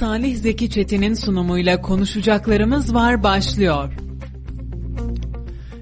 Salih Zeki Çetin'in sunumuyla konuşacaklarımız var başlıyor.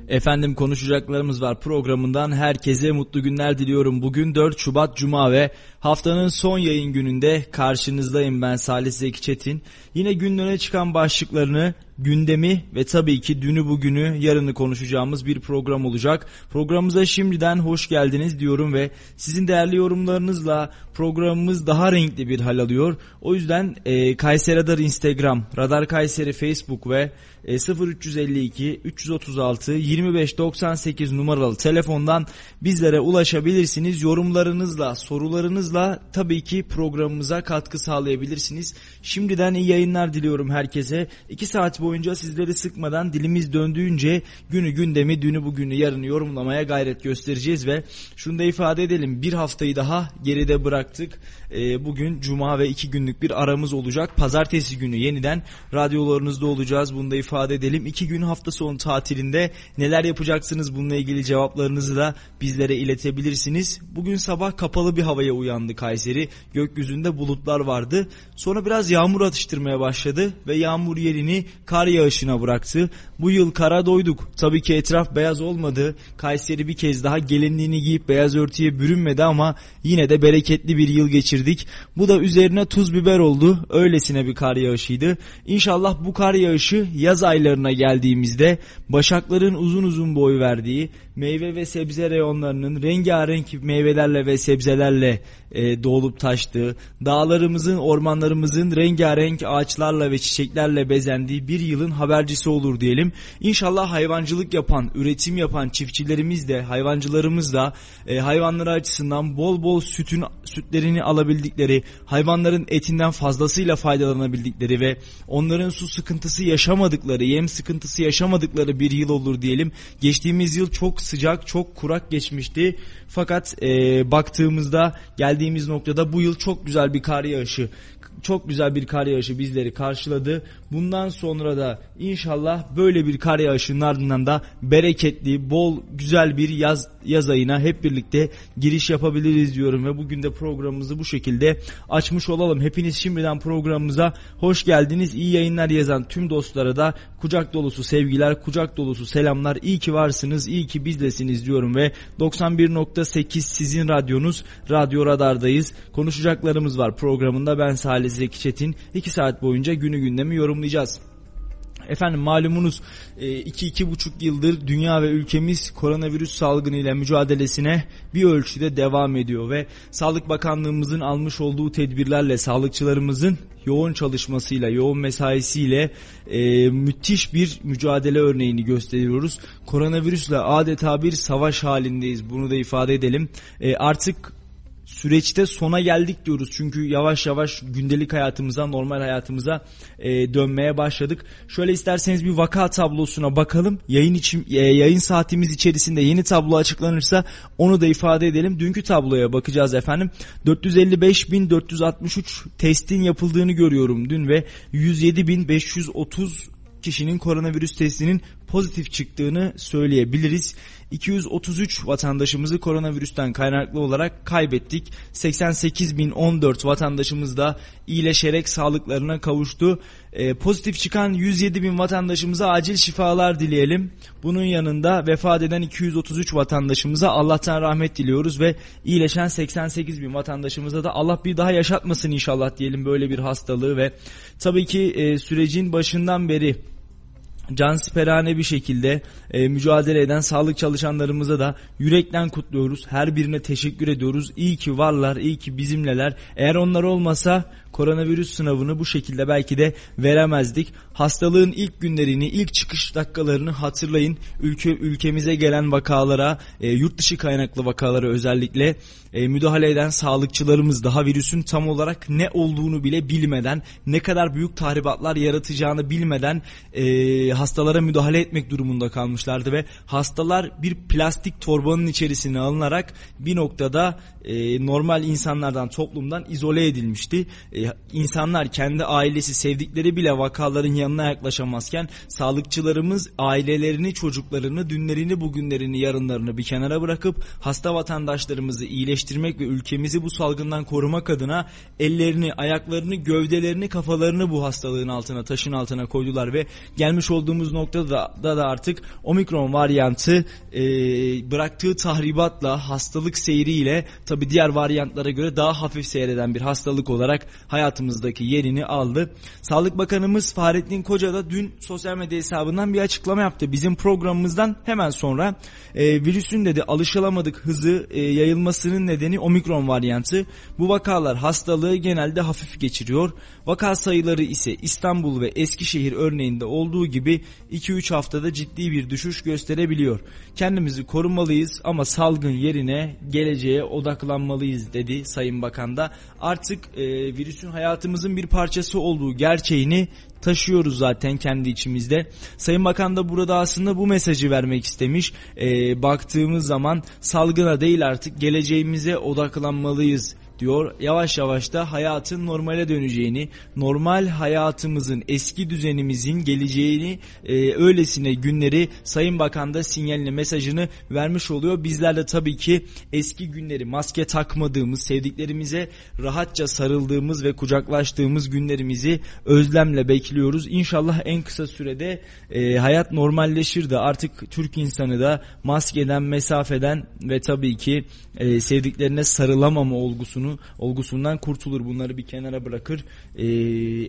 Efendim konuşacaklarımız var programından herkese mutlu günler diliyorum. Bugün 4 Şubat Cuma ve haftanın son yayın gününde karşınızdayım ben Salih Zeki Çetin. Yine gün çıkan başlıklarını gündemi ve tabii ki dünü bugünü yarını konuşacağımız bir program olacak. Programımıza şimdiden hoş geldiniz diyorum ve sizin değerli yorumlarınızla programımız daha renkli bir hal alıyor. O yüzden e, Kayseri Radar Instagram, Radar Kayseri Facebook ve e, 0352 336 2598 numaralı telefondan bizlere ulaşabilirsiniz. Yorumlarınızla, sorularınızla tabii ki programımıza katkı sağlayabilirsiniz. Şimdiden iyi yayınlar diliyorum herkese. 2 saat boyunca sizleri sıkmadan dilimiz döndüğünce günü gündemi, dünü bugünü, yarını yorumlamaya gayret göstereceğiz ve şunu da ifade edelim. Bir haftayı daha geride bıraktık. E, bugün cuma ve iki günlük bir aramız olacak. Pazartesi günü yeniden radyolarınızda olacağız. Bunu da ifade edelim. İki gün hafta sonu tatilinde neler yapacaksınız bununla ilgili cevaplarınızı da bizlere iletebilirsiniz. Bugün sabah kapalı bir havaya uyandı Kayseri. Gökyüzünde bulutlar vardı. Sonra biraz yağmur atıştırmaya başladı ve yağmur yerini kar yağışına bıraktı. Bu yıl kara doyduk. Tabii ki etraf beyaz olmadı. Kayseri bir kez daha gelinliğini giyip beyaz örtüye bürünmedi ama yine de bereketli bir yıl geçirdik. Bu da üzerine tuz biber oldu. Öylesine bir kar yağışıydı. İnşallah bu kar yağışı yaz aylarına geldiğimizde başakların uzun uzun boy verdiği meyve ve sebze reyonlarının rengarenk meyvelerle ve sebzelerle e, dolup taştığı, dağlarımızın, ormanlarımızın rengarenk ağaçlarla ve çiçeklerle bezendiği bir yılın habercisi olur diyelim. İnşallah hayvancılık yapan, üretim yapan çiftçilerimiz de, hayvancılarımız da e, hayvanları açısından bol bol sütün sütlerini alabildikleri, hayvanların etinden fazlasıyla faydalanabildikleri ve onların su sıkıntısı yaşamadıkları, yem sıkıntısı yaşamadıkları bir yıl olur diyelim. Geçtiğimiz yıl çok sıcak, çok kurak geçmişti. Fakat e, baktığımızda geldiğimiz noktada bu yıl çok güzel bir kar yağışı çok güzel bir kar yağışı bizleri karşıladı. Bundan sonra da inşallah böyle bir kar yağışının ardından da bereketli, bol, güzel bir yaz yaz ayına hep birlikte giriş yapabiliriz diyorum ve bugün de programımızı bu şekilde açmış olalım. Hepiniz şimdiden programımıza hoş geldiniz. İyi yayınlar yazan tüm dostlara da kucak dolusu sevgiler, kucak dolusu selamlar. İyi ki varsınız, iyi ki bizlesiniz diyorum ve 91.8 sizin radyonuz, Radyo Radar'dayız. Konuşacaklarımız var programında. Ben Salih Zeki Çetin. 2 saat boyunca günü gündemi yorumlayacağız. Efendim malumunuz 2-2,5 e, yıldır dünya ve ülkemiz koronavirüs salgını ile mücadelesine bir ölçüde devam ediyor ve Sağlık Bakanlığımızın almış olduğu tedbirlerle sağlıkçılarımızın yoğun çalışmasıyla, yoğun mesaisiyle e, müthiş bir mücadele örneğini gösteriyoruz. Koronavirüsle adeta bir savaş halindeyiz. Bunu da ifade edelim. E, artık süreçte sona geldik diyoruz. Çünkü yavaş yavaş gündelik hayatımıza, normal hayatımıza e, dönmeye başladık. Şöyle isterseniz bir vaka tablosuna bakalım. Yayın için e, yayın saatimiz içerisinde yeni tablo açıklanırsa onu da ifade edelim. Dünkü tabloya bakacağız efendim. 455.463 testin yapıldığını görüyorum dün ve 107.530 kişinin koronavirüs testinin pozitif çıktığını söyleyebiliriz. 233 vatandaşımızı koronavirüsten kaynaklı olarak kaybettik. 88.014 vatandaşımız da iyileşerek sağlıklarına kavuştu. Ee, pozitif çıkan 107 bin vatandaşımıza acil şifalar dileyelim. Bunun yanında vefat eden 233 vatandaşımıza Allah'tan rahmet diliyoruz ve iyileşen 88 bin vatandaşımıza da Allah bir daha yaşatmasın inşallah diyelim böyle bir hastalığı ve tabii ki e, sürecin başından beri cansperane bir şekilde e, mücadele eden sağlık çalışanlarımıza da yürekten kutluyoruz. Her birine teşekkür ediyoruz. İyi ki varlar, iyi ki bizimleler. Eğer onlar olmasa koronavirüs sınavını bu şekilde belki de veremezdik. Hastalığın ilk günlerini, ilk çıkış dakikalarını hatırlayın. Ülke ülkemize gelen vakalara, e, yurt dışı kaynaklı vakalara özellikle e, müdahale eden sağlıkçılarımız daha virüsün tam olarak ne olduğunu bile bilmeden, ne kadar büyük tahribatlar yaratacağını bilmeden e, hastalara müdahale etmek durumunda kalmışlardı ve hastalar bir plastik torbanın içerisine alınarak bir noktada e, normal insanlardan, toplumdan izole edilmişti. E, insanlar kendi ailesi sevdikleri bile vakaların yanına yaklaşamazken sağlıkçılarımız ailelerini çocuklarını dünlerini bugünlerini yarınlarını bir kenara bırakıp hasta vatandaşlarımızı iyileştirmek ve ülkemizi bu salgından korumak adına ellerini ayaklarını gövdelerini kafalarını bu hastalığın altına taşın altına koydular ve gelmiş olduğumuz noktada da, da artık omikron varyantı e, bıraktığı tahribatla hastalık seyriyle tabi diğer varyantlara göre daha hafif seyreden bir hastalık olarak hayatımızdaki yerini aldı. Sağlık Bakanımız Fahrettin Koca da dün sosyal medya hesabından bir açıklama yaptı. Bizim programımızdan hemen sonra e, virüsün dedi alışılamadık hızı e, yayılmasının nedeni omikron varyantı. Bu vakalar hastalığı genelde hafif geçiriyor. Vaka sayıları ise İstanbul ve Eskişehir örneğinde olduğu gibi 2-3 haftada ciddi bir düşüş gösterebiliyor. Kendimizi korumalıyız ama salgın yerine geleceğe odaklanmalıyız dedi Sayın Bakan da. Artık e, virüsün hayatımızın bir parçası olduğu gerçeğini taşıyoruz zaten kendi içimizde. Sayın Bakan da burada aslında bu mesajı vermek istemiş. E, baktığımız zaman salgına değil artık geleceğimize odaklanmalıyız diyor. Yavaş yavaş da hayatın normale döneceğini, normal hayatımızın, eski düzenimizin geleceğini, e, öylesine günleri Sayın Bakan da sinyalini, mesajını vermiş oluyor. Bizler de tabii ki eski günleri maske takmadığımız, sevdiklerimize rahatça sarıldığımız ve kucaklaştığımız günlerimizi özlemle bekliyoruz. İnşallah en kısa sürede e, hayat normalleşir de artık Türk insanı da maskeden, mesafeden ve tabii ki e, sevdiklerine sarılamama olgusunu olgusunu olgusundan kurtulur. Bunları bir kenara bırakır. E,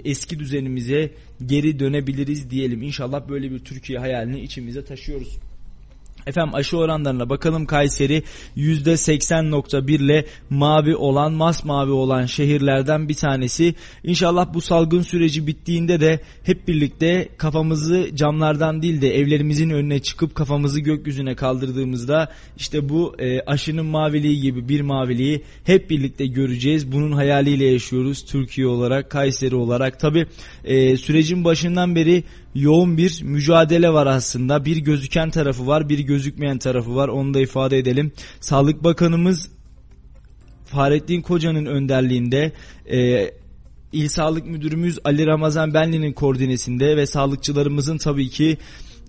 eski düzenimize geri dönebiliriz diyelim. İnşallah böyle bir Türkiye hayalini içimize taşıyoruz. Efendim aşı oranlarına bakalım Kayseri %80.1 ile mavi olan masmavi olan şehirlerden bir tanesi. İnşallah bu salgın süreci bittiğinde de hep birlikte kafamızı camlardan değil de evlerimizin önüne çıkıp kafamızı gökyüzüne kaldırdığımızda işte bu e, aşının maviliği gibi bir maviliği hep birlikte göreceğiz. Bunun hayaliyle yaşıyoruz Türkiye olarak Kayseri olarak. Tabi e, sürecin başından beri yoğun bir mücadele var aslında. Bir gözüken tarafı var, bir gözükmeyen tarafı var. Onu da ifade edelim. Sağlık Bakanımız Fahrettin Koca'nın önderliğinde e, İl Sağlık Müdürümüz Ali Ramazan Benli'nin koordinesinde ve sağlıkçılarımızın tabii ki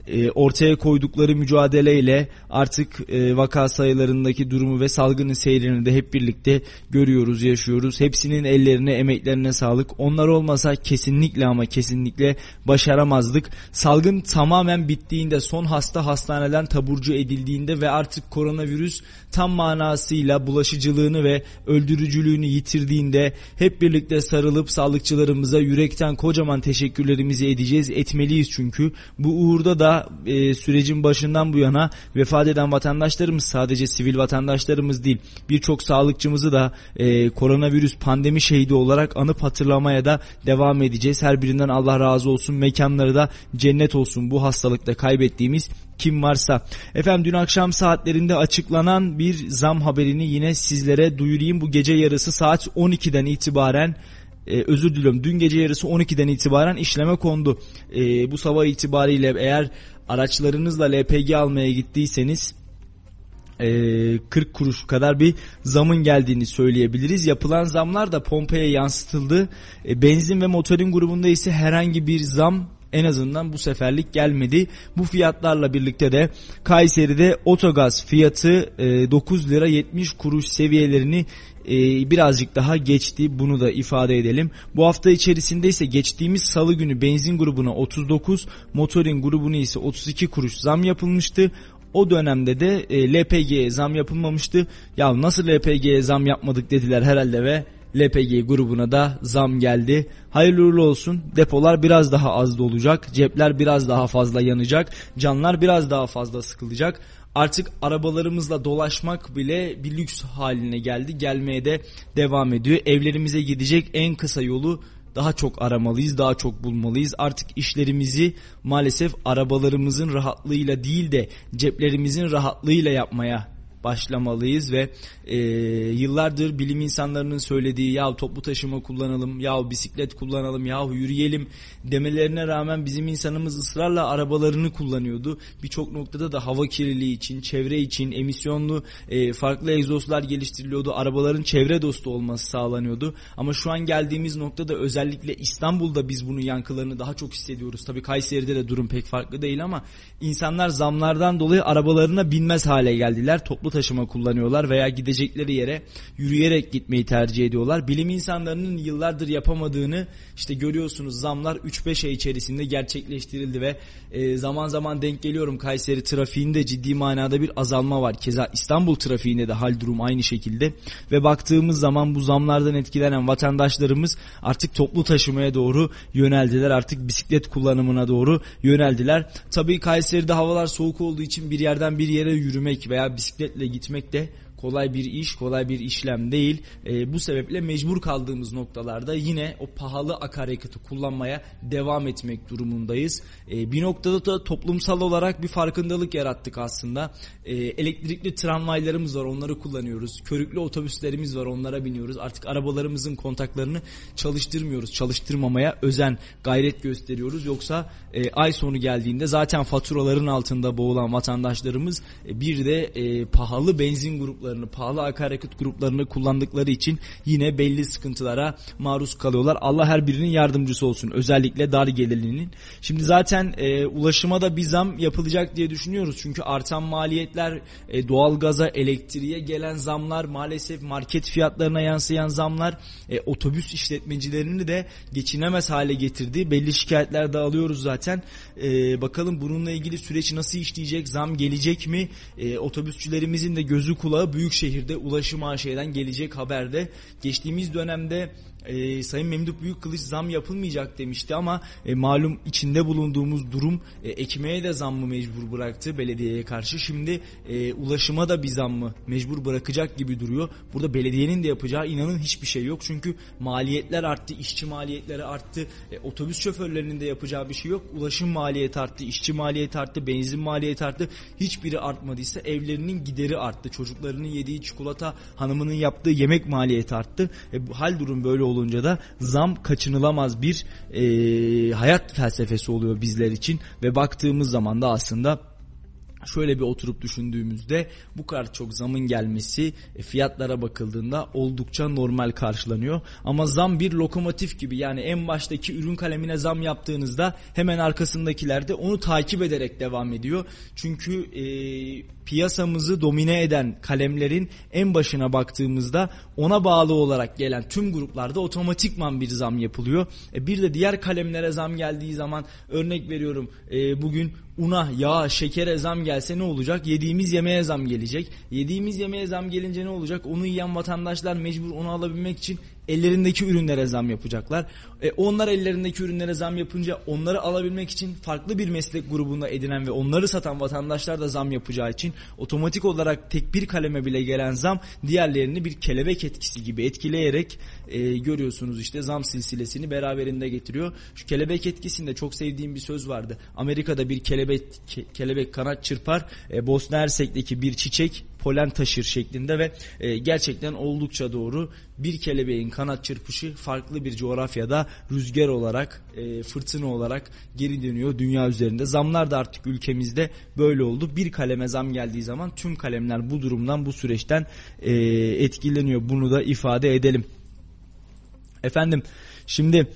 e, ortaya koydukları mücadeleyle artık e, vaka sayılarındaki durumu ve salgının seyrini de hep birlikte görüyoruz, yaşıyoruz. Hepsinin ellerine, emeklerine sağlık. Onlar olmasa kesinlikle ama kesinlikle başaramazdık. Salgın tamamen bittiğinde, son hasta hastaneden taburcu edildiğinde ve artık koronavirüs tam manasıyla bulaşıcılığını ve öldürücülüğünü yitirdiğinde hep birlikte sarılıp sağlıkçılarımıza yürekten kocaman teşekkürlerimizi edeceğiz. Etmeliyiz çünkü. Bu uğurda da e, sürecin başından bu yana vefat eden vatandaşlarımız sadece sivil vatandaşlarımız değil birçok sağlıkçımızı da e, koronavirüs pandemi şehidi olarak anıp hatırlamaya da devam edeceğiz. Her birinden Allah razı olsun mekanları da cennet olsun bu hastalıkta kaybettiğimiz kim varsa. Efendim dün akşam saatlerinde açıklanan bir zam haberini yine sizlere duyurayım. Bu gece yarısı saat 12'den itibaren e, özür diliyorum dün gece yarısı 12'den itibaren işleme kondu. E, bu sabah itibariyle eğer araçlarınızla LPG almaya gittiyseniz 40 kuruş kadar bir zamın geldiğini söyleyebiliriz. Yapılan zamlar da pompaya yansıtıldı. Benzin ve motorin grubunda ise herhangi bir zam en azından bu seferlik gelmedi. Bu fiyatlarla birlikte de Kayseri'de otogaz fiyatı 9 lira 70 kuruş seviyelerini e, birazcık daha geçti. Bunu da ifade edelim. Bu hafta içerisinde ise geçtiğimiz salı günü benzin grubuna 39, motorin grubuna ise 32 kuruş zam yapılmıştı. O dönemde de e, LPG'ye zam yapılmamıştı. Ya nasıl LPG'ye zam yapmadık dediler herhalde ve LPG grubuna da zam geldi. Hayırlı uğurlu olsun. Depolar biraz daha az dolacak. Cepler biraz daha fazla yanacak. Canlar biraz daha fazla sıkılacak. Artık arabalarımızla dolaşmak bile bir lüks haline geldi. Gelmeye de devam ediyor. Evlerimize gidecek en kısa yolu daha çok aramalıyız, daha çok bulmalıyız. Artık işlerimizi maalesef arabalarımızın rahatlığıyla değil de ceplerimizin rahatlığıyla yapmaya başlamalıyız ve e, yıllardır bilim insanlarının söylediği ya toplu taşıma kullanalım, ya bisiklet kullanalım, ya yürüyelim demelerine rağmen bizim insanımız ısrarla arabalarını kullanıyordu. Birçok noktada da hava kirliliği için, çevre için emisyonlu e, farklı egzozlar geliştiriliyordu. Arabaların çevre dostu olması sağlanıyordu. Ama şu an geldiğimiz noktada özellikle İstanbul'da biz bunun yankılarını daha çok hissediyoruz. Tabii Kayseri'de de durum pek farklı değil ama insanlar zamlardan dolayı arabalarına binmez hale geldiler. Toplu taşıma kullanıyorlar veya gidecekleri yere yürüyerek gitmeyi tercih ediyorlar. Bilim insanlarının yıllardır yapamadığını işte görüyorsunuz zamlar 3-5 ay içerisinde gerçekleştirildi ve e, zaman zaman denk geliyorum Kayseri trafiğinde ciddi manada bir azalma var. Keza İstanbul trafiğinde de hal durum aynı şekilde ve baktığımız zaman bu zamlardan etkilenen vatandaşlarımız artık toplu taşımaya doğru yöneldiler. Artık bisiklet kullanımına doğru yöneldiler. Tabii Kayseri'de havalar soğuk olduğu için bir yerden bir yere yürümek veya bisikletle gitmek de kolay bir iş, kolay bir işlem değil. E, bu sebeple mecbur kaldığımız noktalarda yine o pahalı akaryakıtı kullanmaya devam etmek durumundayız. E, bir noktada da toplumsal olarak bir farkındalık yarattık aslında. E, elektrikli tramvaylarımız var, onları kullanıyoruz. Körüklü otobüslerimiz var, onlara biniyoruz. Artık arabalarımızın kontaklarını çalıştırmıyoruz. Çalıştırmamaya özen, gayret gösteriyoruz. Yoksa e, ay sonu geldiğinde zaten faturaların altında boğulan vatandaşlarımız e, bir de e, pahalı benzin grupları gruplarını, pahalı akaryakıt gruplarını kullandıkları için yine belli sıkıntılara maruz kalıyorlar. Allah her birinin yardımcısı olsun. Özellikle dar gelirlinin. Şimdi zaten e, ulaşıma da bir zam yapılacak diye düşünüyoruz. Çünkü artan maliyetler, e, doğalgaza, elektriğe gelen zamlar, maalesef market fiyatlarına yansıyan zamlar, e, otobüs işletmecilerini de geçinemez hale getirdi. Belli şikayetler de alıyoruz zaten. E, bakalım bununla ilgili süreç nasıl işleyecek, zam gelecek mi? E, otobüsçülerimizin de gözü kulağı büyük şehirde ulaşım AŞ'den gelecek haberde geçtiğimiz dönemde e, Sayın Memduh Büyükkılıç zam yapılmayacak demişti ama e, malum içinde bulunduğumuz durum e, ekmeğe de zammı mecbur bıraktı belediyeye karşı. Şimdi e, ulaşıma da bir zammı mecbur bırakacak gibi duruyor. Burada belediyenin de yapacağı inanın hiçbir şey yok. Çünkü maliyetler arttı, işçi maliyetleri arttı. E, otobüs şoförlerinin de yapacağı bir şey yok. Ulaşım maliyeti arttı, işçi maliyeti arttı, benzin maliyeti arttı. Hiçbiri artmadıysa evlerinin gideri arttı. Çocuklarının yediği çikolata, hanımının yaptığı yemek maliyeti arttı. E, hal durum böyle olunca da zam kaçınılamaz bir e, hayat felsefesi oluyor bizler için ve baktığımız zaman da aslında şöyle bir oturup düşündüğümüzde bu kadar çok zamın gelmesi e, fiyatlara bakıldığında oldukça normal karşılanıyor. Ama zam bir lokomotif gibi yani en baştaki ürün kalemine zam yaptığınızda hemen arkasındakiler de onu takip ederek devam ediyor. Çünkü e, piyasamızı domine eden kalemlerin en başına baktığımızda ona bağlı olarak gelen tüm gruplarda otomatikman bir zam yapılıyor. E, bir de diğer kalemlere zam geldiği zaman örnek veriyorum e, bugün una, yağ, şekere zam gelse ne olacak? Yediğimiz yemeğe zam gelecek. Yediğimiz yemeğe zam gelince ne olacak? Onu yiyen vatandaşlar mecbur onu alabilmek için ellerindeki ürünlere zam yapacaklar. E, onlar ellerindeki ürünlere zam yapınca onları alabilmek için farklı bir meslek grubunda edinen ve onları satan vatandaşlar da zam yapacağı için otomatik olarak tek bir kaleme bile gelen zam diğerlerini bir kelebek etkisi gibi etkileyerek e, görüyorsunuz işte zam silsilesini beraberinde getiriyor. Şu kelebek etkisinde çok sevdiğim bir söz vardı. Amerika'da bir kelebek ke, kelebek kanat çırpar. E, Bosna Hersek'teki bir çiçek polen taşır şeklinde ve e, gerçekten oldukça doğru. Bir kelebeğin kanat çırpışı farklı bir coğrafyada rüzgar olarak, e, fırtına olarak geri dönüyor dünya üzerinde. Zamlar da artık ülkemizde böyle oldu. Bir kaleme zam geldiği zaman tüm kalemler bu durumdan, bu süreçten e, etkileniyor. Bunu da ifade edelim. Efendim şimdi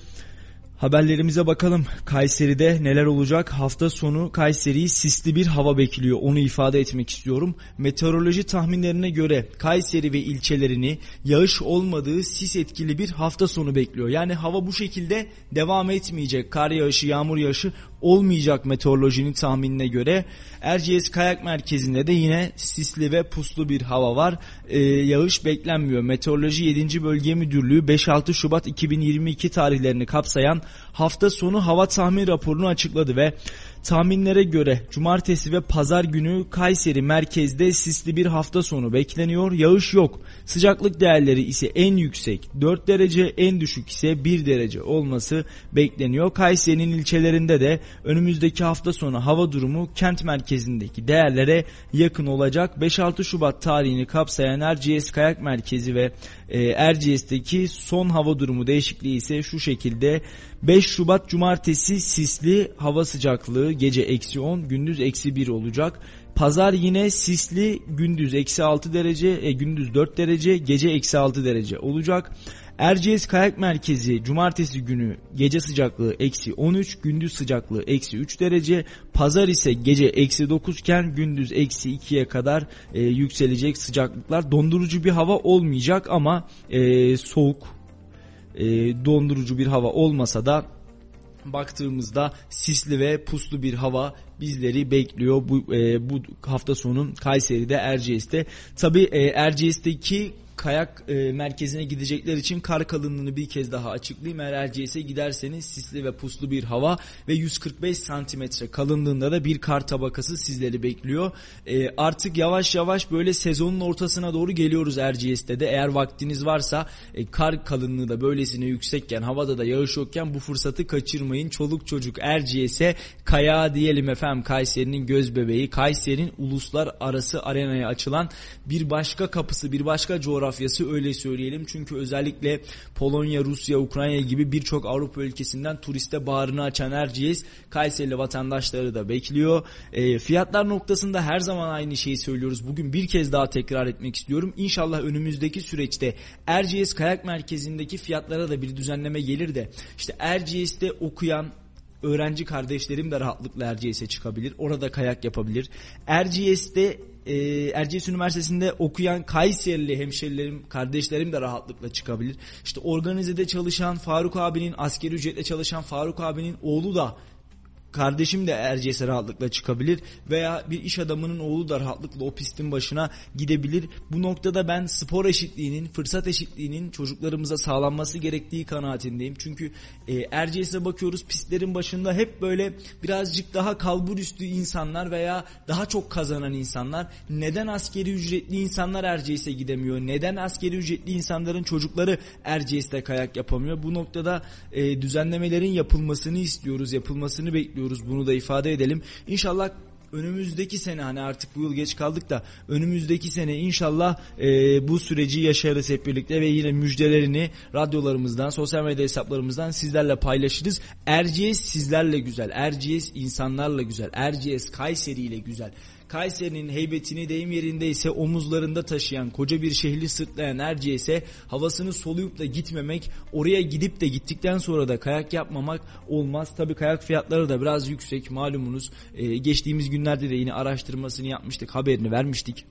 Haberlerimize bakalım. Kayseri'de neler olacak? Hafta sonu Kayseri'yi sisli bir hava bekliyor. Onu ifade etmek istiyorum. Meteoroloji tahminlerine göre Kayseri ve ilçelerini yağış olmadığı sis etkili bir hafta sonu bekliyor. Yani hava bu şekilde devam etmeyecek. Kar yağışı, yağmur yağışı olmayacak meteorolojinin tahminine göre. Erciyes Kayak Merkezi'nde de yine sisli ve puslu bir hava var. Ee, yağış beklenmiyor. Meteoroloji 7. Bölge Müdürlüğü 5-6 Şubat 2022 tarihlerini kapsayan hafta sonu hava tahmin raporunu açıkladı ve Tahminlere göre cumartesi ve pazar günü Kayseri merkezde sisli bir hafta sonu bekleniyor. Yağış yok. Sıcaklık değerleri ise en yüksek 4 derece, en düşük ise 1 derece olması bekleniyor. Kayseri'nin ilçelerinde de önümüzdeki hafta sonu hava durumu kent merkezindeki değerlere yakın olacak. 5-6 Şubat tarihini kapsayan Erciyes Kayak Merkezi ve e, Erciyes'teki son hava durumu değişikliği ise şu şekilde 5 Şubat Cumartesi sisli hava sıcaklığı gece eksi 10 gündüz eksi 1 olacak. Pazar yine sisli gündüz eksi 6 derece, e, gündüz 4 derece, gece eksi 6 derece olacak. Erciyes Kayak Merkezi cumartesi günü gece sıcaklığı eksi 13, gündüz sıcaklığı eksi 3 derece. Pazar ise gece eksi 9 iken gündüz eksi 2'ye kadar e, yükselecek sıcaklıklar. Dondurucu bir hava olmayacak ama e, soğuk, e, dondurucu bir hava olmasa da baktığımızda sisli ve puslu bir hava bizleri bekliyor bu e, bu hafta sonu Kayseri'de Erciyes'te. Tabi e, Erciyes'teki kayak e, merkezine gidecekler için kar kalınlığını bir kez daha açıklayayım. Eğer Erciyes'e giderseniz sisli ve puslu bir hava ve 145 santimetre kalınlığında da bir kar tabakası sizleri bekliyor. E, artık yavaş yavaş böyle sezonun ortasına doğru geliyoruz Erciyes'te de. Eğer vaktiniz varsa e, kar kalınlığı da böylesine yüksekken havada da yağış yokken bu fırsatı kaçırmayın. Çoluk çocuk Erciyes'e kaya diyelim efendim Kayseri'nin göz bebeği. Kayseri'nin uluslararası arenaya açılan bir başka kapısı bir başka coğrafya coğrafyası öyle söyleyelim. Çünkü özellikle Polonya, Rusya, Ukrayna gibi birçok Avrupa ülkesinden turiste bağrını açan Erciyes Kayserili vatandaşları da bekliyor. E, fiyatlar noktasında her zaman aynı şeyi söylüyoruz. Bugün bir kez daha tekrar etmek istiyorum. İnşallah önümüzdeki süreçte Erciyes Kayak Merkezi'ndeki fiyatlara da bir düzenleme gelir de işte Erciyes'te okuyan öğrenci kardeşlerim de rahatlıkla Erciyes'e çıkabilir. Orada kayak yapabilir. Erciyes'te e, Erciyes Üniversitesi'nde okuyan Kayserili hemşerilerim, kardeşlerim de rahatlıkla çıkabilir. İşte organizede çalışan Faruk abinin, askeri ücretle çalışan Faruk abinin oğlu da kardeşim de Erciyes'e rahatlıkla çıkabilir veya bir iş adamının oğlu da rahatlıkla o pistin başına gidebilir. Bu noktada ben spor eşitliğinin, fırsat eşitliğinin çocuklarımıza sağlanması gerektiği kanaatindeyim. Çünkü e, Erciyes'e bakıyoruz pistlerin başında hep böyle birazcık daha kalbur üstü insanlar veya daha çok kazanan insanlar. Neden askeri ücretli insanlar Erciyes'e gidemiyor? Neden askeri ücretli insanların çocukları Erciyes'te kayak yapamıyor? Bu noktada e, düzenlemelerin yapılmasını istiyoruz, yapılmasını bekliyoruz bekliyoruz bunu da ifade edelim. İnşallah önümüzdeki sene hani artık bu yıl geç kaldık da önümüzdeki sene inşallah e, bu süreci yaşarız hep birlikte ve yine müjdelerini radyolarımızdan sosyal medya hesaplarımızdan sizlerle paylaşırız. Erciyes sizlerle güzel, Erciyes insanlarla güzel, Erciyes Kayseri ile güzel. Kayseri'nin heybetini deyim yerinde ise omuzlarında taşıyan koca bir şehri sırtlayan Erciyes'e havasını soluyup da gitmemek oraya gidip de gittikten sonra da kayak yapmamak olmaz. Tabi kayak fiyatları da biraz yüksek malumunuz. Ee, geçtiğimiz günlerde de yine araştırmasını yapmıştık haberini vermiştik.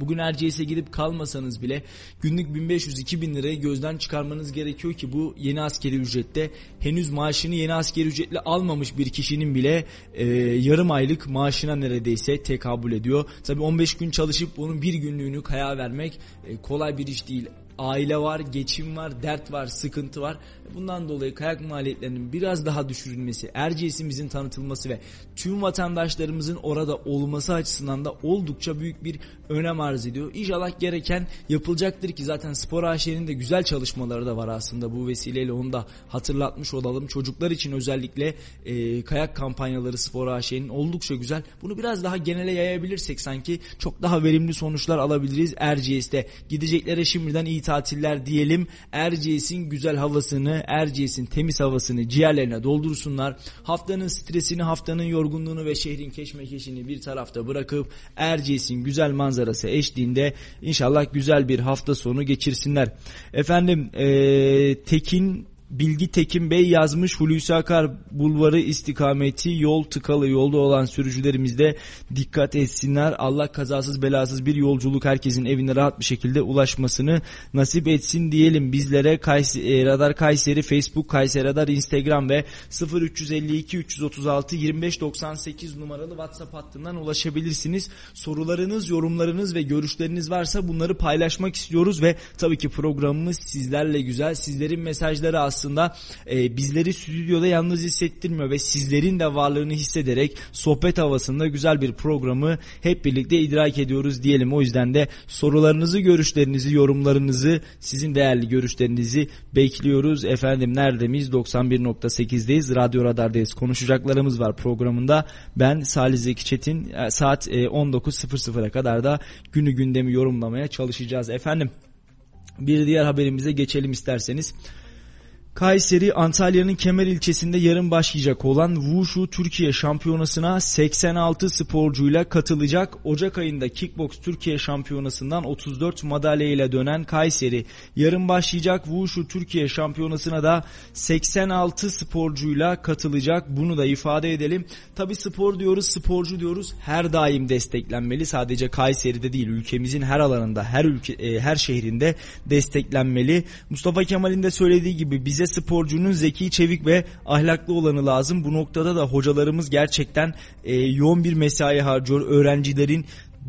Bugün Erciyes'e gidip kalmasanız bile günlük 1500-2000 lirayı gözden çıkarmanız gerekiyor ki bu yeni askeri ücrette henüz maaşını yeni askeri ücretle almamış bir kişinin bile e, yarım aylık maaşına neredeyse tekabül ediyor. Tabi 15 gün çalışıp bunun bir günlüğünü kaya vermek e, kolay bir iş değil aile var, geçim var, dert var, sıkıntı var. Bundan dolayı kayak maliyetlerinin biraz daha düşürülmesi, Erciyes'imizin tanıtılması ve tüm vatandaşlarımızın orada olması açısından da oldukça büyük bir önem arz ediyor. İnşallah gereken yapılacaktır ki zaten Spor AŞ'nin de güzel çalışmaları da var aslında bu vesileyle onu da hatırlatmış olalım. Çocuklar için özellikle e, kayak kampanyaları Spor AŞ'nin oldukça güzel. Bunu biraz daha genele yayabilirsek sanki çok daha verimli sonuçlar alabiliriz Erciyes'te. Gideceklere şimdiden iyi tatiller diyelim. Erciyes'in güzel havasını, Erciyes'in temiz havasını ciğerlerine doldursunlar. Haftanın stresini, haftanın yorgunluğunu ve şehrin keşmekeşini bir tarafta bırakıp Erciyes'in güzel manzarası eşliğinde inşallah güzel bir hafta sonu geçirsinler. Efendim ee, Tekin Bilgi Tekin Bey yazmış Hulusi Akar bulvarı istikameti yol tıkalı yolda olan sürücülerimizde dikkat etsinler. Allah kazasız belasız bir yolculuk herkesin evine rahat bir şekilde ulaşmasını nasip etsin diyelim. Bizlere Kayseri, Radar Kayseri Facebook Kayseri Radar Instagram ve 0352 336 2598 numaralı WhatsApp hattından ulaşabilirsiniz. Sorularınız, yorumlarınız ve görüşleriniz varsa bunları paylaşmak istiyoruz ve tabii ki programımız sizlerle güzel. Sizlerin mesajları aslında aslında e, bizleri stüdyoda yalnız hissettirmiyor ve sizlerin de varlığını hissederek sohbet havasında güzel bir programı hep birlikte idrak ediyoruz diyelim. O yüzden de sorularınızı, görüşlerinizi, yorumlarınızı, sizin değerli görüşlerinizi bekliyoruz. Efendim nerede miyiz? 91.8'deyiz. Radyo Radar'dayız. Konuşacaklarımız var programında. Ben Salih Zeki Çetin e, saat 19.00'a kadar da günü gündemi yorumlamaya çalışacağız. Efendim bir diğer haberimize geçelim isterseniz. Kayseri Antalya'nın Kemer ilçesinde yarın başlayacak olan Wushu Türkiye Şampiyonası'na 86 sporcuyla katılacak. Ocak ayında Kickbox Türkiye Şampiyonası'ndan 34 madalya ile dönen Kayseri yarın başlayacak Wushu Türkiye Şampiyonası'na da 86 sporcuyla katılacak. Bunu da ifade edelim. Tabi spor diyoruz, sporcu diyoruz. Her daim desteklenmeli. Sadece Kayseri'de değil, ülkemizin her alanında, her ülke e, her şehrinde desteklenmeli. Mustafa Kemal'in de söylediği gibi bize sporcunun zeki, çevik ve ahlaklı olanı lazım. Bu noktada da hocalarımız gerçekten e, yoğun bir mesai harcıyor. Öğrencilerin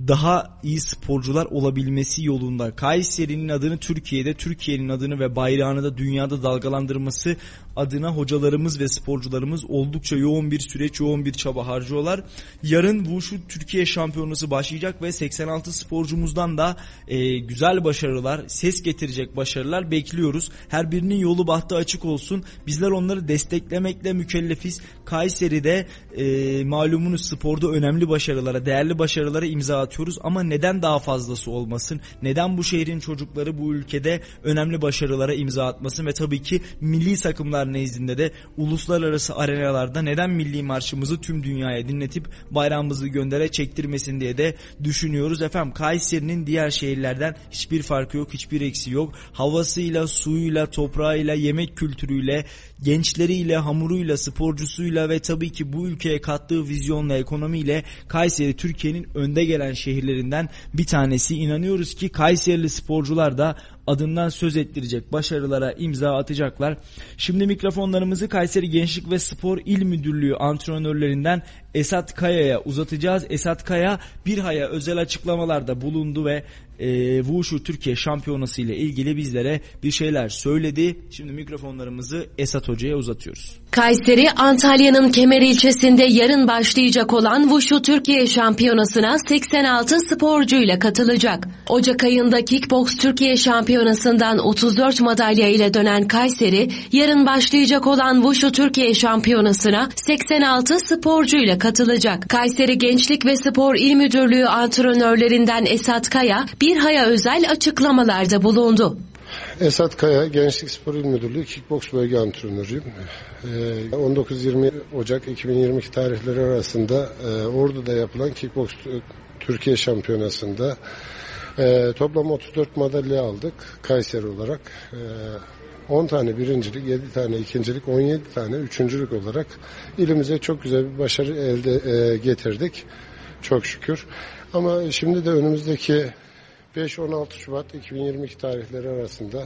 daha iyi sporcular olabilmesi yolunda Kayseri'nin adını Türkiye'de, Türkiye'nin adını ve bayrağını da dünyada dalgalandırması adına hocalarımız ve sporcularımız oldukça yoğun bir süreç, yoğun bir çaba harcıyorlar. Yarın Wushu Türkiye Şampiyonası başlayacak ve 86 sporcumuzdan da e, güzel başarılar, ses getirecek başarılar bekliyoruz. Her birinin yolu bahtı açık olsun. Bizler onları desteklemekle mükellefiz. Kayseri'de e, malumunuz sporda önemli başarılara, değerli başarılara imza atıyoruz ama neden daha fazlası olmasın? Neden bu şehrin çocukları bu ülkede önemli başarılara imza atmasın ve tabii ki milli takımlar nezdinde de uluslararası arenalarda neden milli marşımızı tüm dünyaya dinletip bayrağımızı göndere çektirmesin diye de düşünüyoruz. Efendim Kayseri'nin diğer şehirlerden hiçbir farkı yok, hiçbir eksi yok. Havasıyla, suyuyla, toprağıyla, yemek kültürüyle, gençleriyle, hamuruyla, sporcusuyla ve tabii ki bu ülkeye kattığı vizyonla, ekonomiyle Kayseri Türkiye'nin önde gelen şehirlerinden bir tanesi. İnanıyoruz ki Kayserili sporcular da adından söz ettirecek başarılara imza atacaklar. Şimdi mikrofonlarımızı Kayseri Gençlik ve Spor İl Müdürlüğü antrenörlerinden Esat Kaya'ya uzatacağız. Esat Kaya bir haya özel açıklamalarda bulundu ve e, Wushu Türkiye Şampiyonası ile ilgili bizlere bir şeyler söyledi. Şimdi mikrofonlarımızı Esat Hoca'ya uzatıyoruz. Kayseri, Antalya'nın Kemer ilçesinde yarın başlayacak olan Wushu Türkiye Şampiyonası'na 86 sporcuyla katılacak. Ocak ayında Kickbox Türkiye Şampiyonası'ndan 34 madalya ile dönen Kayseri, yarın başlayacak olan Wushu Türkiye Şampiyonası'na 86 sporcuyla katılacak. Kayseri Gençlik ve Spor İl Müdürlüğü antrenörlerinden Esat Kaya, bir haya özel açıklamalarda bulundu. Esat Kaya, Gençlik Spor İl Müdürlüğü Kickbox Bölge Antrenörüyüm. 19-20 Ocak 2022 tarihleri arasında e, Ordu'da yapılan Kickbox Türkiye Şampiyonası'nda e, toplam 34 madalya aldık Kayseri olarak. 10 tane birincilik, 7 tane ikincilik, 17 tane üçüncülük olarak ilimize çok güzel bir başarı elde e, getirdik. Çok şükür. Ama şimdi de önümüzdeki 5-16 Şubat 2022 tarihleri arasında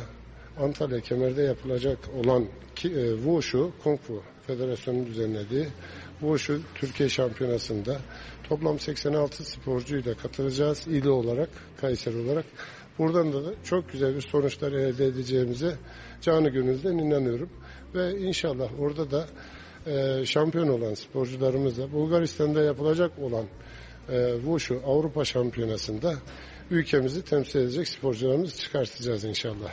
Antalya Kemer'de yapılacak olan e, Wushu Kung Fu Federasyonu düzenlediği Wushu Türkiye Şampiyonası'nda toplam 86 sporcuyla katılacağız ili olarak, Kayseri olarak. Buradan da çok güzel bir sonuçlar elde edeceğimize canı gönülden inanıyorum. Ve inşallah orada da e, şampiyon olan sporcularımızla Bulgaristan'da yapılacak olan e, Wushu Avrupa Şampiyonası'nda ülkemizi temsil edecek sporcularımızı çıkartacağız inşallah.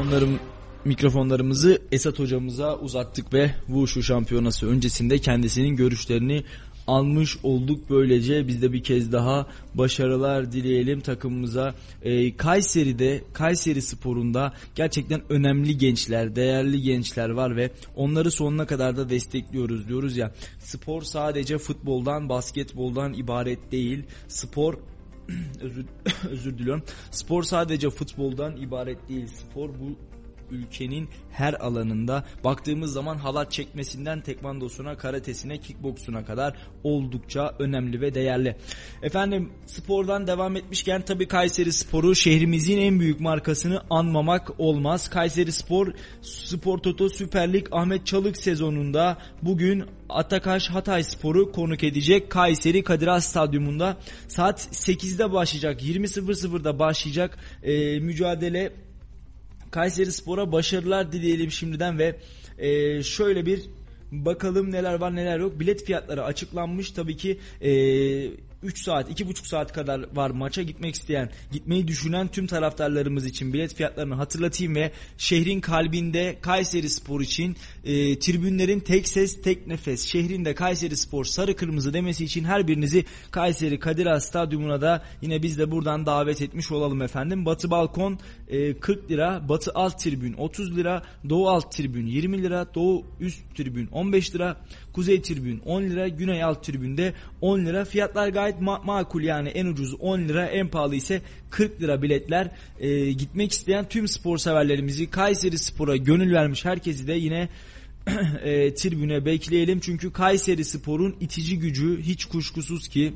Onların mikrofonlarımızı Esat hocamıza uzattık ve Wushu şampiyonası öncesinde kendisinin görüşlerini almış olduk böylece biz de bir kez daha başarılar dileyelim takımımıza. Ee, Kayseri'de Kayseri Spor'unda gerçekten önemli gençler, değerli gençler var ve onları sonuna kadar da destekliyoruz diyoruz ya. Spor sadece futboldan, basketboldan ibaret değil. Spor özür, özür diliyorum. Spor sadece futboldan ibaret değil. Spor bu ülkenin her alanında baktığımız zaman halat çekmesinden tekvandosuna, karatesine, kickboksuna kadar oldukça önemli ve değerli. Efendim spordan devam etmişken tabii Kayseri Sporu şehrimizin en büyük markasını anmamak olmaz. Kayseri Spor Spor Toto Süper Lig Ahmet Çalık sezonunda bugün Atakaş Hatay Sporu konuk edecek Kayseri Kadir Has Stadyumunda saat 8'de başlayacak 20.00'da başlayacak e, mücadele Kayseri Spor'a başarılar dileyelim şimdiden ve e, şöyle bir bakalım neler var neler yok. Bilet fiyatları açıklanmış. Tabii ki e, 3 saat, 2,5 saat kadar var maça gitmek isteyen, gitmeyi düşünen tüm taraftarlarımız için bilet fiyatlarını hatırlatayım ve şehrin kalbinde Kayseri Spor için e, tribünlerin tek ses tek nefes, şehrinde Kayseri Spor sarı kırmızı demesi için her birinizi Kayseri Kadir Has Stadyumuna da yine biz de buradan davet etmiş olalım efendim. Batı balkon e, 40 lira, batı alt tribün 30 lira, doğu alt tribün 20 lira, doğu üst tribün 15 lira, kuzey tribün 10 lira, güney alt tribünde 10 lira. Fiyatlar gayet ma- makul yani en ucuz 10 lira, en pahalı ise 40 lira biletler. E, gitmek isteyen tüm spor severlerimizi Kayseri Spor'a gönül vermiş herkesi de yine e, tribüne bekleyelim. Çünkü Kayseri Spor'un itici gücü hiç kuşkusuz ki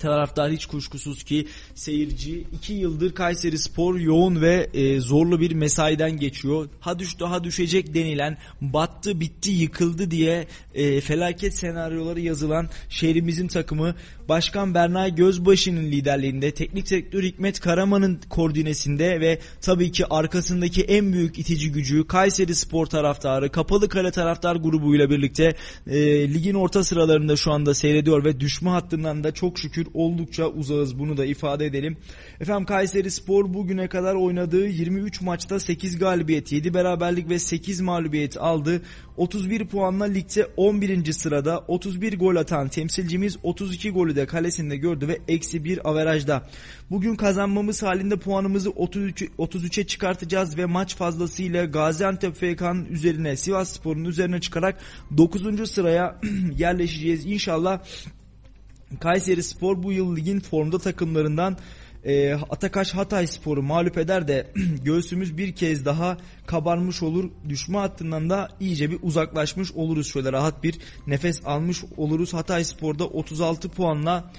taraftar hiç kuşkusuz ki seyirci 2 yıldır Kayseri Spor yoğun ve e, zorlu bir mesaiden geçiyor. Ha düştü ha düşecek denilen battı bitti yıkıldı diye e, felaket senaryoları yazılan şehrimizin takımı Başkan Berna Gözbaşı'nın liderliğinde teknik direktör Hikmet Karaman'ın koordinesinde ve tabii ki arkasındaki en büyük itici gücü Kayseri Spor taraftarı Kapalı Kale taraftar grubuyla birlikte e, ligin orta sıralarında şu anda seyrediyor ve düşme hattından da çok şükür oldukça uzağız bunu da ifade edelim. Efendim Kayseri Spor bugüne kadar oynadığı 23 maçta 8 galibiyet, 7 beraberlik ve 8 mağlubiyet aldı. 31 puanla ligde 11. sırada 31 gol atan temsilcimiz 32 golü de kalesinde gördü ve eksi 1 averajda. Bugün kazanmamız halinde puanımızı 33, 33'e çıkartacağız ve maç fazlasıyla Gaziantep FK'nın üzerine Sivas Spor'un üzerine çıkarak 9. sıraya yerleşeceğiz. İnşallah Kayseri Spor bu yıl ligin formda takımlarından e, Atakaş Hatay Spor'u mağlup eder de göğsümüz bir kez daha kabarmış olur. Düşme hattından da iyice bir uzaklaşmış oluruz. Şöyle rahat bir nefes almış oluruz. Hatay Spor'da 36 puanla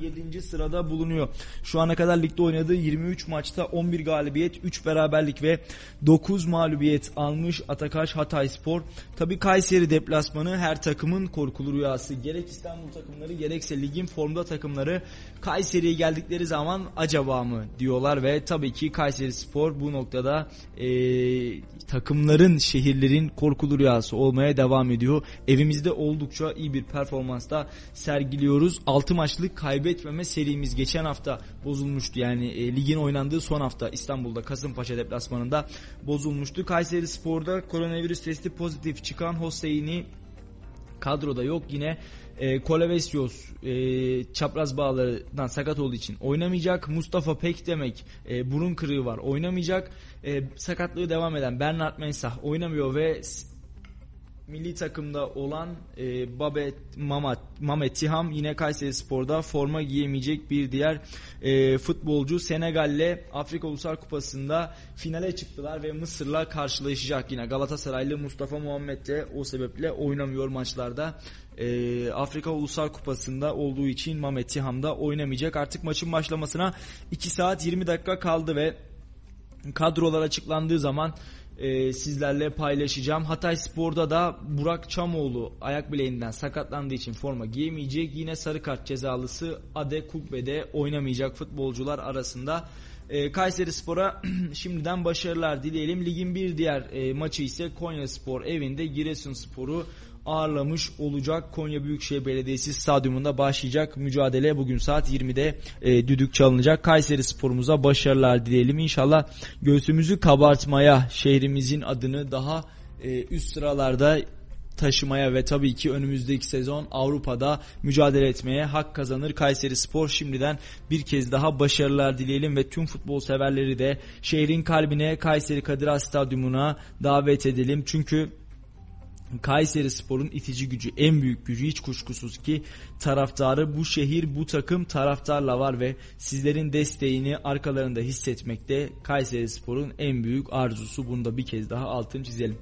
7. sırada bulunuyor. Şu ana kadar ligde oynadığı 23 maçta 11 galibiyet, 3 beraberlik ve 9 mağlubiyet almış Atakaş Hatay Spor. Tabi Kayseri deplasmanı her takımın korkulu rüyası. Gerek İstanbul takımları gerekse ligin formda takımları Kayseri'ye geldikleri zaman acaba mı diyorlar ve tabii ki Kayseri Spor bu noktada e, takımların, şehirlerin korkulu rüyası olmaya devam ediyor. Evimizde oldukça iyi bir performansta sergiliyoruz. 6 maçlık kaybetmeme serimiz geçen hafta bozulmuştu. Yani e, ligin oynandığı son hafta İstanbul'da Kasımpaşa deplasmanında bozulmuştu. Kayseri Spor'da koronavirüs testi pozitif çıkan Hosseini kadroda yok yine e, Kolevesyos e, çapraz bağlarından sakat olduğu için oynamayacak. Mustafa Pek demek e, burun kırığı var oynamayacak. E, sakatlığı devam eden Bernard Mensah oynamıyor ve milli takımda olan e, Babet Mamat, Mamet Tiham yine Kayseri Spor'da forma giyemeyecek bir diğer e, futbolcu Senegal'le Afrika Ulusal Kupası'nda finale çıktılar ve Mısır'la karşılaşacak yine Galatasaraylı Mustafa Muhammed de o sebeple oynamıyor maçlarda. E, Afrika Ulusal Kupası'nda olduğu için Mamet Tiham da oynamayacak. Artık maçın başlamasına 2 saat 20 dakika kaldı ve kadrolar açıklandığı zaman e, sizlerle paylaşacağım. Hatay Spor'da da Burak Çamoğlu ayak bileğinden sakatlandığı için forma giyemeyecek. Yine sarı kart cezalısı Ade Kukbe'de oynamayacak futbolcular arasında. E, Kayseri Spor'a şimdiden başarılar dileyelim. Ligin bir diğer e, maçı ise Konya Spor evinde Giresun Spor'u ağırlamış olacak. Konya Büyükşehir Belediyesi stadyumunda başlayacak mücadele bugün saat 20'de e, düdük çalınacak. Kayseri sporumuza başarılar dileyelim. İnşallah göğsümüzü kabartmaya, şehrimizin adını daha e, üst sıralarda taşımaya ve tabii ki önümüzdeki sezon Avrupa'da mücadele etmeye hak kazanır Kayseri Spor. Şimdiden bir kez daha başarılar dileyelim ve tüm futbol severleri de şehrin kalbine Kayseri Kadir Has Stadyumuna davet edelim. Çünkü Kayseri Spor'un itici gücü, en büyük gücü hiç kuşkusuz ki taraftarı bu şehir, bu takım taraftarla var ve sizlerin desteğini arkalarında hissetmekte Kayseri Spor'un en büyük arzusu. Bunu da bir kez daha altın çizelim.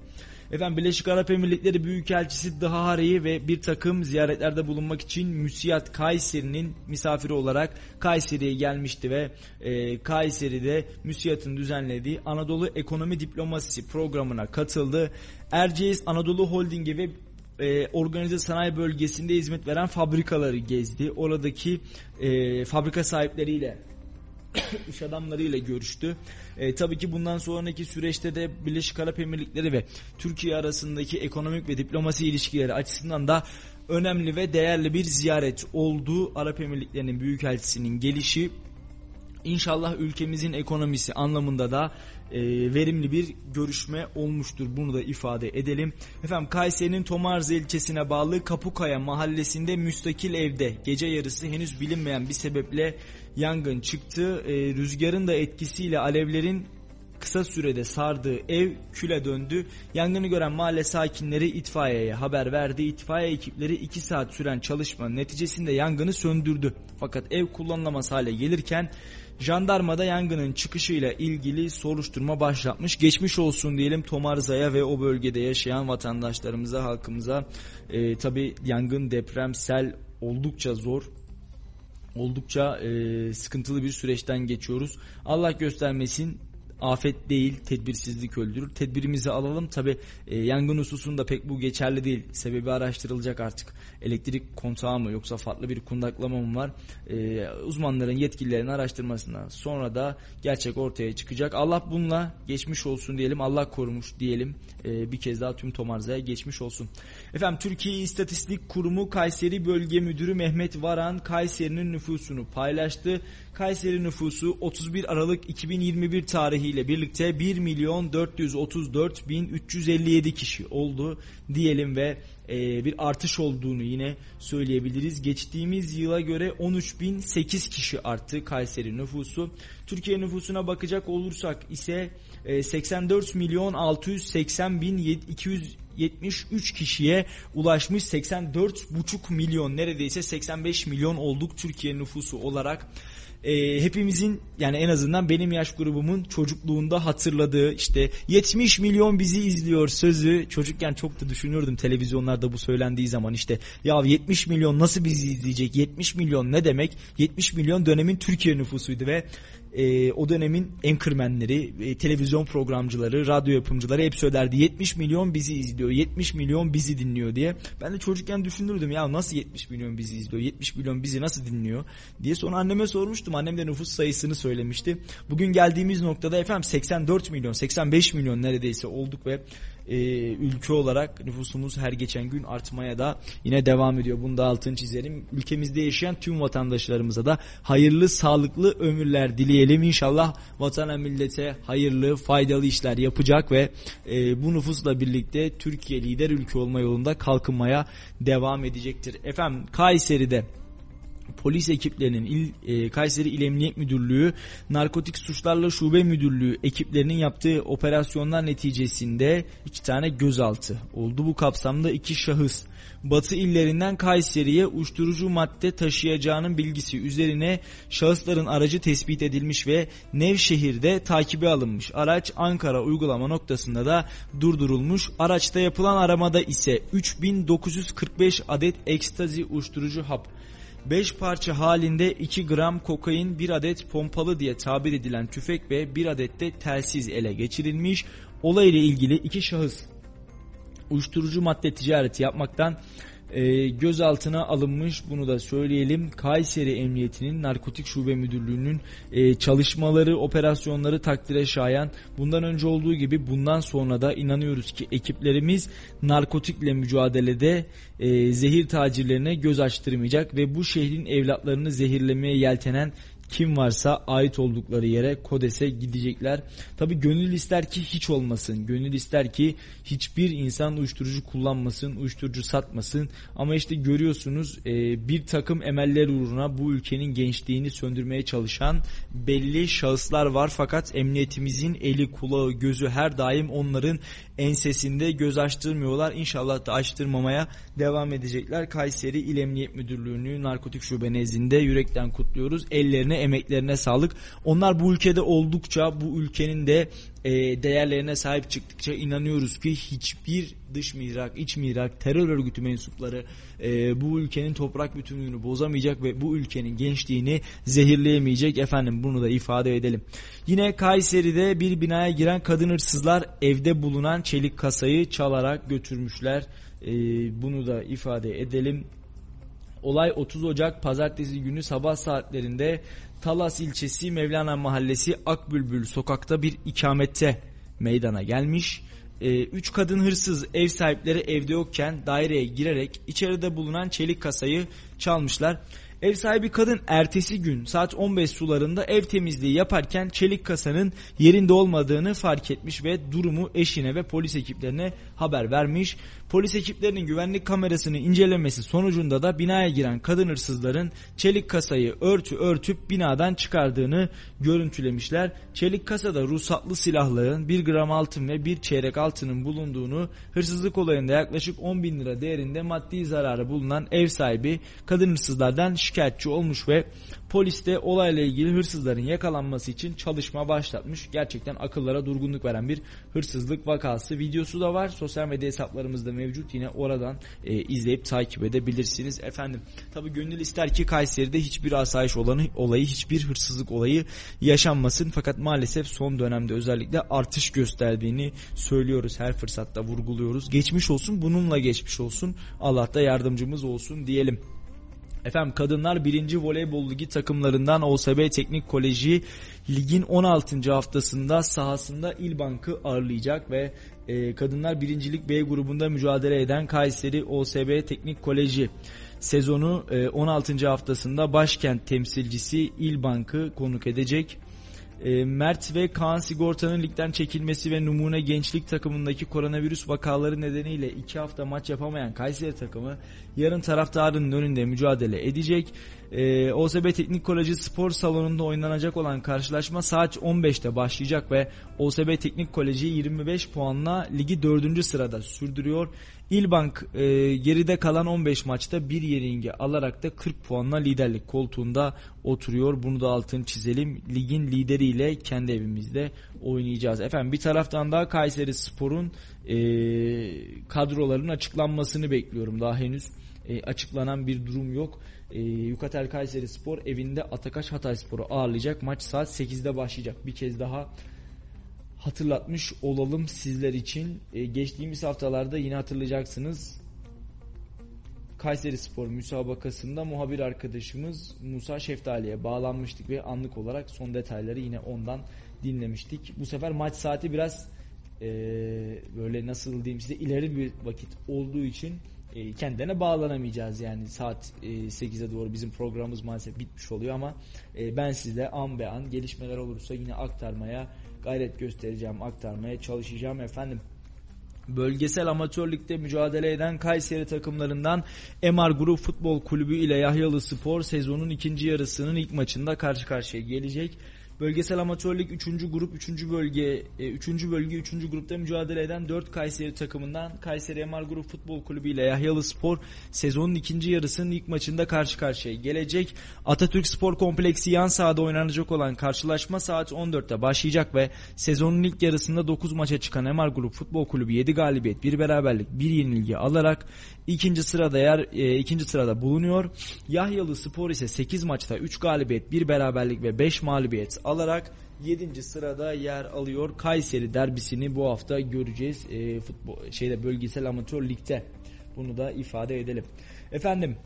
Efendim Birleşik Arap Emirlikleri Büyükelçisi Dahari ve bir takım ziyaretlerde bulunmak için Müsiyat Kayseri'nin misafiri olarak Kayseri'ye gelmişti ve e, Kayseri'de Müsiyat'ın düzenlediği Anadolu Ekonomi Diplomasisi programına katıldı. Erciyes Anadolu Holding'i ve e, organize sanayi bölgesinde hizmet veren fabrikaları gezdi. Oradaki e, fabrika sahipleriyle iş adamlarıyla görüştü. E, tabii ki bundan sonraki süreçte de Birleşik Arap Emirlikleri ve Türkiye arasındaki ekonomik ve diplomasi ilişkileri açısından da önemli ve değerli bir ziyaret oldu. Arap Emirlikleri'nin büyükelçisinin gelişi İnşallah ülkemizin ekonomisi anlamında da e, verimli bir görüşme olmuştur. Bunu da ifade edelim. Efendim Kayseri'nin Tomarza ilçesine bağlı Kapukaya mahallesinde müstakil evde gece yarısı henüz bilinmeyen bir sebeple yangın çıktı. E, rüzgarın da etkisiyle alevlerin kısa sürede sardığı ev küle döndü. Yangını gören mahalle sakinleri itfaiyeye haber verdi. İtfaiye ekipleri 2 saat süren çalışmanın neticesinde yangını söndürdü. Fakat ev kullanılamaz hale gelirken Jandarmada yangının çıkışıyla ilgili soruşturma başlatmış. Geçmiş olsun diyelim Tomarza'ya ve o bölgede yaşayan vatandaşlarımıza, halkımıza. E, Tabi yangın, deprem, sel oldukça zor oldukça e, sıkıntılı bir süreçten geçiyoruz. Allah göstermesin afet değil tedbirsizlik öldürür. Tedbirimizi alalım. Tabi e, yangın hususunda pek bu geçerli değil. Sebebi araştırılacak artık. Elektrik kontağı mı yoksa farklı bir kundaklama mı var? E, uzmanların yetkililerin araştırmasına sonra da gerçek ortaya çıkacak. Allah bununla geçmiş olsun diyelim. Allah korumuş diyelim. E, bir kez daha tüm Tomarza'ya geçmiş olsun. Efendim Türkiye İstatistik Kurumu Kayseri Bölge Müdürü Mehmet Varan Kayseri'nin nüfusunu paylaştı. Kayseri nüfusu 31 Aralık 2021 tarihiyle birlikte 1 milyon 434 bin 357 kişi oldu diyelim ve e, bir artış olduğunu yine söyleyebiliriz. Geçtiğimiz yıla göre 13.008 kişi arttı Kayseri nüfusu. Türkiye nüfusuna bakacak olursak ise e, 84 milyon 680 bin 200 73 kişiye ulaşmış 84,5 milyon neredeyse 85 milyon olduk Türkiye nüfusu olarak e, hepimizin yani en azından benim yaş grubumun çocukluğunda hatırladığı işte 70 milyon bizi izliyor sözü. Çocukken çok da düşünürdüm televizyonlarda bu söylendiği zaman işte ya 70 milyon nasıl bizi izleyecek? 70 milyon ne demek? 70 milyon dönemin Türkiye nüfusuydu. Ve e, o dönemin enkırmenleri, e, televizyon programcıları, radyo yapımcıları hep söylerdi 70 milyon bizi izliyor, 70 milyon bizi dinliyor diye. Ben de çocukken düşünürdüm ya nasıl 70 milyon bizi izliyor, 70 milyon bizi nasıl dinliyor diye sonra anneme sormuştum. Annem de nüfus sayısını söylemişti. Bugün geldiğimiz noktada efendim 84 milyon, 85 milyon neredeyse olduk ve e, ülke olarak nüfusumuz her geçen gün artmaya da yine devam ediyor. Bunu da altını çizelim. Ülkemizde yaşayan tüm vatandaşlarımıza da hayırlı, sağlıklı ömürler dileyelim. İnşallah vatana millete hayırlı, faydalı işler yapacak ve e, bu nüfusla birlikte Türkiye lider ülke olma yolunda kalkınmaya devam edecektir. Efendim Kayseri'de polis ekiplerinin İl, e, Kayseri İl Emniyet Müdürlüğü Narkotik Suçlarla Şube Müdürlüğü ekiplerinin yaptığı operasyonlar neticesinde iki tane gözaltı oldu. Bu kapsamda iki şahıs Batı illerinden Kayseri'ye uyuşturucu madde taşıyacağının bilgisi üzerine şahısların aracı tespit edilmiş ve Nevşehir'de takibe alınmış. Araç Ankara uygulama noktasında da durdurulmuş. Araçta yapılan aramada ise 3945 adet ekstazi uyuşturucu hap 5 parça halinde 2 gram kokain, 1 adet pompalı diye tabir edilen tüfek ve 1 adet de telsiz ele geçirilmiş. Olayla ilgili iki şahıs uyuşturucu madde ticareti yapmaktan e, gözaltına alınmış bunu da söyleyelim. Kayseri Emniyeti'nin Narkotik Şube Müdürlüğü'nün e, çalışmaları, operasyonları takdire şayan. Bundan önce olduğu gibi bundan sonra da inanıyoruz ki ekiplerimiz narkotikle mücadelede e, zehir tacirlerine göz açtırmayacak ve bu şehrin evlatlarını zehirlemeye yeltenen kim varsa ait oldukları yere Kodes'e gidecekler. Tabi gönül ister ki hiç olmasın. Gönül ister ki hiçbir insan uyuşturucu kullanmasın, uyuşturucu satmasın. Ama işte görüyorsunuz e, bir takım emeller uğruna bu ülkenin gençliğini söndürmeye çalışan belli şahıslar var. Fakat emniyetimizin eli, kulağı, gözü her daim onların ensesinde göz açtırmıyorlar. İnşallah da açtırmamaya devam edecekler. Kayseri İl Emniyet Müdürlüğü'nü narkotik şube nezdinde yürekten kutluyoruz. Ellerine, emeklerine sağlık. Onlar bu ülkede oldukça bu ülkenin de e, değerlerine sahip çıktıkça inanıyoruz ki hiçbir dış mihrak, iç mihrak, terör örgütü mensupları e, bu ülkenin toprak bütünlüğünü bozamayacak ve bu ülkenin gençliğini zehirleyemeyecek. Efendim bunu da ifade edelim. Yine Kayseri'de bir binaya giren kadın hırsızlar evde bulunan çelik kasayı çalarak götürmüşler. E, bunu da ifade edelim. Olay 30 Ocak pazartesi günü sabah saatlerinde Talas ilçesi Mevlana Mahallesi Akbülbül sokakta bir ikamette meydana gelmiş. 3 ee, kadın hırsız ev sahipleri evde yokken daireye girerek içeride bulunan çelik kasayı çalmışlar. Ev sahibi kadın ertesi gün saat 15 sularında ev temizliği yaparken çelik kasanın yerinde olmadığını fark etmiş ve durumu eşine ve polis ekiplerine haber vermiş. Polis ekiplerinin güvenlik kamerasını incelemesi sonucunda da binaya giren kadın hırsızların çelik kasayı örtü örtüp binadan çıkardığını görüntülemişler. Çelik kasada ruhsatlı silahların 1 gram altın ve 1 çeyrek altının bulunduğunu hırsızlık olayında yaklaşık 10 bin lira değerinde maddi zararı bulunan ev sahibi kadın hırsızlardan şikayetçi olmuş ve Polis de olayla ilgili hırsızların yakalanması için çalışma başlatmış. Gerçekten akıllara durgunluk veren bir hırsızlık vakası. Videosu da var. Sosyal medya hesaplarımızda mevcut. Yine oradan e, izleyip takip edebilirsiniz. Efendim tabi gönül ister ki Kayseri'de hiçbir asayiş olanı, olayı, hiçbir hırsızlık olayı yaşanmasın. Fakat maalesef son dönemde özellikle artış gösterdiğini söylüyoruz. Her fırsatta vurguluyoruz. Geçmiş olsun bununla geçmiş olsun. Allah da yardımcımız olsun diyelim. Efendim kadınlar 1. Voleybol Ligi takımlarından OSB Teknik Koleji ligin 16. haftasında sahasında İlbank'ı ağırlayacak ve e, kadınlar 1. Lig B grubunda mücadele eden Kayseri OSB Teknik Koleji sezonu e, 16. haftasında başkent temsilcisi İlbank'ı konuk edecek. E, Mert ve Kaan Sigorta'nın ligden çekilmesi ve Numune Gençlik takımındaki koronavirüs vakaları nedeniyle iki hafta maç yapamayan Kayseri takımı yarın taraftarının önünde mücadele edecek. E, OSB Teknik Koleji spor salonunda oynanacak olan karşılaşma saat 15'te başlayacak ve OSB Teknik Koleji 25 puanla ligi 4. sırada sürdürüyor. İlbank e, geride kalan 15 maçta bir yenilgi alarak da 40 puanla liderlik koltuğunda oturuyor. Bunu da altın çizelim. Ligin lideriyle kendi evimizde oynayacağız. Efendim bir taraftan da Kayseri Spor'un e, kadroların açıklanmasını bekliyorum. Daha henüz e, açıklanan bir durum yok. E, Yukatel Kayseri Spor evinde Atakaş Hatay Spor'u ağırlayacak. Maç saat 8'de başlayacak. Bir kez daha hatırlatmış olalım sizler için. E, geçtiğimiz haftalarda yine hatırlayacaksınız. Kayseri Spor müsabakasında muhabir arkadaşımız Musa Şeftali'ye bağlanmıştık ve anlık olarak son detayları yine ondan dinlemiştik. Bu sefer maç saati biraz e, böyle nasıl diyeyim size ileri bir vakit olduğu için e, kendine bağlanamayacağız yani saat e, 8'e doğru bizim programımız maalesef bitmiş oluyor ama e, ben size an be an gelişmeler olursa yine aktarmaya gayret göstereceğim, aktarmaya çalışacağım efendim. Bölgesel amatör ligde mücadele eden Kayseri takımlarından MR Grup Futbol Kulübü ile Yahyalı Spor sezonun ikinci yarısının ilk maçında karşı karşıya gelecek. Bölgesel amatörlük 3. grup 3. bölge 3. E, bölge 3. grupta mücadele eden 4 Kayseri takımından Kayseri MR Grup Futbol Kulübü ile Yahyalı Spor sezonun ikinci yarısının ilk maçında karşı karşıya gelecek. Atatürk Spor Kompleksi yan sahada oynanacak olan karşılaşma saat 14'te başlayacak ve sezonun ilk yarısında 9 maça çıkan MR Grup Futbol Kulübü 7 galibiyet, 1 beraberlik, 1 yenilgi alarak ikinci sırada yer e, ikinci sırada bulunuyor. Yahyalı Spor ise 8 maçta 3 galibiyet, 1 beraberlik ve 5 mağlubiyet alarak 7. sırada yer alıyor. Kayseri derbisini bu hafta göreceğiz. E, futbol şeyde bölgesel amatör ligde. Bunu da ifade edelim. Efendim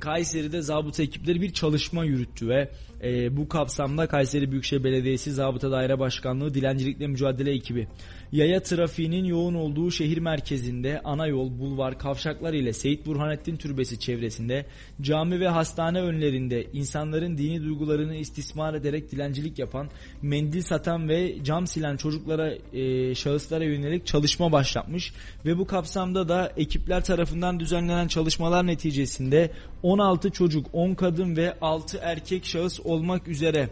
Kayseri'de zabıta ekipleri bir çalışma yürüttü ve e, bu kapsamda Kayseri Büyükşehir Belediyesi Zabıta Daire Başkanlığı Dilencilikle Mücadele Ekibi yaya trafiğinin yoğun olduğu şehir merkezinde ana yol, bulvar, kavşaklar ile Seyit Burhanettin Türbesi çevresinde cami ve hastane önlerinde insanların dini duygularını istismar ederek dilencilik yapan, mendil satan ve cam silen çocuklara, e, şahıslara yönelik çalışma başlatmış ve bu kapsamda da ekipler tarafından düzenlenen çalışmalar neticesinde 16 çocuk, 10 kadın ve 6 erkek şahıs olmak üzere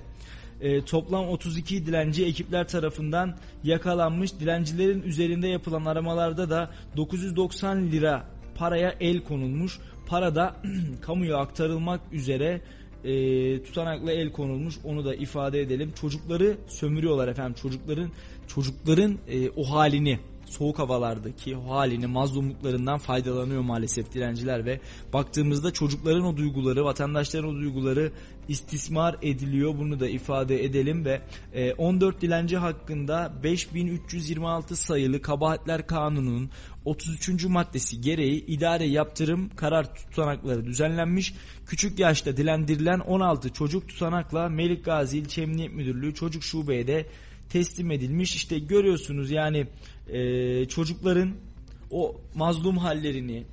e, toplam 32 dilenci ekipler tarafından yakalanmış. Dilencilerin üzerinde yapılan aramalarda da 990 lira paraya el konulmuş. Para da kamuya aktarılmak üzere e, tutanakla el konulmuş. Onu da ifade edelim. Çocukları sömürüyorlar efendim. Çocukların çocukların e, o halini soğuk havalardaki halini mazlumluklarından faydalanıyor maalesef dilenciler ve baktığımızda çocukların o duyguları, vatandaşların o duyguları istismar ediliyor. Bunu da ifade edelim ve 14 e, dilenci hakkında 5326 sayılı kabahatler kanununun 33. maddesi gereği idare yaptırım karar tutanakları düzenlenmiş. Küçük yaşta dilendirilen 16 çocuk tutanakla Melik Gazi İlçe Emniyet Müdürlüğü Çocuk Şube'ye teslim edilmiş. İşte görüyorsunuz yani e, çocukların o mazlum hallerini,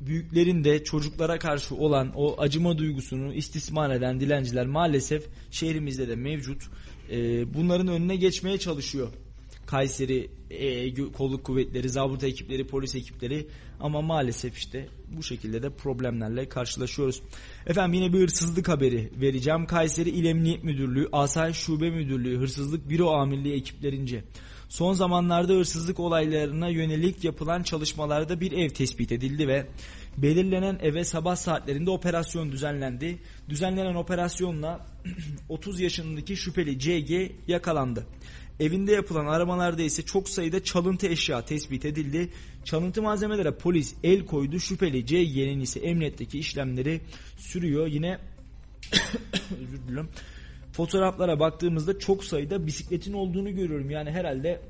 büyüklerin de çocuklara karşı olan o acıma duygusunu istismar eden dilenciler maalesef şehrimizde de mevcut. E, bunların önüne geçmeye çalışıyor. Kayseri e, kolluk kuvvetleri, zabıta ekipleri, polis ekipleri ama maalesef işte bu şekilde de problemlerle karşılaşıyoruz. Efendim yine bir hırsızlık haberi vereceğim. Kayseri İl Emniyet Müdürlüğü, Asayiş Şube Müdürlüğü, Hırsızlık Büro Amirliği ekiplerince son zamanlarda hırsızlık olaylarına yönelik yapılan çalışmalarda bir ev tespit edildi ve belirlenen eve sabah saatlerinde operasyon düzenlendi. Düzenlenen operasyonla 30 yaşındaki şüpheli CG yakalandı. Evinde yapılan aramalarda ise çok sayıda çalıntı eşya tespit edildi. Çalıntı malzemelere polis el koydu. Şüpheli CG'nin ise emniyetteki işlemleri sürüyor. Yine özür dilerim. Fotoğraflara baktığımızda çok sayıda bisikletin olduğunu görüyorum. Yani herhalde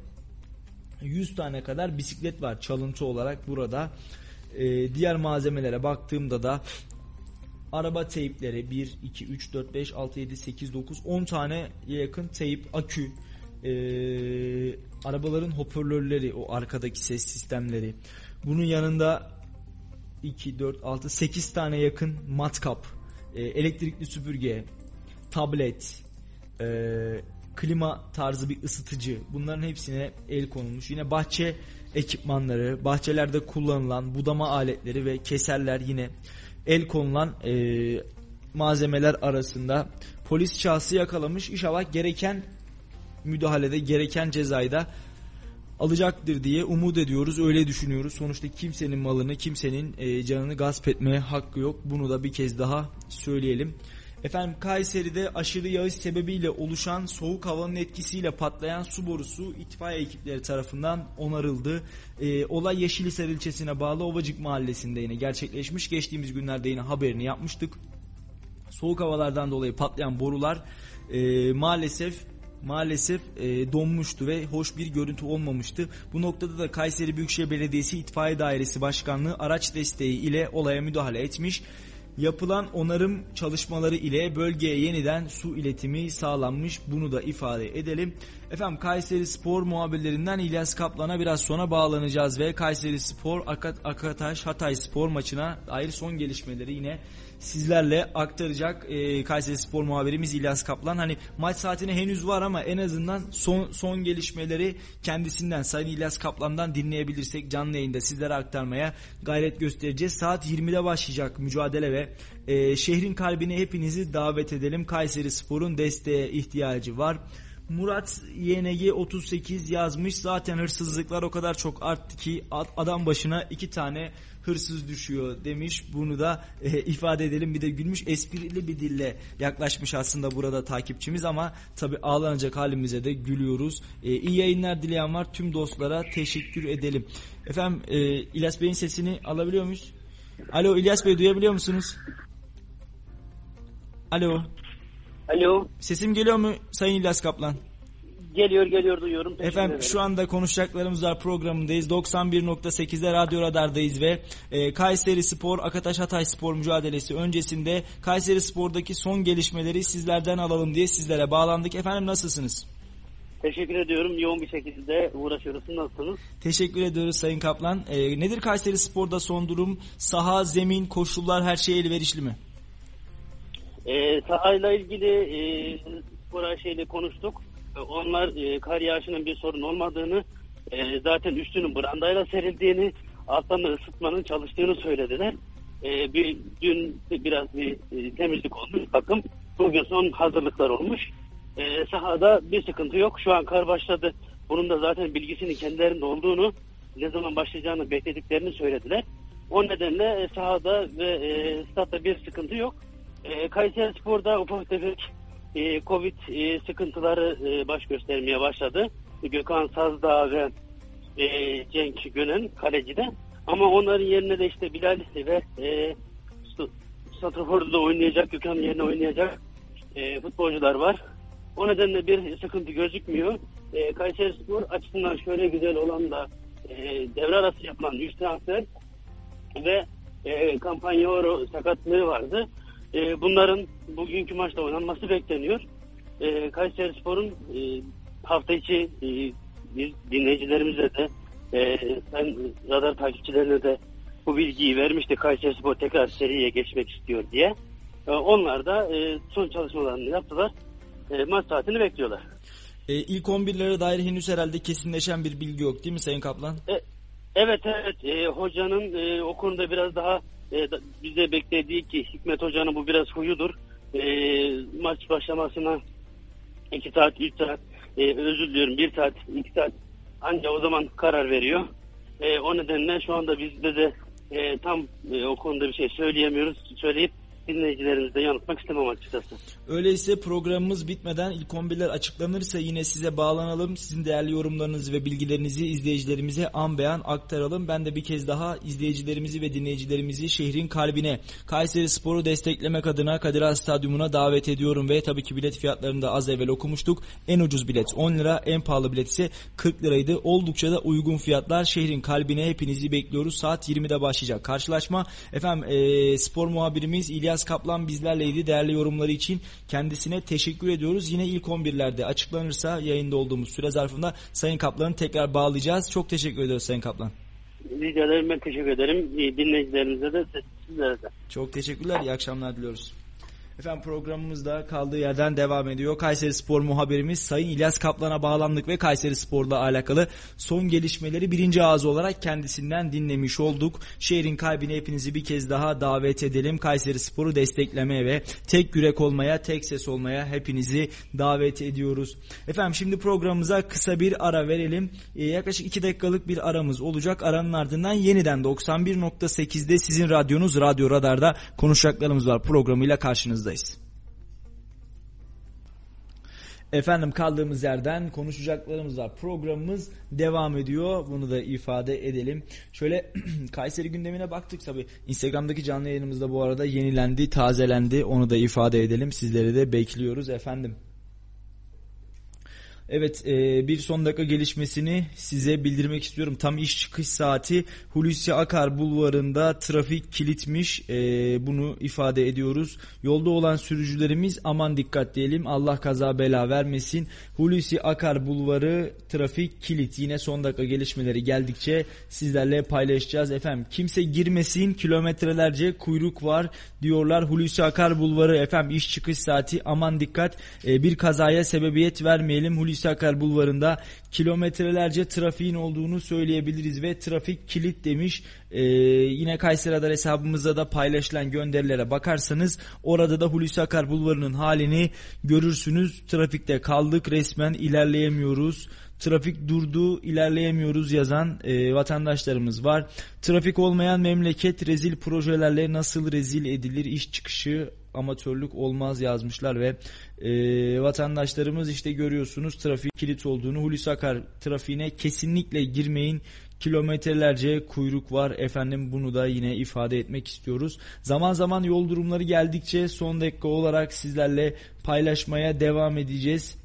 100 tane kadar bisiklet var çalıntı olarak burada. Ee, diğer malzemelere baktığımda da araba teypleri 1, 2, 3, 4, 5, 6, 7, 8, 9, 10 tane yakın teyp, akü, e, arabaların hoparlörleri, o arkadaki ses sistemleri. Bunun yanında 2, 4, 6, 8 tane yakın matkap, e, elektrikli süpürge, tablet, e, klima tarzı bir ısıtıcı bunların hepsine el konulmuş. Yine bahçe ekipmanları, bahçelerde kullanılan budama aletleri ve keserler yine el konulan e, malzemeler arasında polis şahsı yakalamış. İnşallah gereken müdahalede gereken cezayı da alacaktır diye umut ediyoruz. Öyle düşünüyoruz. Sonuçta kimsenin malını, kimsenin e, canını gasp etmeye hakkı yok. Bunu da bir kez daha söyleyelim. Efendim Kayseri'de aşırı yağış sebebiyle oluşan soğuk havanın etkisiyle patlayan su borusu itfaiye ekipleri tarafından onarıldı. Ee, olay Yeşilisar ilçesine bağlı Ovacık mahallesinde yine gerçekleşmiş. Geçtiğimiz günlerde yine haberini yapmıştık. Soğuk havalardan dolayı patlayan borular e, maalesef maalesef e, donmuştu ve hoş bir görüntü olmamıştı. Bu noktada da Kayseri Büyükşehir Belediyesi İtfaiye Dairesi Başkanlığı araç desteği ile olaya müdahale etmiş. Yapılan onarım çalışmaları ile bölgeye yeniden su iletimi sağlanmış. Bunu da ifade edelim. Efendim Kayseri Spor muhabirlerinden İlyas Kaplan'a biraz sonra bağlanacağız ve Kayseri Spor Akat Akataş Hatay Spor maçına dair son gelişmeleri yine sizlerle aktaracak e, Kayseri Spor muhabirimiz İlyas Kaplan. Hani maç saatine henüz var ama en azından son son gelişmeleri kendisinden Sayın İlyas Kaplan'dan dinleyebilirsek canlı yayında sizlere aktarmaya gayret göstereceğiz. Saat 20'de başlayacak mücadele ve e, şehrin kalbine hepinizi davet edelim. Kayseri Spor'un desteğe ihtiyacı var. Murat YNG 38 yazmış. Zaten hırsızlıklar o kadar çok arttı ki adam başına iki tane hırsız düşüyor demiş. Bunu da e, ifade edelim. Bir de gülmüş esprili bir dille yaklaşmış aslında burada takipçimiz ama tabi ağlanacak halimize de gülüyoruz. E, iyi yayınlar dileyen var. Tüm dostlara teşekkür edelim. Efendim e, İlyas Bey'in sesini alabiliyor muyuz? Alo İlyas Bey duyabiliyor musunuz? Alo. Alo. Sesim geliyor mu Sayın İlyas Kaplan? Geliyor geliyor duyuyorum. Teşekkür Efendim ederim. şu anda konuşacaklarımız var programındayız. 91.8'de Radyo Radar'dayız ve e, Kayseri Spor Akataş Hatay Spor mücadelesi öncesinde Kayseri Spor'daki son gelişmeleri sizlerden alalım diye sizlere bağlandık. Efendim nasılsınız? Teşekkür ediyorum. Yoğun bir şekilde uğraşıyoruz. Nasılsınız? Teşekkür ediyoruz Sayın Kaplan. E, nedir Kayseri Spor'da son durum? Saha, zemin, koşullar her şey elverişli mi? Ee, sahayla ilgili e, spor şeyle konuştuk. E, Onlar e, kar yağışının bir sorun olmadığını, e, zaten üstünün brandayla serildiğini, alttan ısıtmanın çalıştığını söylediler. E, bir, dün biraz bir e, temizlik olmuş bakım. Bugün son hazırlıklar olmuş. E, sahada bir sıkıntı yok. Şu an kar başladı. Bunun da zaten bilgisinin kendilerinde olduğunu, ne zaman başlayacağını beklediklerini söylediler. O nedenle e, sahada ve e, statta bir sıkıntı yok. E, Kayseri Spor'da ufak tefek e, Covid e, sıkıntıları e, baş göstermeye başladı. Gökhan Sazdağ ve e, Cenk Gönen kalecide. Ama onların yerine de işte Bilal ve e, Santrafor'da oynayacak, Gökhan'ın yerine oynayacak e, futbolcular var. O nedenle bir sıkıntı gözükmüyor. E, Kayseri Spor açısından şöyle güzel olan da e, devre arası yapılan 3 transfer ve e, Campagnolo sakatlığı vardı. E, bunların bugünkü maçta oynanması bekleniyor. E, Kayseri Spor'un e, hafta içi e, biz dinleyicilerimize de e, ben radar takipçilerine de bu bilgiyi vermişti. Kayseri Spor tekrar seriye geçmek istiyor diye. E, onlar da e, son çalışmalarını yaptılar. E, maç saatini bekliyorlar. E, ilk 11'lere dair henüz herhalde kesinleşen bir bilgi yok değil mi Sayın Kaplan? Evet evet e, hocanın e, o konuda biraz daha e, bize beklediği ki Hikmet hocanın bu biraz huyudur. E, maç başlamasına 2 saat 3 saat e, özür diliyorum 1 saat 2 saat anca o zaman karar veriyor. E, o nedenle şu anda bizde de e, tam e, o konuda bir şey söyleyemiyoruz. Söyleyip dinleyicilerimizi de yanıltmak istemem açıkçası. Öyleyse programımız bitmeden ilk 11'ler açıklanırsa yine size bağlanalım. Sizin değerli yorumlarınızı ve bilgilerinizi izleyicilerimize an beyan aktaralım. Ben de bir kez daha izleyicilerimizi ve dinleyicilerimizi şehrin kalbine Kayseri Spor'u desteklemek adına Kadir Has Stadyumuna davet ediyorum ve tabii ki bilet fiyatlarını da az evvel okumuştuk. En ucuz bilet 10 lira, en pahalı bilet ise 40 liraydı. Oldukça da uygun fiyatlar. Şehrin kalbine hepinizi bekliyoruz. Saat 20'de başlayacak karşılaşma. Efendim eee, spor muhabirimiz İlyas Kaplan bizlerleydi. Değerli yorumları için kendisine teşekkür ediyoruz. Yine ilk 11'lerde açıklanırsa yayında olduğumuz süre zarfında Sayın Kaplan'ı tekrar bağlayacağız. Çok teşekkür ediyoruz Sayın Kaplan. Rica ederim ben teşekkür ederim. Dinleyicilerimize de sizlere de. Çok teşekkürler. İyi akşamlar diliyoruz. Efendim programımız da kaldığı yerden devam ediyor. Kayseri Spor muhabirimiz Sayın İlyas Kaplan'a bağlandık ve Kayseri Spor'la alakalı son gelişmeleri birinci ağız olarak kendisinden dinlemiş olduk. Şehrin kalbine hepinizi bir kez daha davet edelim. Kayseri Spor'u desteklemeye ve tek yürek olmaya, tek ses olmaya hepinizi davet ediyoruz. Efendim şimdi programımıza kısa bir ara verelim. Ee, yaklaşık 2 dakikalık bir aramız olacak. Aranın ardından yeniden 91.8'de sizin radyonuz Radyo Radar'da konuşacaklarımız var programıyla karşınızdayız. Efendim kaldığımız yerden konuşacaklarımız var. Programımız devam ediyor. Bunu da ifade edelim. Şöyle Kayseri gündemine baktık tabi. Instagram'daki canlı yayınımızda bu arada yenilendi, tazelendi. Onu da ifade edelim. Sizleri de bekliyoruz efendim. Evet e, bir son dakika gelişmesini size bildirmek istiyorum. Tam iş çıkış saati Hulusi Akar bulvarında trafik kilitmiş. E, bunu ifade ediyoruz. Yolda olan sürücülerimiz aman dikkat diyelim. Allah kaza bela vermesin. Hulusi Akar bulvarı trafik kilit. Yine son dakika gelişmeleri geldikçe sizlerle paylaşacağız. Efendim kimse girmesin kilometrelerce kuyruk var diyorlar. Hulusi Akar bulvarı efendim iş çıkış saati aman dikkat. E, bir kazaya sebebiyet vermeyelim. Hulusi Akar bulvarında kilometrelerce trafiğin olduğunu söyleyebiliriz ve trafik kilit demiş. Ee, yine Kayseri Radar hesabımızda da paylaşılan gönderilere bakarsanız orada da Hulusi Akar bulvarının halini görürsünüz. Trafikte kaldık resmen ilerleyemiyoruz. Trafik durdu, ilerleyemiyoruz yazan e, vatandaşlarımız var. Trafik olmayan memleket rezil projelerle nasıl rezil edilir iş çıkışı amatörlük olmaz yazmışlar ve e, vatandaşlarımız işte görüyorsunuz trafik kilit olduğunu Hulusi Akar trafiğine kesinlikle girmeyin kilometrelerce kuyruk var efendim bunu da yine ifade etmek istiyoruz. Zaman zaman yol durumları geldikçe son dakika olarak sizlerle paylaşmaya devam edeceğiz.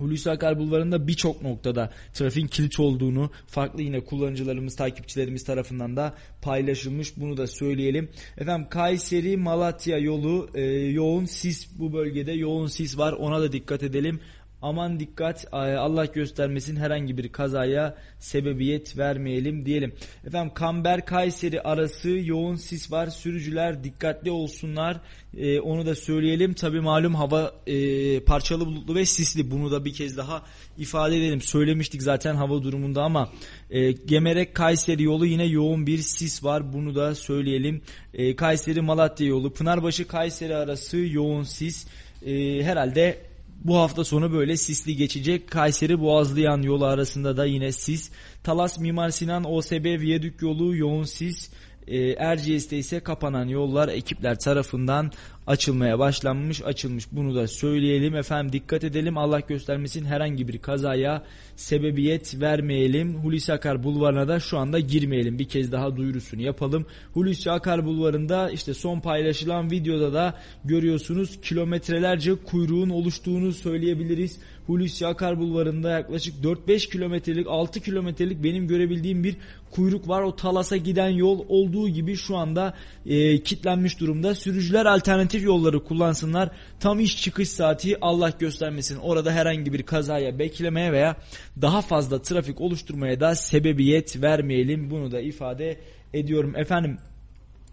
Hulusi Akar Bulvarı'nda birçok noktada trafiğin kilit olduğunu farklı yine kullanıcılarımız, takipçilerimiz tarafından da paylaşılmış. Bunu da söyleyelim. Efendim Kayseri Malatya yolu e, yoğun sis bu bölgede yoğun sis var. Ona da dikkat edelim. Aman dikkat Allah göstermesin herhangi bir kazaya sebebiyet vermeyelim diyelim. Efendim Kamber Kayseri arası yoğun sis var. Sürücüler dikkatli olsunlar. Ee, onu da söyleyelim. Tabi malum hava e, parçalı bulutlu ve sisli. Bunu da bir kez daha ifade edelim. Söylemiştik zaten hava durumunda ama e, Gemerek Kayseri yolu yine yoğun bir sis var. Bunu da söyleyelim. E, Kayseri Malatya yolu Pınarbaşı Kayseri arası yoğun sis. E, herhalde bu hafta sonu böyle sisli geçecek. Kayseri Boğazlıyan yolu arasında da yine sis. Talas Mimar Sinan OSB Viyadük yolu yoğun sis. E, Erciyes'te ise kapanan yollar ekipler tarafından açılmaya başlanmış açılmış. Bunu da söyleyelim efendim dikkat edelim. Allah göstermesin herhangi bir kazaya sebebiyet vermeyelim. Hulusi Akar bulvarına da şu anda girmeyelim. Bir kez daha duyurusunu yapalım. Hulusi Akar bulvarında işte son paylaşılan videoda da görüyorsunuz kilometrelerce kuyruğun oluştuğunu söyleyebiliriz. Hulusi Akar bulvarında yaklaşık 4-5 kilometrelik 6 kilometrelik benim görebildiğim bir kuyruk var. O Talas'a giden yol olduğu gibi şu anda e, kitlenmiş durumda. Sürücüler alternatif alternatif yolları kullansınlar. Tam iş çıkış saati Allah göstermesin. Orada herhangi bir kazaya beklemeye veya daha fazla trafik oluşturmaya da sebebiyet vermeyelim. Bunu da ifade ediyorum. Efendim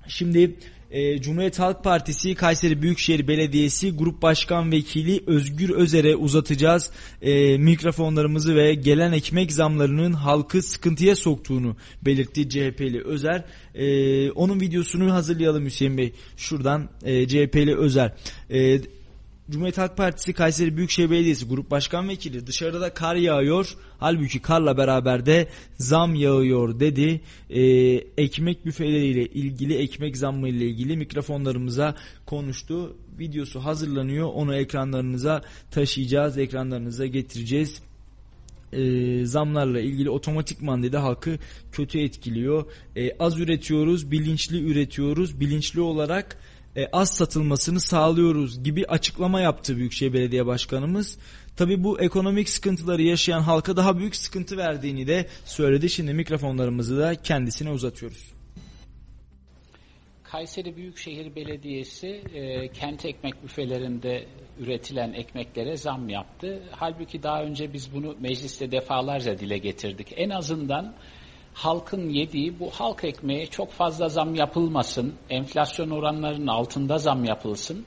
şimdi e, Cumhuriyet Halk Partisi Kayseri Büyükşehir Belediyesi Grup Başkan Vekili Özgür Özer'e uzatacağız e, mikrofonlarımızı ve gelen ekmek zamlarının halkı sıkıntıya soktuğunu belirtti CHP'li Özer. E, onun videosunu hazırlayalım Hüseyin Bey. Şuradan e, CHP'li Özer. E, Cumhuriyet Halk Partisi Kayseri Büyükşehir Belediyesi Grup Başkan Vekili dışarıda da kar yağıyor. Halbuki karla beraber de zam yağıyor dedi. Ee, ekmek büfeleriyle ilgili ekmek zammı ile ilgili mikrofonlarımıza konuştu. Videosu hazırlanıyor. Onu ekranlarınıza taşıyacağız. Ekranlarınıza getireceğiz e, zamlarla ilgili otomatikman dedi halkı kötü etkiliyor. E, az üretiyoruz, bilinçli üretiyoruz. Bilinçli olarak e, az satılmasını sağlıyoruz gibi açıklama yaptı Büyükşehir Belediye Başkanımız. Tabi bu ekonomik sıkıntıları yaşayan halka daha büyük sıkıntı verdiğini de söyledi. Şimdi mikrofonlarımızı da kendisine uzatıyoruz. Kayseri Büyükşehir Belediyesi e, kent ekmek büfelerinde üretilen ekmeklere zam yaptı. Halbuki daha önce biz bunu mecliste defalarca dile getirdik. En azından halkın yediği bu halk ekmeğe çok fazla zam yapılmasın, enflasyon oranlarının altında zam yapılsın,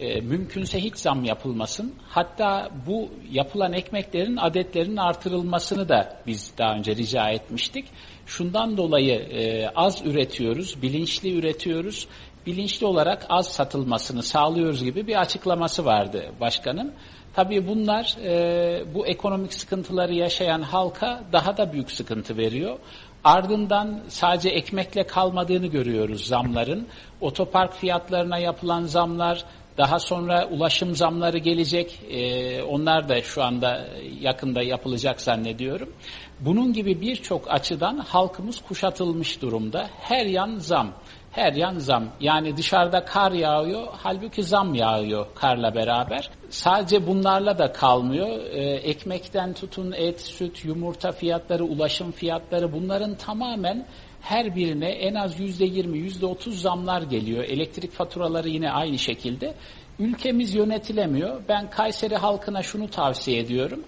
e, mümkünse hiç zam yapılmasın. Hatta bu yapılan ekmeklerin adetlerinin artırılmasını da biz daha önce rica etmiştik. Şundan dolayı e, az üretiyoruz, bilinçli üretiyoruz, bilinçli olarak az satılmasını sağlıyoruz gibi bir açıklaması vardı başkanın. Tabii bunlar e, bu ekonomik sıkıntıları yaşayan halka daha da büyük sıkıntı veriyor. Ardından sadece ekmekle kalmadığını görüyoruz zamların. Otopark fiyatlarına yapılan zamlar, daha sonra ulaşım zamları gelecek. Ee, onlar da şu anda yakında yapılacak zannediyorum. Bunun gibi birçok açıdan halkımız kuşatılmış durumda. Her yan zam. Her yan zam. Yani dışarıda kar yağıyor, halbuki zam yağıyor karla beraber. Sadece bunlarla da kalmıyor. Ee, ekmekten tutun et, süt, yumurta fiyatları, ulaşım fiyatları bunların tamamen her birine en az yüzde yirmi, yüzde otuz zamlar geliyor. Elektrik faturaları yine aynı şekilde. Ülkemiz yönetilemiyor. Ben Kayseri halkına şunu tavsiye ediyorum.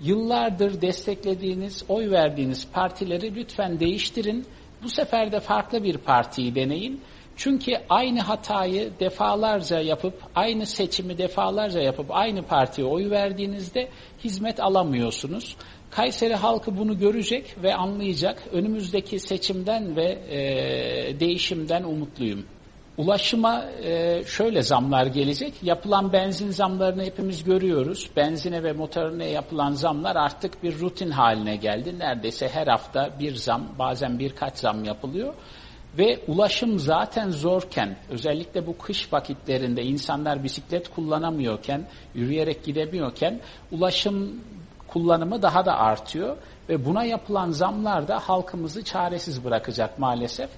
Yıllardır desteklediğiniz, oy verdiğiniz partileri lütfen değiştirin bu sefer de farklı bir partiyi deneyin. Çünkü aynı hatayı defalarca yapıp, aynı seçimi defalarca yapıp aynı partiye oy verdiğinizde hizmet alamıyorsunuz. Kayseri halkı bunu görecek ve anlayacak. Önümüzdeki seçimden ve e, değişimden umutluyum. Ulaşıma e, şöyle zamlar gelecek. Yapılan benzin zamlarını hepimiz görüyoruz. Benzine ve motorine yapılan zamlar artık bir rutin haline geldi. Neredeyse her hafta bir zam, bazen birkaç zam yapılıyor. Ve ulaşım zaten zorken, özellikle bu kış vakitlerinde insanlar bisiklet kullanamıyorken, yürüyerek gidemiyorken, ulaşım kullanımı daha da artıyor. Ve buna yapılan zamlar da halkımızı çaresiz bırakacak maalesef.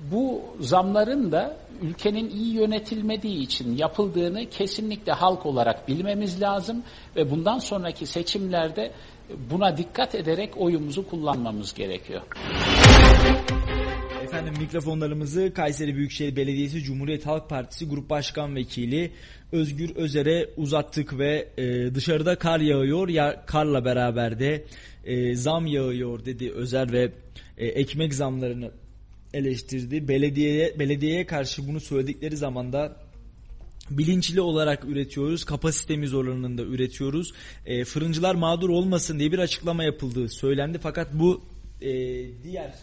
Bu zamların da ülkenin iyi yönetilmediği için yapıldığını kesinlikle halk olarak bilmemiz lazım ve bundan sonraki seçimlerde buna dikkat ederek oyumuzu kullanmamız gerekiyor. Efendim mikrofonlarımızı Kayseri Büyükşehir Belediyesi Cumhuriyet Halk Partisi Grup Başkan Vekili Özgür Özer'e uzattık ve e, dışarıda kar yağıyor ya karla beraber de e, zam yağıyor dedi Özer ve e, ekmek zamlarını eleştirdi. Belediyeye belediyeye karşı bunu söyledikleri zaman da bilinçli olarak üretiyoruz. Kapasitemiz oranında üretiyoruz. E, fırıncılar mağdur olmasın diye bir açıklama yapıldığı söylendi. Fakat bu e, diğer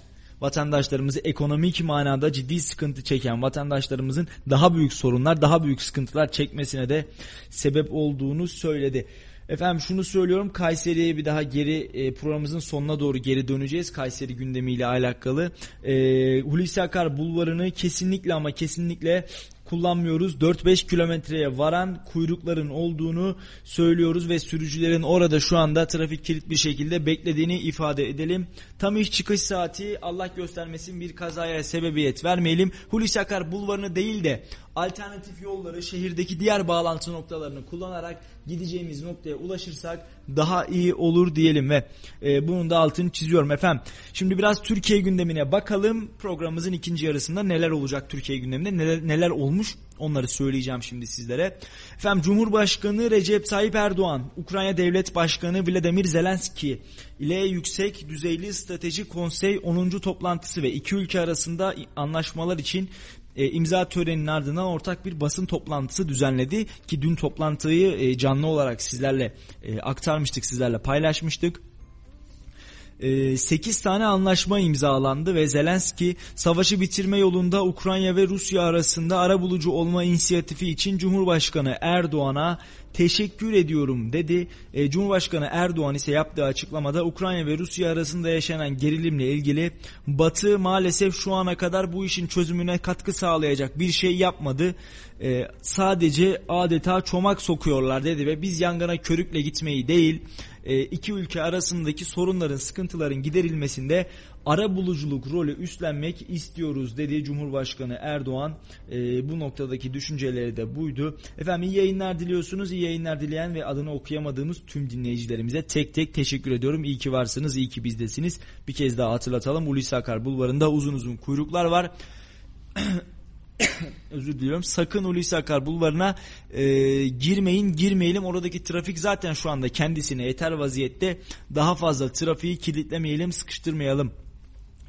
vatandaşlarımızı ekonomik manada ciddi sıkıntı çeken vatandaşlarımızın daha büyük sorunlar, daha büyük sıkıntılar çekmesine de sebep olduğunu söyledi. Efendim şunu söylüyorum Kayseri'ye bir daha geri e, programımızın sonuna doğru geri döneceğiz Kayseri gündemiyle alakalı. E, Hulusi Akar bulvarını kesinlikle ama kesinlikle kullanmıyoruz. 4-5 kilometreye varan kuyrukların olduğunu söylüyoruz ve sürücülerin orada şu anda trafik kilit bir şekilde beklediğini ifade edelim. Tam iş çıkış saati Allah göstermesin bir kazaya sebebiyet vermeyelim. Hulusi Akar bulvarını değil de alternatif yolları şehirdeki diğer bağlantı noktalarını kullanarak gideceğimiz noktaya ulaşırsak daha iyi olur diyelim ve e, bunun da altını çiziyorum efendim. Şimdi biraz Türkiye gündemine bakalım. Programımızın ikinci yarısında neler olacak Türkiye gündeminde neler, neler olmuş onları söyleyeceğim şimdi sizlere. Efendim Cumhurbaşkanı Recep Tayyip Erdoğan, Ukrayna Devlet Başkanı Vladimir Zelenski ile yüksek düzeyli strateji konsey 10. toplantısı ve iki ülke arasında anlaşmalar için e, imza töreninin ardından ortak bir basın toplantısı düzenledi ki dün toplantıyı e, canlı olarak sizlerle e, aktarmıştık, sizlerle paylaşmıştık. 8 tane anlaşma imzalandı ve Zelenski savaşı bitirme yolunda Ukrayna ve Rusya arasında ara bulucu olma inisiyatifi için Cumhurbaşkanı Erdoğan'a teşekkür ediyorum dedi. E, Cumhurbaşkanı Erdoğan ise yaptığı açıklamada Ukrayna ve Rusya arasında yaşanan gerilimle ilgili Batı maalesef şu ana kadar bu işin çözümüne katkı sağlayacak bir şey yapmadı. E, sadece adeta çomak sokuyorlar dedi ve biz yangına körükle gitmeyi değil iki ülke arasındaki sorunların sıkıntıların giderilmesinde ara buluculuk rolü üstlenmek istiyoruz dedi Cumhurbaşkanı Erdoğan. E, bu noktadaki düşünceleri de buydu. Efendim iyi yayınlar diliyorsunuz. İyi yayınlar dileyen ve adını okuyamadığımız tüm dinleyicilerimize tek tek teşekkür ediyorum. İyi ki varsınız, iyi ki bizdesiniz. Bir kez daha hatırlatalım. Hulusi Akar Bulvarı'nda uzun uzun kuyruklar var. özür diliyorum. Sakın Hulusi Akar bulvarına e, girmeyin, girmeyelim. Oradaki trafik zaten şu anda kendisine yeter vaziyette. Daha fazla trafiği kilitlemeyelim, sıkıştırmayalım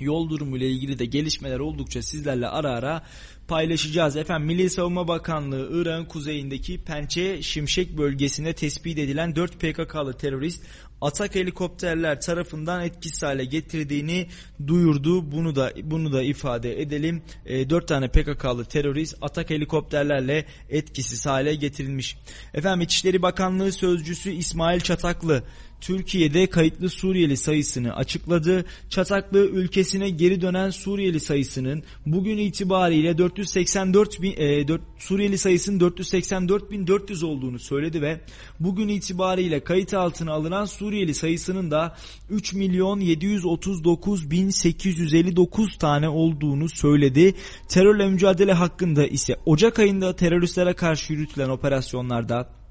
yol durumu ile ilgili de gelişmeler oldukça sizlerle ara ara paylaşacağız. Efendim Milli Savunma Bakanlığı Irak'ın kuzeyindeki Pençe Şimşek bölgesinde tespit edilen 4 PKK'lı terörist atak helikopterler tarafından etkisiz hale getirdiğini duyurdu. Bunu da bunu da ifade edelim. E, 4 tane PKK'lı terörist atak helikopterlerle etkisiz hale getirilmiş. Efendim İçişleri Bakanlığı sözcüsü İsmail Çataklı Türkiye'de kayıtlı Suriyeli sayısını açıkladı. Çataklı ülkesine geri dönen Suriyeli sayısının bugün itibariyle 484 bin, e, 4, Suriyeli sayısının 484.400 olduğunu söyledi ve bugün itibariyle kayıt altına alınan Suriyeli sayısının da 3 milyon 739 bin 859 tane olduğunu söyledi. Terörle mücadele hakkında ise Ocak ayında teröristlere karşı yürütülen operasyonlarda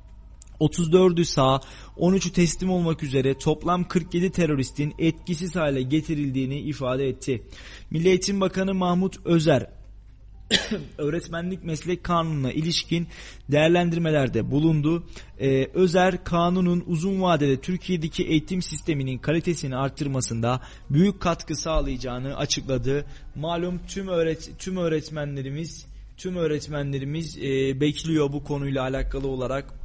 34'ü sağ, 13'ü teslim olmak üzere toplam 47 teröristin etkisiz hale getirildiğini ifade etti. Milli Eğitim Bakanı Mahmut Özer öğretmenlik meslek kanununa ilişkin değerlendirmelerde bulundu. Ee, Özer kanunun uzun vadede Türkiye'deki eğitim sisteminin kalitesini arttırmasında büyük katkı sağlayacağını açıkladı. Malum tüm öğret tüm öğretmenlerimiz tüm öğretmenlerimiz e, bekliyor bu konuyla alakalı olarak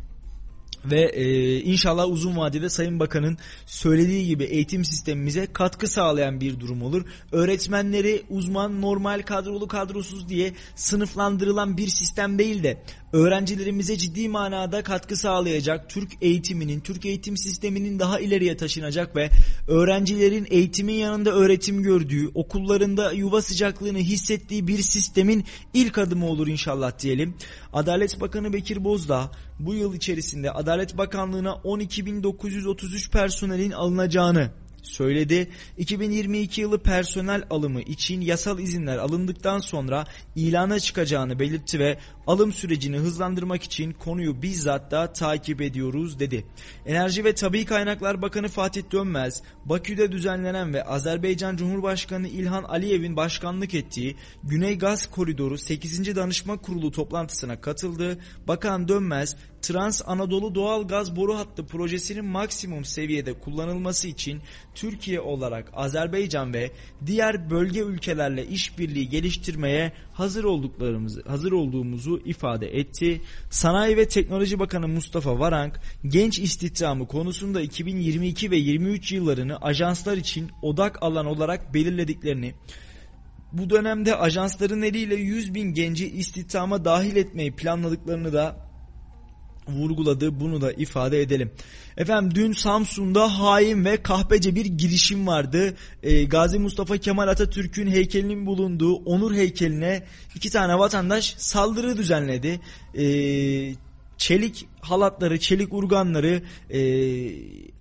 ve e, inşallah uzun vadede Sayın Bakan'ın söylediği gibi eğitim sistemimize katkı sağlayan bir durum olur. Öğretmenleri uzman, normal, kadrolu, kadrosuz diye sınıflandırılan bir sistem değil de öğrencilerimize ciddi manada katkı sağlayacak, Türk eğitiminin, Türk eğitim sisteminin daha ileriye taşınacak ve öğrencilerin eğitimin yanında öğretim gördüğü, okullarında yuva sıcaklığını hissettiği bir sistemin ilk adımı olur inşallah diyelim. Adalet Bakanı Bekir Bozdağ bu yıl içerisinde Adalet Bakanlığı'na 12.933 personelin alınacağını söyledi. 2022 yılı personel alımı için yasal izinler alındıktan sonra ilana çıkacağını belirtti ve alım sürecini hızlandırmak için konuyu bizzat da takip ediyoruz dedi. Enerji ve Tabi Kaynaklar Bakanı Fatih Dönmez, Bakü'de düzenlenen ve Azerbaycan Cumhurbaşkanı İlhan Aliyev'in başkanlık ettiği Güney Gaz Koridoru 8. Danışma Kurulu toplantısına katıldı. Bakan Dönmez, Trans Anadolu Doğal Gaz Boru Hattı projesinin maksimum seviyede kullanılması için Türkiye olarak Azerbaycan ve diğer bölge ülkelerle işbirliği geliştirmeye hazır olduklarımızı hazır olduğumuzu ifade etti. Sanayi ve Teknoloji Bakanı Mustafa Varank genç istihdamı konusunda 2022 ve 23 yıllarını ajanslar için odak alan olarak belirlediklerini bu dönemde ajansların eliyle 100 bin genci istihdama dahil etmeyi planladıklarını da vurguladı. Bunu da ifade edelim. Efendim dün Samsun'da hain ve kahpece bir girişim vardı. Ee, Gazi Mustafa Kemal Atatürk'ün heykelinin bulunduğu onur heykeline iki tane vatandaş saldırı düzenledi. Ee, çelik halatları, çelik urganları e,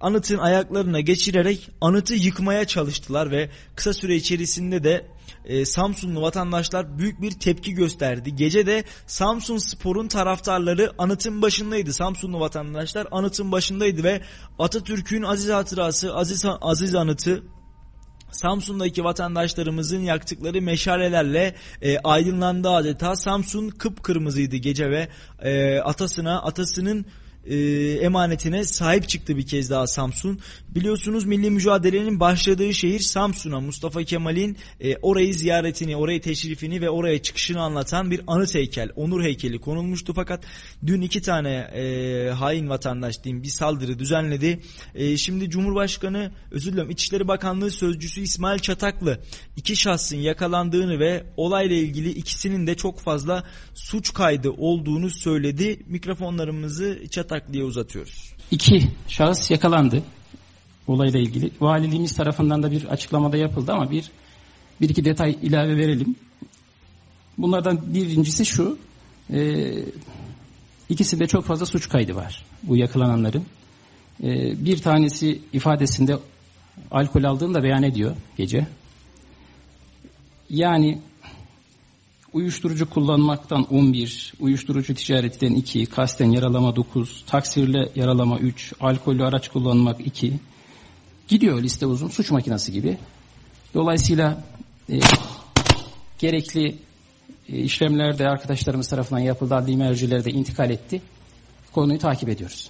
anıtın ayaklarına geçirerek anıtı yıkmaya çalıştılar ve kısa süre içerisinde de e, Samsunlu vatandaşlar büyük bir tepki gösterdi. Gece de Samsun Spor'un taraftarları anıtın başındaydı. Samsunlu vatandaşlar anıtın başındaydı ve Atatürk'ün aziz hatırası, aziz, aziz anıtı Samsun'daki vatandaşlarımızın yaktıkları meşalelerle e, aydınlandı adeta. Samsun kıpkırmızıydı gece ve e, atasına, atasının e, emanetine sahip çıktı bir kez daha Samsun. Biliyorsunuz milli mücadelenin başladığı şehir Samsun'a Mustafa Kemal'in e, orayı ziyaretini, orayı teşrifini ve oraya çıkışını anlatan bir anıt heykel, onur heykeli konulmuştu fakat dün iki tane e, hain vatandaş diyeyim bir saldırı düzenledi. E, şimdi Cumhurbaşkanı özür dilerim İçişleri Bakanlığı Sözcüsü İsmail Çataklı iki şahsın yakalandığını ve olayla ilgili ikisinin de çok fazla suç kaydı olduğunu söyledi. Mikrofonlarımızı Çataklı'ya uzatıyoruz. İki şahıs yakalandı olayla ilgili. Valiliğimiz tarafından da bir açıklamada yapıldı ama bir bir iki detay ilave verelim. Bunlardan birincisi şu. E, ikisinde çok fazla suç kaydı var bu yakalananların. E, bir tanesi ifadesinde alkol aldığını da beyan ediyor gece. Yani uyuşturucu kullanmaktan 11, uyuşturucu ticaretten 2, kasten yaralama 9, taksirle yaralama 3, alkollü araç kullanmak 2, Gidiyor liste uzun suç makinesi gibi. Dolayısıyla e, gerekli e, işlemler de arkadaşlarımız tarafından yapıldı. Adli merciler de intikal etti. Konuyu takip ediyoruz.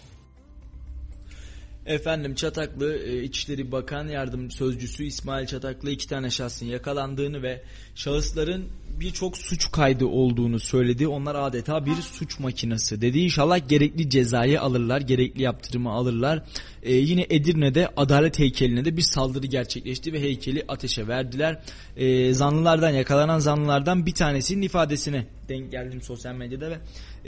Efendim Çataklı e, İçişleri Bakan Yardım Sözcüsü İsmail Çataklı iki tane şahsın yakalandığını ve şahısların birçok suç kaydı olduğunu söyledi. Onlar adeta bir suç makinesi dedi. İnşallah gerekli cezayı alırlar, gerekli yaptırımı alırlar. Ee, yine Edirne'de adalet heykeline de bir saldırı gerçekleşti ve heykeli ateşe verdiler. Ee, zanlılardan yakalanan zanlılardan bir tanesinin ifadesine denk geldim sosyal medyada ve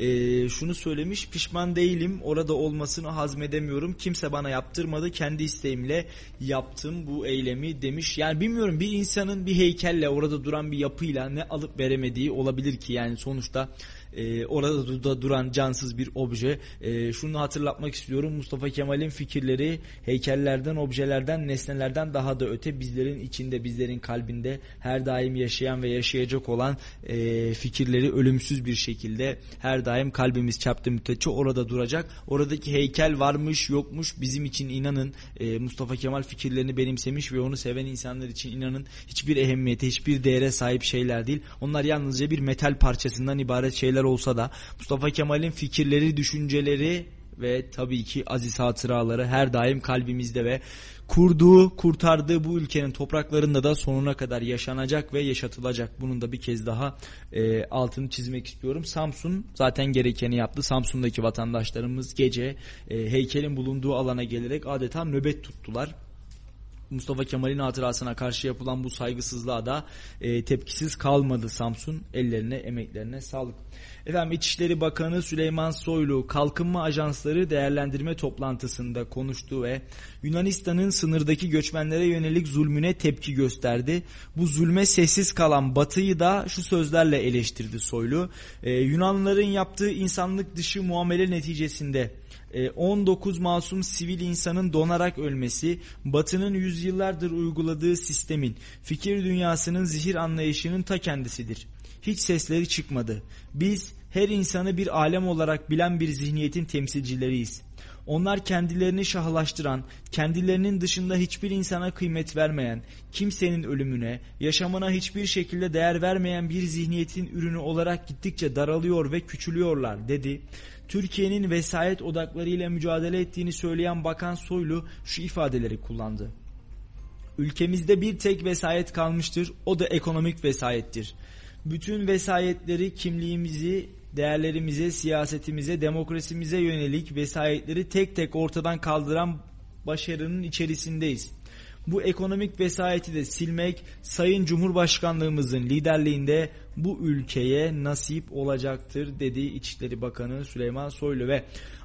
e, şunu söylemiş pişman değilim orada olmasını hazmedemiyorum. Kimse bana yaptırmadı kendi isteğimle yaptım bu eylemi demiş. Yani bilmiyorum bir insanın bir heykelle orada duran bir yapıyla ne alıp veremediği olabilir ki? Yani sonuçta e, orada da duran cansız bir obje. E, şunu hatırlatmak istiyorum. Mustafa Kemal'in fikirleri heykellerden, objelerden, nesnelerden daha da öte bizlerin içinde, bizlerin kalbinde her daim yaşayan ve yaşayacak olan e, fikirleri ölümsüz bir şekilde her daim kalbimiz çarptı müddetçe orada duracak. Oradaki heykel varmış, yokmuş bizim için inanın e, Mustafa Kemal fikirlerini benimsemiş ve onu seven insanlar için inanın hiçbir ehemmiyete, hiçbir değere sahip şeyler değil. Onlar yalnızca bir metal parçasından ibaret şeyler olsa da Mustafa Kemal'in fikirleri, düşünceleri ve tabii ki aziz hatıraları her daim kalbimizde ve kurduğu, kurtardığı bu ülkenin topraklarında da sonuna kadar yaşanacak ve yaşatılacak. Bunun da bir kez daha e, altını çizmek istiyorum. Samsun zaten gerekeni yaptı. Samsun'daki vatandaşlarımız gece e, heykelin bulunduğu alana gelerek adeta nöbet tuttular. Mustafa Kemal'in hatırasına karşı yapılan bu saygısızlığa da e, tepkisiz kalmadı Samsun. Ellerine, emeklerine sağlık. Efendim İçişleri Bakanı Süleyman Soylu kalkınma ajansları değerlendirme toplantısında konuştu ve Yunanistan'ın sınırdaki göçmenlere yönelik zulmüne tepki gösterdi. Bu zulme sessiz kalan Batı'yı da şu sözlerle eleştirdi Soylu. Ee, Yunanlıların yaptığı insanlık dışı muamele neticesinde 19 masum sivil insanın donarak ölmesi, Batı'nın yüzyıllardır uyguladığı sistemin, fikir dünyasının zihir anlayışının ta kendisidir. Hiç sesleri çıkmadı. Biz her insanı bir alem olarak bilen bir zihniyetin temsilcileriyiz. Onlar kendilerini şahlaştıran, kendilerinin dışında hiçbir insana kıymet vermeyen, kimsenin ölümüne, yaşamına hiçbir şekilde değer vermeyen bir zihniyetin ürünü olarak gittikçe daralıyor ve küçülüyorlar dedi. Türkiye'nin vesayet odaklarıyla mücadele ettiğini söyleyen Bakan Soylu şu ifadeleri kullandı. Ülkemizde bir tek vesayet kalmıştır, o da ekonomik vesayettir. Bütün vesayetleri kimliğimizi değerlerimize, siyasetimize, demokrasimize yönelik vesayetleri tek tek ortadan kaldıran başarının içerisindeyiz. Bu ekonomik vesayeti de silmek Sayın Cumhurbaşkanlığımızın liderliğinde bu ülkeye nasip olacaktır dedi İçişleri Bakanı Süleyman Soylu ve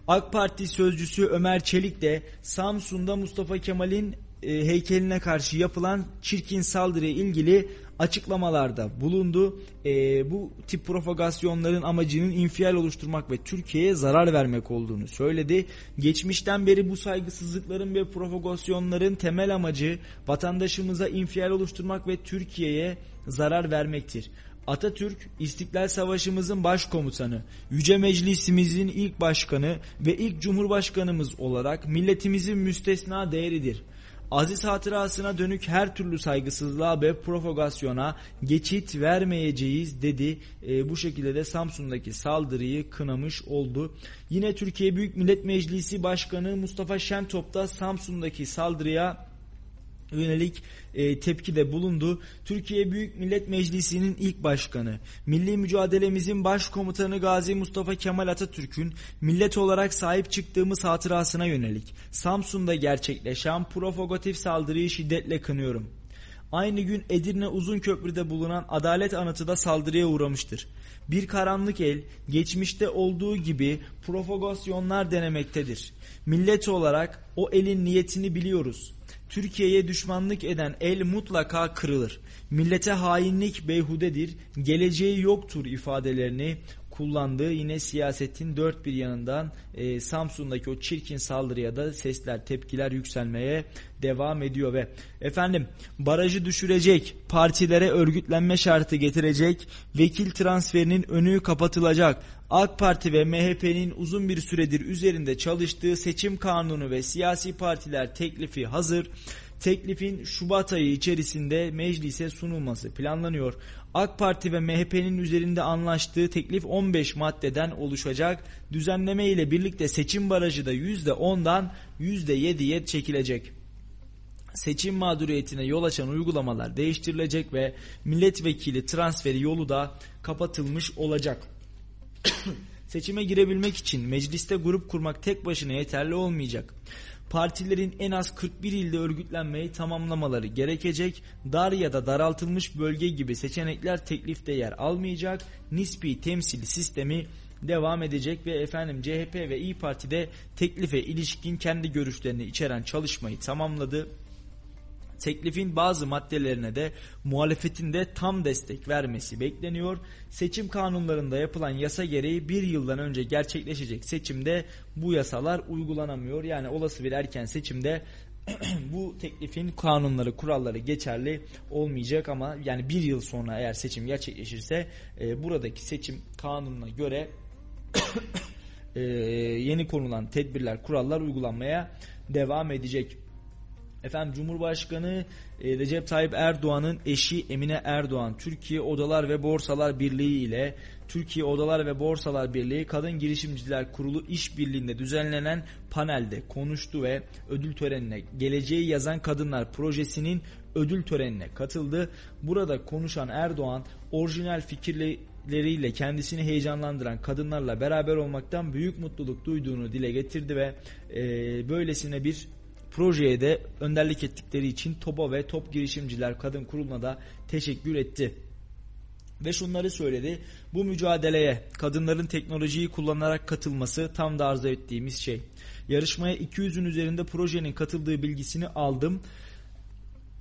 AK Parti sözcüsü Ömer Çelik de Samsun'da Mustafa Kemal'in e, heykeline karşı yapılan çirkin saldırıya ilgili açıklamalarda bulundu. E, bu tip propagasyonların amacının infial oluşturmak ve Türkiye'ye zarar vermek olduğunu söyledi. Geçmişten beri bu saygısızlıkların ve propagasyonların temel amacı vatandaşımıza infial oluşturmak ve Türkiye'ye zarar vermektir. Atatürk İstiklal Savaşımızın başkomutanı, Yüce Meclisimizin ilk başkanı ve ilk cumhurbaşkanımız olarak milletimizin müstesna değeridir aziz hatırasına dönük her türlü saygısızlığa ve propagasyona geçit vermeyeceğiz dedi. E, bu şekilde de Samsun'daki saldırıyı kınamış oldu. Yine Türkiye Büyük Millet Meclisi Başkanı Mustafa Şentop da Samsun'daki saldırıya yönelik e, tepkide bulundu. Türkiye Büyük Millet Meclisi'nin ilk başkanı, milli mücadelemizin başkomutanı Gazi Mustafa Kemal Atatürk'ün millet olarak sahip çıktığımız hatırasına yönelik Samsun'da gerçekleşen provokatif saldırıyı şiddetle kınıyorum. Aynı gün Edirne Uzunköprü'de bulunan Adalet Anıtı da saldırıya uğramıştır. Bir karanlık el geçmişte olduğu gibi provokasyonlar denemektedir. Millet olarak o elin niyetini biliyoruz. Türkiye'ye düşmanlık eden el mutlaka kırılır. Millete hainlik beyhudedir, geleceği yoktur ifadelerini kullandığı yine siyasetin dört bir yanından e, Samsun'daki o çirkin saldırıya da sesler, tepkiler yükselmeye devam ediyor ve efendim barajı düşürecek, partilere örgütlenme şartı getirecek, vekil transferinin önü kapatılacak. AK Parti ve MHP'nin uzun bir süredir üzerinde çalıştığı seçim kanunu ve siyasi partiler teklifi hazır. Teklifin Şubat ayı içerisinde meclise sunulması planlanıyor. AK Parti ve MHP'nin üzerinde anlaştığı teklif 15 maddeden oluşacak. Düzenleme ile birlikte seçim barajı da %10'dan %7'ye çekilecek seçim mağduriyetine yol açan uygulamalar değiştirilecek ve milletvekili transferi yolu da kapatılmış olacak. Seçime girebilmek için mecliste grup kurmak tek başına yeterli olmayacak. Partilerin en az 41 ilde örgütlenmeyi tamamlamaları gerekecek. Dar ya da daraltılmış bölge gibi seçenekler teklifte yer almayacak. Nispi temsil sistemi devam edecek ve efendim CHP ve İyi Parti de teklife ilişkin kendi görüşlerini içeren çalışmayı tamamladı. Teklifin bazı maddelerine de muhalefetin de tam destek vermesi bekleniyor. Seçim kanunlarında yapılan yasa gereği bir yıldan önce gerçekleşecek seçimde bu yasalar uygulanamıyor. Yani olası bir erken seçimde bu teklifin kanunları, kuralları geçerli olmayacak ama yani bir yıl sonra eğer seçim gerçekleşirse e, buradaki seçim kanununa göre e, yeni konulan tedbirler, kurallar uygulanmaya devam edecek. Efendim Cumhurbaşkanı e, Recep Tayyip Erdoğan'ın eşi Emine Erdoğan Türkiye Odalar ve Borsalar Birliği ile Türkiye Odalar ve Borsalar Birliği Kadın Girişimciler Kurulu işbirliğinde düzenlenen panelde konuştu ve ödül törenine Geleceği Yazan Kadınlar projesinin ödül törenine katıldı. Burada konuşan Erdoğan orijinal fikirleriyle kendisini heyecanlandıran kadınlarla beraber olmaktan büyük mutluluk duyduğunu dile getirdi ve e, böylesine bir projeye de önderlik ettikleri için TOBA ve Top Girişimciler Kadın Kurulu'na da teşekkür etti. Ve şunları söyledi. Bu mücadeleye kadınların teknolojiyi kullanarak katılması tam da arzu ettiğimiz şey. Yarışmaya 200'ün üzerinde projenin katıldığı bilgisini aldım.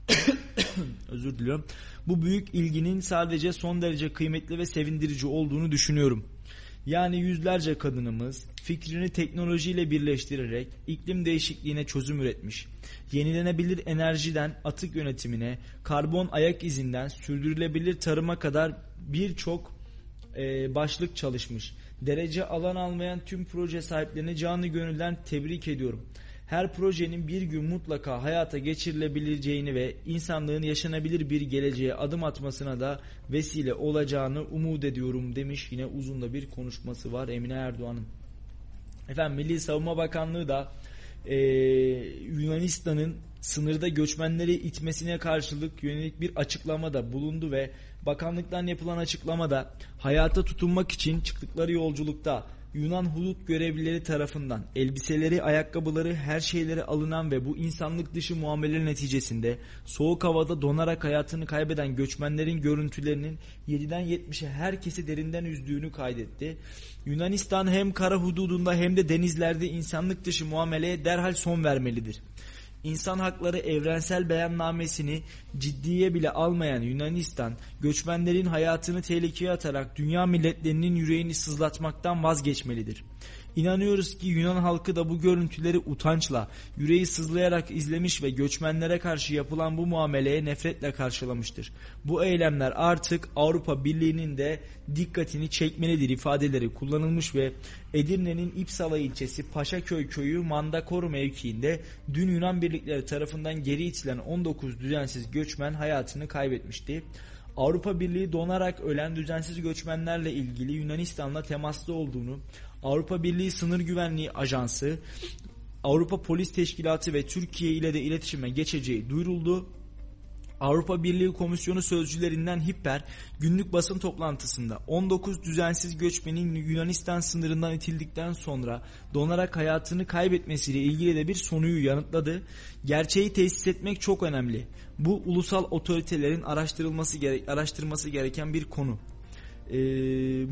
Özür diliyorum. Bu büyük ilginin sadece son derece kıymetli ve sevindirici olduğunu düşünüyorum. Yani yüzlerce kadınımız fikrini teknolojiyle birleştirerek iklim değişikliğine çözüm üretmiş. Yenilenebilir enerjiden atık yönetimine, karbon ayak izinden sürdürülebilir tarıma kadar birçok e, başlık çalışmış. Derece alan almayan tüm proje sahiplerini canı gönülden tebrik ediyorum. Her projenin bir gün mutlaka hayata geçirilebileceğini ve insanlığın yaşanabilir bir geleceğe adım atmasına da vesile olacağını umut ediyorum demiş. Yine uzun da bir konuşması var Emine Erdoğan'ın. Efendim Milli Savunma Bakanlığı da e, Yunanistan'ın sınırda göçmenleri itmesine karşılık yönelik bir açıklamada bulundu ve bakanlıktan yapılan açıklamada hayata tutunmak için çıktıkları yolculukta Yunan hudut görevlileri tarafından elbiseleri, ayakkabıları, her şeyleri alınan ve bu insanlık dışı muameleler neticesinde soğuk havada donarak hayatını kaybeden göçmenlerin görüntülerinin 7'den 70'e herkesi derinden üzdüğünü kaydetti. Yunanistan hem kara hududunda hem de denizlerde insanlık dışı muameleye derhal son vermelidir. İnsan Hakları Evrensel Beyannamesini ciddiye bile almayan Yunanistan, göçmenlerin hayatını tehlikeye atarak dünya milletlerinin yüreğini sızlatmaktan vazgeçmelidir. İnanıyoruz ki Yunan halkı da bu görüntüleri utançla, yüreği sızlayarak izlemiş ve göçmenlere karşı yapılan bu muameleye nefretle karşılamıştır. Bu eylemler artık Avrupa Birliği'nin de dikkatini çekmelidir ifadeleri kullanılmış ve Edirne'nin İpsala ilçesi Paşaköy köyü Mandakoru mevkiinde dün Yunan birlikleri tarafından geri itilen 19 düzensiz göçmen hayatını kaybetmişti. Avrupa Birliği donarak ölen düzensiz göçmenlerle ilgili Yunanistan'la temaslı olduğunu, Avrupa Birliği Sınır Güvenliği Ajansı, Avrupa Polis Teşkilatı ve Türkiye ile de iletişime geçeceği duyuruldu. Avrupa Birliği Komisyonu sözcülerinden Hipper günlük basın toplantısında 19 düzensiz göçmenin Yunanistan sınırından itildikten sonra donarak hayatını kaybetmesiyle ilgili de bir sonuyu yanıtladı. Gerçeği tesis etmek çok önemli. Bu ulusal otoritelerin araştırılması gere araştırması gereken bir konu e,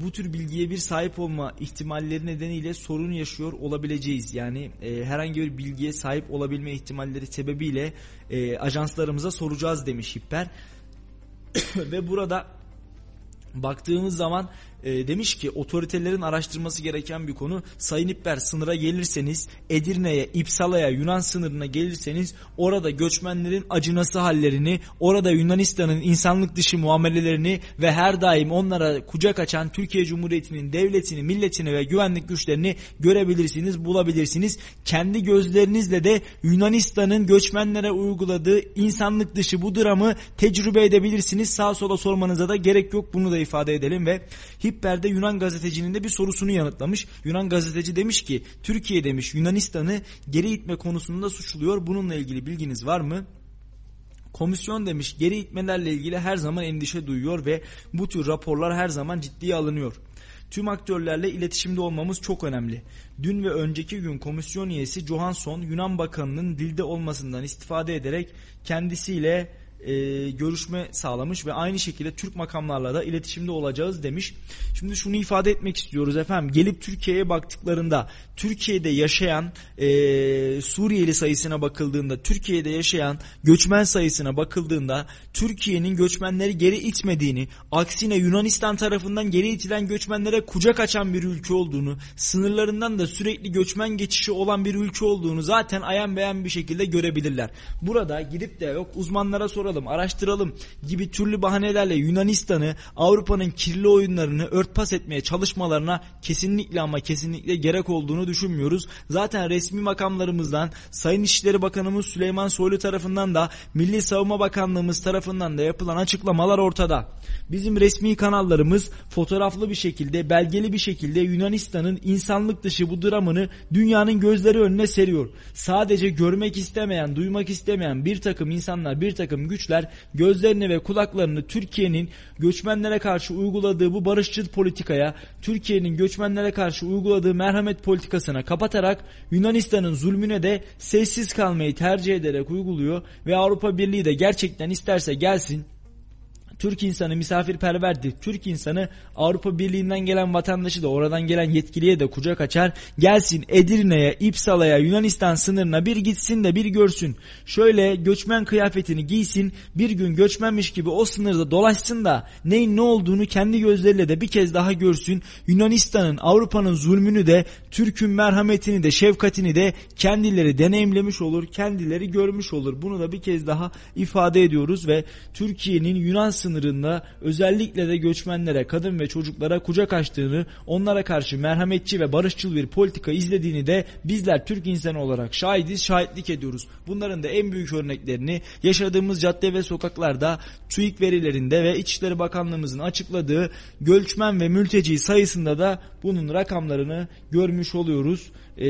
bu tür bilgiye bir sahip olma ihtimalleri nedeniyle sorun yaşıyor olabileceğiz. Yani e, herhangi bir bilgiye sahip olabilme ihtimalleri sebebiyle e, ajanslarımıza soracağız demiş Hipper. Ve burada baktığımız zaman e, demiş ki otoritelerin araştırması gereken bir konu. Sayın İpper sınıra gelirseniz Edirne'ye, İpsala'ya, Yunan sınırına gelirseniz orada göçmenlerin acınası hallerini, orada Yunanistan'ın insanlık dışı muamelelerini ve her daim onlara kucak açan Türkiye Cumhuriyeti'nin devletini, milletini ve güvenlik güçlerini görebilirsiniz, bulabilirsiniz. Kendi gözlerinizle de Yunanistan'ın göçmenlere uyguladığı insanlık dışı bu dramı tecrübe edebilirsiniz. Sağa sola sormanıza da gerek yok bunu da ifade edelim ve Hipper'de Yunan gazetecinin de bir sorusunu yanıtlamış. Yunan gazeteci demiş ki Türkiye demiş Yunanistan'ı geri itme konusunda suçluyor. Bununla ilgili bilginiz var mı? Komisyon demiş geri itmelerle ilgili her zaman endişe duyuyor ve bu tür raporlar her zaman ciddiye alınıyor. Tüm aktörlerle iletişimde olmamız çok önemli. Dün ve önceki gün komisyon üyesi Johansson Yunan Bakanı'nın dilde olmasından istifade ederek kendisiyle e, görüşme sağlamış ve aynı şekilde Türk makamlarla da iletişimde olacağız demiş. Şimdi şunu ifade etmek istiyoruz efendim. Gelip Türkiye'ye baktıklarında Türkiye'de yaşayan e, Suriyeli sayısına bakıldığında Türkiye'de yaşayan göçmen sayısına bakıldığında Türkiye'nin göçmenleri geri itmediğini aksine Yunanistan tarafından geri itilen göçmenlere kucak açan bir ülke olduğunu sınırlarından da sürekli göçmen geçişi olan bir ülke olduğunu zaten ayan beyan bir şekilde görebilirler. Burada gidip de yok uzmanlara soralım araştıralım gibi türlü bahanelerle Yunanistan'ı Avrupa'nın kirli oyunlarını örtbas etmeye çalışmalarına kesinlikle ama kesinlikle gerek olduğunu düşünmüyoruz. Zaten resmi makamlarımızdan Sayın İşleri Bakanımız Süleyman Soylu tarafından da Milli Savunma Bakanlığımız tarafından da yapılan açıklamalar ortada. Bizim resmi kanallarımız fotoğraflı bir şekilde, belgeli bir şekilde Yunanistan'ın insanlık dışı bu dramını dünyanın gözleri önüne seriyor. Sadece görmek istemeyen, duymak istemeyen bir takım insanlar, bir takım güçler gözlerini ve kulaklarını Türkiye'nin göçmenlere karşı uyguladığı bu barışçıl politikaya, Türkiye'nin göçmenlere karşı uyguladığı merhamet politikasına kapatarak Yunanistan'ın zulmüne de sessiz kalmayı tercih ederek uyguluyor ve Avrupa Birliği de gerçekten isterse gelsin Türk insanı misafirperverdir. Türk insanı Avrupa Birliği'nden gelen vatandaşı da oradan gelen yetkiliye de kucak açar. Gelsin Edirne'ye, İpsala'ya, Yunanistan sınırına bir gitsin de bir görsün. Şöyle göçmen kıyafetini giysin, bir gün göçmenmiş gibi o sınırda dolaşsın da neyin ne olduğunu kendi gözleriyle de bir kez daha görsün. Yunanistan'ın, Avrupa'nın zulmünü de, Türk'ün merhametini de, şefkatini de kendileri deneyimlemiş olur, kendileri görmüş olur. Bunu da bir kez daha ifade ediyoruz ve Türkiye'nin Yunan sınırında özellikle de göçmenlere, kadın ve çocuklara kucak açtığını, onlara karşı merhametçi ve barışçıl bir politika izlediğini de bizler Türk insanı olarak şahidiz, şahitlik ediyoruz. Bunların da en büyük örneklerini yaşadığımız cadde ve sokaklarda TÜİK verilerinde ve İçişleri Bakanlığımızın açıkladığı göçmen ve mülteci sayısında da bunun rakamlarını görmüş oluyoruz. Ee,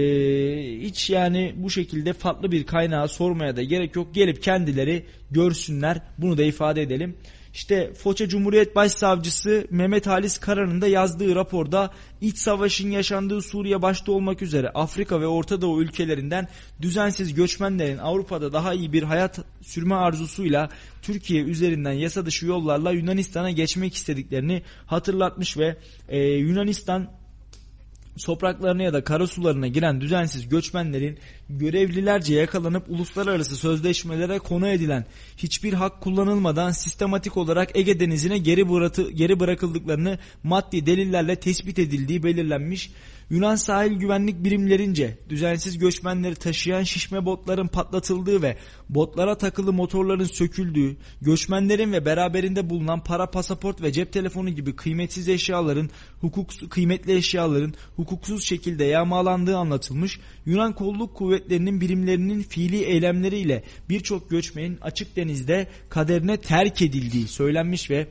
hiç yani bu şekilde farklı bir kaynağı sormaya da gerek yok. Gelip kendileri görsünler. Bunu da ifade edelim. İşte Foça Cumhuriyet Başsavcısı Mehmet Halis Karar'ın da yazdığı raporda iç savaşın yaşandığı Suriye başta olmak üzere Afrika ve Orta Doğu ülkelerinden düzensiz göçmenlerin Avrupa'da daha iyi bir hayat sürme arzusuyla Türkiye üzerinden yasa dışı yollarla Yunanistan'a geçmek istediklerini hatırlatmış ve e, Yunanistan topraklarına ya da karasularına giren düzensiz göçmenlerin görevlilerce yakalanıp uluslararası sözleşmelere konu edilen hiçbir hak kullanılmadan sistematik olarak Ege Denizi'ne geri, bıratı, geri bırakıldıklarını maddi delillerle tespit edildiği belirlenmiş. Yunan sahil güvenlik birimlerince düzensiz göçmenleri taşıyan şişme botların patlatıldığı ve botlara takılı motorların söküldüğü, göçmenlerin ve beraberinde bulunan para, pasaport ve cep telefonu gibi kıymetsiz eşyaların, hukuksuz, kıymetli eşyaların hukuksuz şekilde yağmalandığı anlatılmış. Yunan kolluk kuvvetlerinin birimlerinin fiili eylemleriyle birçok göçmenin açık denizde kaderine terk edildiği söylenmiş ve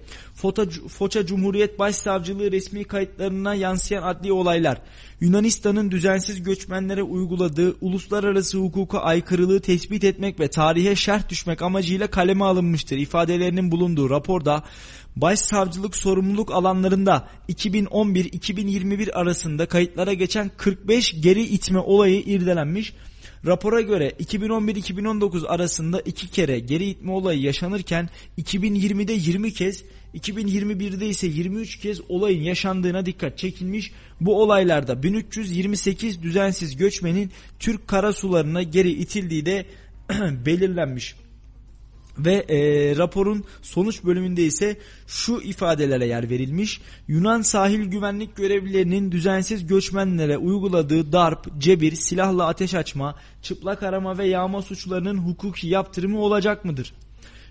Foça Cumhuriyet Başsavcılığı resmi kayıtlarına yansıyan adli olaylar, Yunanistan'ın düzensiz göçmenlere uyguladığı uluslararası hukuka aykırılığı tespit etmek ve tarihe şerh düşmek amacıyla kaleme alınmıştır ifadelerinin bulunduğu raporda başsavcılık sorumluluk alanlarında 2011-2021 arasında kayıtlara geçen 45 geri itme olayı irdelenmiş. Rapora göre 2011-2019 arasında iki kere geri itme olayı yaşanırken 2020'de 20 kez 2021'de ise 23 kez olayın yaşandığına dikkat çekilmiş. Bu olaylarda 1328 düzensiz göçmenin Türk karasularına geri itildiği de belirlenmiş. Ve e, raporun sonuç bölümünde ise şu ifadelere yer verilmiş. Yunan sahil güvenlik görevlilerinin düzensiz göçmenlere uyguladığı darp, cebir, silahla ateş açma, çıplak arama ve yağma suçlarının hukuki yaptırımı olacak mıdır?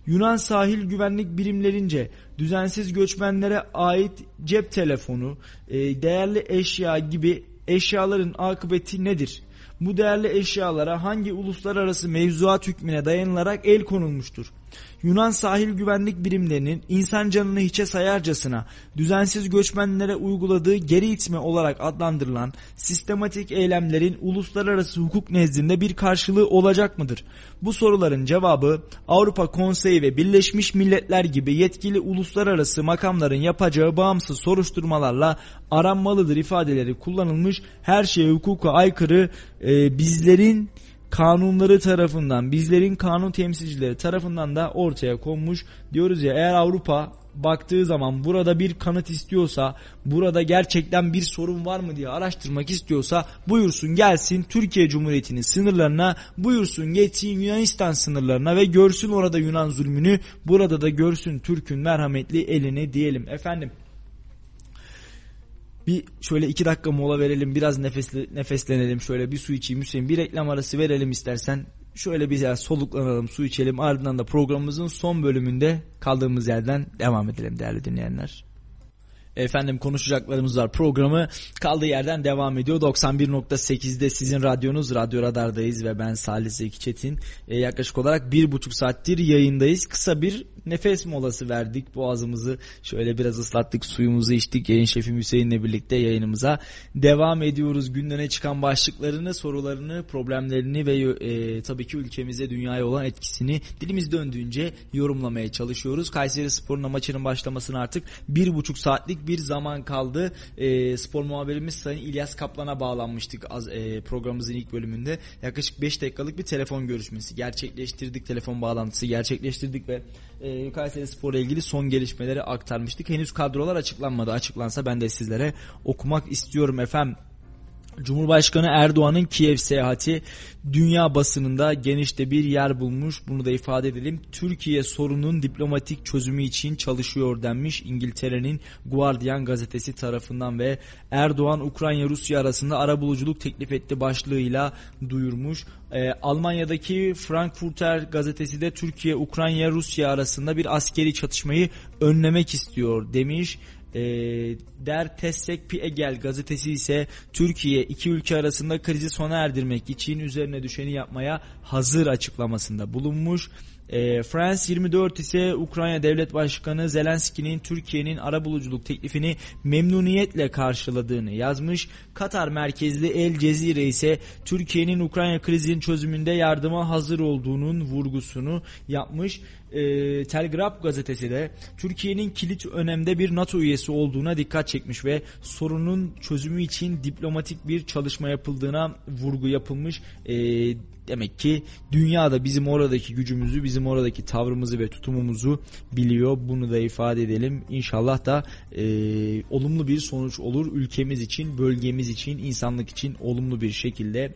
Yunan sahil güvenlik birimlerince düzensiz göçmenlere ait cep telefonu, e, değerli eşya gibi eşyaların akıbeti nedir? Bu değerli eşyalara hangi uluslararası mevzuat hükmüne dayanılarak el konulmuştur? Yunan sahil güvenlik birimlerinin insan canını hiçe sayarcasına düzensiz göçmenlere uyguladığı geri itme olarak adlandırılan sistematik eylemlerin uluslararası hukuk nezdinde bir karşılığı olacak mıdır? Bu soruların cevabı Avrupa Konseyi ve Birleşmiş Milletler gibi yetkili uluslararası makamların yapacağı bağımsız soruşturmalarla aranmalıdır ifadeleri kullanılmış. Her şeye hukuka aykırı e, bizlerin kanunları tarafından, bizlerin kanun temsilcileri tarafından da ortaya konmuş. Diyoruz ya eğer Avrupa baktığı zaman burada bir kanıt istiyorsa, burada gerçekten bir sorun var mı diye araştırmak istiyorsa buyursun gelsin Türkiye Cumhuriyeti'nin sınırlarına, buyursun geçsin Yunanistan sınırlarına ve görsün orada Yunan zulmünü, burada da görsün Türk'ün merhametli elini diyelim. Efendim bir şöyle iki dakika mola verelim biraz nefesle, nefeslenelim şöyle bir su içeyim Hüseyin. Bir reklam arası verelim istersen. Şöyle bir soluklanalım su içelim. Ardından da programımızın son bölümünde kaldığımız yerden devam edelim değerli dinleyenler. Efendim konuşacaklarımız var. Programı kaldığı yerden devam ediyor. 91.8'de sizin radyonuz Radyo Radar'dayız ve ben Salih Zeki Çetin. E, yaklaşık olarak bir buçuk saattir yayındayız. Kısa bir nefes molası verdik. Boğazımızı şöyle biraz ıslattık. Suyumuzu içtik. Yayın şefim Hüseyin'le birlikte yayınımıza devam ediyoruz. Gündeme çıkan başlıklarını, sorularını, problemlerini ve e, tabii ki ülkemize, dünyaya olan etkisini dilimiz döndüğünce yorumlamaya çalışıyoruz. Kayseri Spor'un maçının başlamasına artık bir buçuk saatlik bir zaman kaldı. E, spor muhabirimiz Sayın İlyas Kaplan'a bağlanmıştık az, e, programımızın ilk bölümünde. Yaklaşık 5 dakikalık bir telefon görüşmesi gerçekleştirdik. Telefon bağlantısı gerçekleştirdik ve e, Kayseri Spor ile ilgili son gelişmeleri aktarmıştık. Henüz kadrolar açıklanmadı. Açıklansa ben de sizlere okumak istiyorum efendim. Cumhurbaşkanı Erdoğan'ın Kiev seyahati dünya basınında genişte bir yer bulmuş. Bunu da ifade edelim. Türkiye sorunun diplomatik çözümü için çalışıyor denmiş İngiltere'nin Guardian gazetesi tarafından ve Erdoğan Ukrayna Rusya arasında arabuluculuk teklif etti başlığıyla duyurmuş. Ee, Almanya'daki Frankfurter gazetesi de Türkiye Ukrayna Rusya arasında bir askeri çatışmayı önlemek istiyor demiş. E, Der Tessek Piegel gazetesi ise Türkiye iki ülke arasında krizi sona erdirmek için üzerine düşeni yapmaya hazır açıklamasında bulunmuş. E, France 24 ise Ukrayna Devlet Başkanı Zelenski'nin Türkiye'nin arabuluculuk teklifini memnuniyetle karşıladığını yazmış. Katar merkezli El Cezire ise Türkiye'nin Ukrayna krizinin çözümünde yardıma hazır olduğunun vurgusunu yapmış. E, Telgraf gazetesi de Türkiye'nin kilit önemde bir NATO üyesi olduğuna dikkat çekmiş ve sorunun çözümü için diplomatik bir çalışma yapıldığına vurgu yapılmış. E, demek ki dünyada bizim oradaki gücümüzü, bizim oradaki tavrımızı ve tutumumuzu biliyor. Bunu da ifade edelim. İnşallah da e, olumlu bir sonuç olur. Ülkemiz için, bölgemiz için, insanlık için olumlu bir şekilde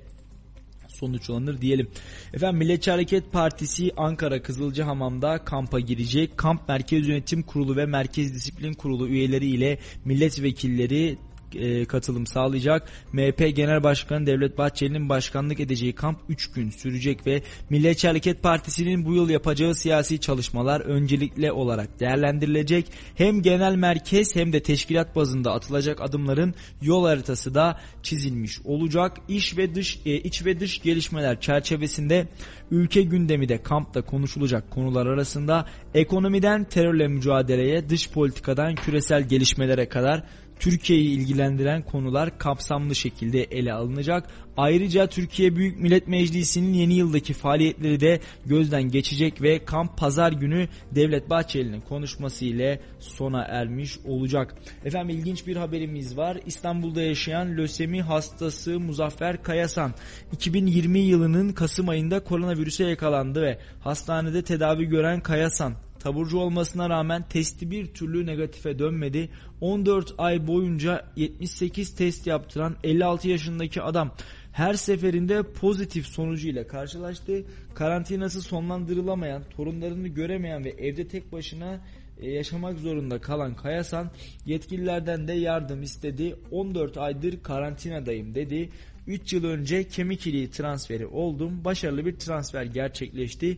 sonuçlanır diyelim. Efendim Milliyetçi Hareket Partisi Ankara Kızılcahamam'da kampa girecek. Kamp Merkez Yönetim Kurulu ve Merkez Disiplin Kurulu üyeleri ile milletvekilleri e, katılım sağlayacak. MHP Genel Başkanı Devlet Bahçeli'nin başkanlık edeceği kamp 3 gün sürecek ve Milliyetçi Hareket Partisi'nin bu yıl yapacağı siyasi çalışmalar öncelikle olarak değerlendirilecek. Hem genel merkez hem de teşkilat bazında atılacak adımların yol haritası da çizilmiş olacak. İş ve dış e, iç ve dış gelişmeler çerçevesinde ülke gündemi de kampta konuşulacak konular arasında ekonomiden terörle mücadeleye, dış politikadan küresel gelişmelere kadar Türkiye'yi ilgilendiren konular kapsamlı şekilde ele alınacak. Ayrıca Türkiye Büyük Millet Meclisi'nin yeni yıldaki faaliyetleri de gözden geçecek ve kamp pazar günü Devlet Bahçeli'nin konuşması ile sona ermiş olacak. Efendim ilginç bir haberimiz var. İstanbul'da yaşayan lösemi hastası Muzaffer Kayasan 2020 yılının Kasım ayında koronavirüse yakalandı ve hastanede tedavi gören Kayasan Taburcu olmasına rağmen testi bir türlü negatife dönmedi. 14 ay boyunca 78 test yaptıran 56 yaşındaki adam her seferinde pozitif sonucuyla karşılaştı. Karantinası sonlandırılamayan, torunlarını göremeyen ve evde tek başına e, yaşamak zorunda kalan Kayasan yetkililerden de yardım istedi. 14 aydır karantinadayım dedi. 3 yıl önce kemik iliği transferi oldum. Başarılı bir transfer gerçekleşti.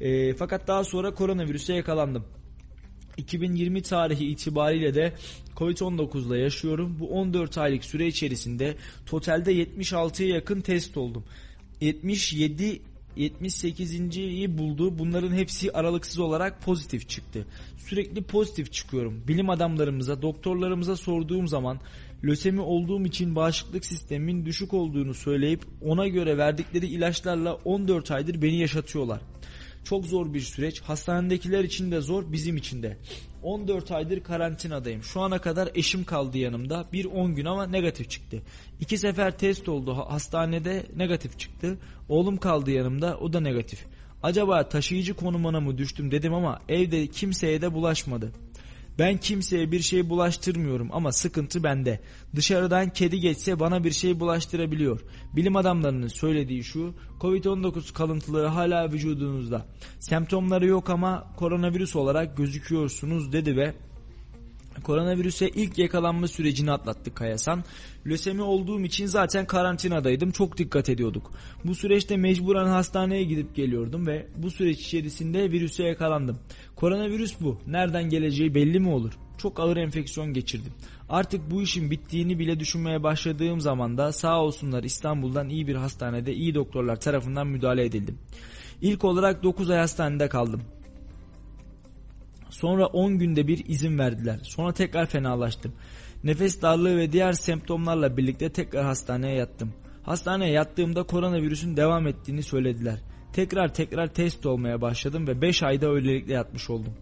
E, fakat daha sonra koronavirüse yakalandım. 2020 tarihi itibariyle de Covid-19 ile yaşıyorum. Bu 14 aylık süre içerisinde totalde 76'ya yakın test oldum. 77 78.yi buldu. Bunların hepsi aralıksız olarak pozitif çıktı. Sürekli pozitif çıkıyorum. Bilim adamlarımıza, doktorlarımıza sorduğum zaman lösemi olduğum için bağışıklık sistemimin düşük olduğunu söyleyip ona göre verdikleri ilaçlarla 14 aydır beni yaşatıyorlar. Çok zor bir süreç. Hastanedekiler için de zor, bizim için de. 14 aydır karantinadayım. Şu ana kadar eşim kaldı yanımda. Bir 10 gün ama negatif çıktı. İki sefer test oldu. Hastanede negatif çıktı. Oğlum kaldı yanımda. O da negatif. Acaba taşıyıcı konumuna mı düştüm dedim ama evde kimseye de bulaşmadı. Ben kimseye bir şey bulaştırmıyorum ama sıkıntı bende. Dışarıdan kedi geçse bana bir şey bulaştırabiliyor. Bilim adamlarının söylediği şu, Covid-19 kalıntıları hala vücudunuzda. Semptomları yok ama koronavirüs olarak gözüküyorsunuz dedi ve Koronavirüse ilk yakalanma sürecini atlattık Kayasan. Lösemi olduğum için zaten karantinadaydım. Çok dikkat ediyorduk. Bu süreçte mecburen hastaneye gidip geliyordum ve bu süreç içerisinde virüse yakalandım. Koronavirüs bu. Nereden geleceği belli mi olur? Çok ağır enfeksiyon geçirdim. Artık bu işin bittiğini bile düşünmeye başladığım zaman da sağ olsunlar İstanbul'dan iyi bir hastanede iyi doktorlar tarafından müdahale edildim. İlk olarak 9 ay hastanede kaldım. Sonra 10 günde bir izin verdiler. Sonra tekrar fenalaştım. Nefes darlığı ve diğer semptomlarla birlikte tekrar hastaneye yattım. Hastaneye yattığımda koronavirüsün devam ettiğini söylediler. Tekrar tekrar test olmaya başladım ve 5 ayda öylelikle yatmış oldum.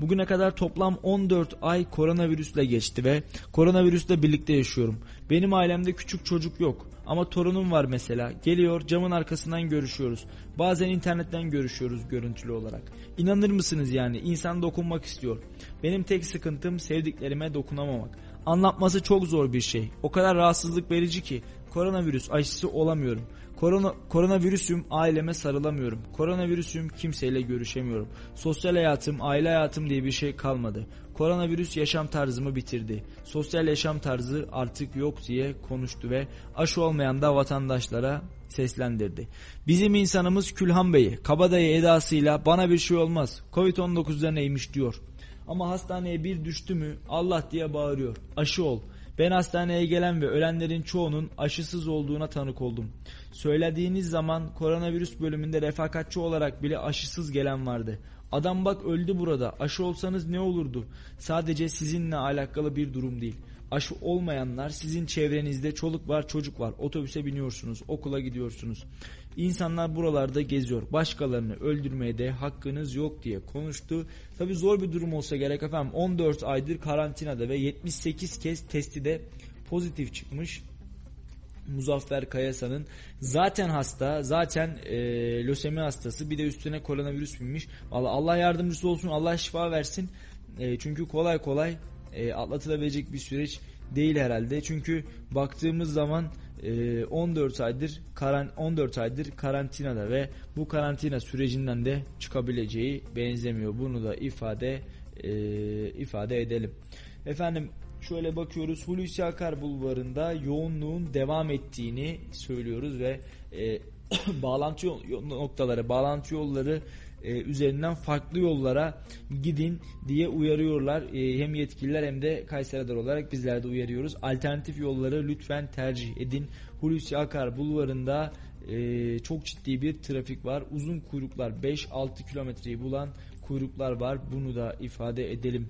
Bugüne kadar toplam 14 ay koronavirüsle geçti ve koronavirüsle birlikte yaşıyorum. Benim ailemde küçük çocuk yok ama torunum var mesela. Geliyor camın arkasından görüşüyoruz. Bazen internetten görüşüyoruz görüntülü olarak. İnanır mısınız yani insan dokunmak istiyor. Benim tek sıkıntım sevdiklerime dokunamamak. Anlatması çok zor bir şey. O kadar rahatsızlık verici ki koronavirüs aşısı olamıyorum. Korona, koronavirüsüm aileme sarılamıyorum. Koronavirüsüm kimseyle görüşemiyorum. Sosyal hayatım, aile hayatım diye bir şey kalmadı. Koronavirüs yaşam tarzımı bitirdi. Sosyal yaşam tarzı artık yok diye konuştu ve aşı olmayan da vatandaşlara seslendirdi. Bizim insanımız Külhan Bey'i kabadayı edasıyla bana bir şey olmaz. Covid-19'da neymiş diyor. Ama hastaneye bir düştü mü Allah diye bağırıyor. Aşı ol. Ben hastaneye gelen ve ölenlerin çoğunun aşısız olduğuna tanık oldum. Söylediğiniz zaman koronavirüs bölümünde refakatçi olarak bile aşısız gelen vardı. Adam bak öldü burada. Aşı olsanız ne olurdu? Sadece sizinle alakalı bir durum değil. Aşı olmayanlar sizin çevrenizde çoluk var çocuk var. Otobüse biniyorsunuz, okula gidiyorsunuz. İnsanlar buralarda geziyor. Başkalarını öldürmeye de hakkınız yok diye konuştu. Tabi zor bir durum olsa gerek efendim. 14 aydır karantinada ve 78 kez testi de pozitif çıkmış. Muzaffer Kayasa'nın zaten hasta, zaten e, lösemi hastası bir de üstüne koronavirüs binmiş. Vallahi Allah yardımcısı olsun, Allah şifa versin. E, çünkü kolay kolay e, atlatılabilecek bir süreç değil herhalde. Çünkü baktığımız zaman e, 14 aydır karan 14 aydır karantinada ve bu karantina sürecinden de çıkabileceği benzemiyor. Bunu da ifade e, ifade edelim. Efendim şöyle bakıyoruz Hulusi Akar Bulvarı'nda yoğunluğun devam ettiğini söylüyoruz ve e, bağlantı noktaları, bağlantı yolları e, üzerinden farklı yollara gidin diye uyarıyorlar. E, hem yetkililer hem de Kayseri'de olarak bizler de uyarıyoruz. Alternatif yolları lütfen tercih edin. Hulusi Akar Bulvarı'nda e, çok ciddi bir trafik var. Uzun kuyruklar 5-6 kilometreyi bulan kuyruklar var. Bunu da ifade edelim.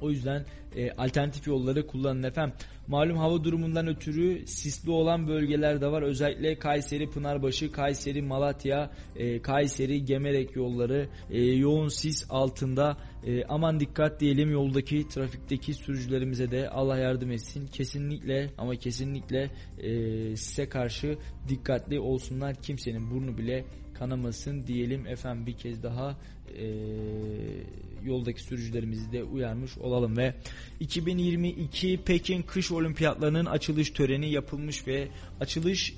O yüzden e, alternatif yolları kullanın efendim. Malum hava durumundan ötürü sisli olan bölgeler de var. Özellikle Kayseri, Pınarbaşı, Kayseri, Malatya, e, Kayseri, Gemerek yolları e, yoğun sis altında. E, aman dikkat diyelim yoldaki trafikteki sürücülerimize de Allah yardım etsin. Kesinlikle ama kesinlikle e, size karşı dikkatli olsunlar. Kimsenin burnu bile kanamasın diyelim efendim bir kez daha e, yoldaki sürücülerimizi de uyarmış olalım ve 2022 Pekin Kış Olimpiyatlarının açılış töreni yapılmış ve açılış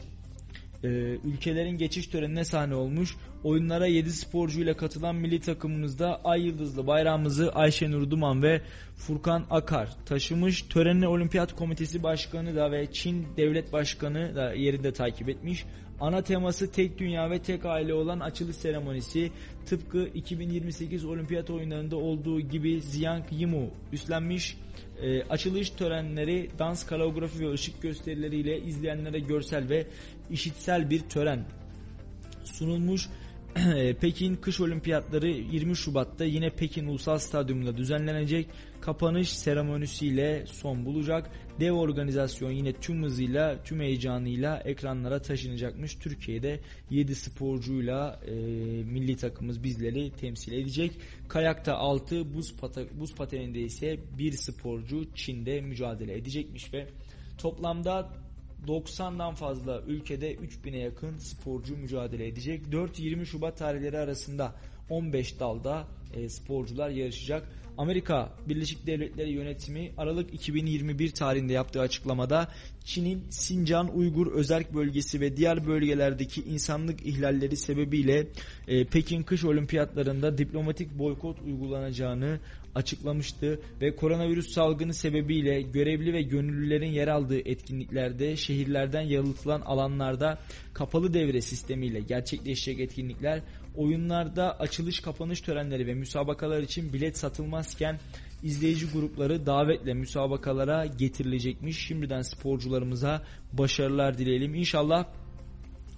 e, ülkelerin geçiş törenine sahne olmuş. Oyunlara 7 sporcuyla katılan milli takımımızda Ay Yıldızlı bayrağımızı Ayşenur Duman ve Furkan Akar taşımış. Töreni Olimpiyat Komitesi Başkanı da ve Çin Devlet Başkanı da yerinde takip etmiş. Ana teması tek dünya ve tek aile olan açılış seremonisi tıpkı 2028 olimpiyat oyunlarında olduğu gibi Ziyang Yimu üstlenmiş. E, açılış törenleri dans, koreografi ve ışık gösterileriyle izleyenlere görsel ve işitsel bir tören sunulmuş. Pekin Kış Olimpiyatları 20 Şubat'ta yine Pekin Ulusal Stadyumunda düzenlenecek. Kapanış seremonisiyle son bulacak. Dev organizasyon yine tüm hızıyla, tüm heyecanıyla ekranlara taşınacakmış. Türkiye'de 7 sporcuyla e, milli takımımız bizleri temsil edecek. Kayakta 6, buz, pata, buz pateninde ise bir sporcu Çin'de mücadele edecekmiş ve toplamda 90'dan fazla ülkede 3000'e yakın sporcu mücadele edecek. 4-20 Şubat tarihleri arasında 15 dalda e, sporcular yarışacak. Amerika Birleşik Devletleri yönetimi Aralık 2021 tarihinde yaptığı açıklamada Çin'in Sincan Uygur Özerk Bölgesi ve diğer bölgelerdeki insanlık ihlalleri sebebiyle e, Pekin kış olimpiyatlarında diplomatik boykot uygulanacağını açıklamıştı ve koronavirüs salgını sebebiyle görevli ve gönüllülerin yer aldığı etkinliklerde şehirlerden yalıtılan alanlarda kapalı devre sistemiyle gerçekleşecek etkinlikler oyunlarda açılış kapanış törenleri ve müsabakalar için bilet satılmazken izleyici grupları davetle müsabakalara getirilecekmiş. Şimdiden sporcularımıza başarılar dileyelim. İnşallah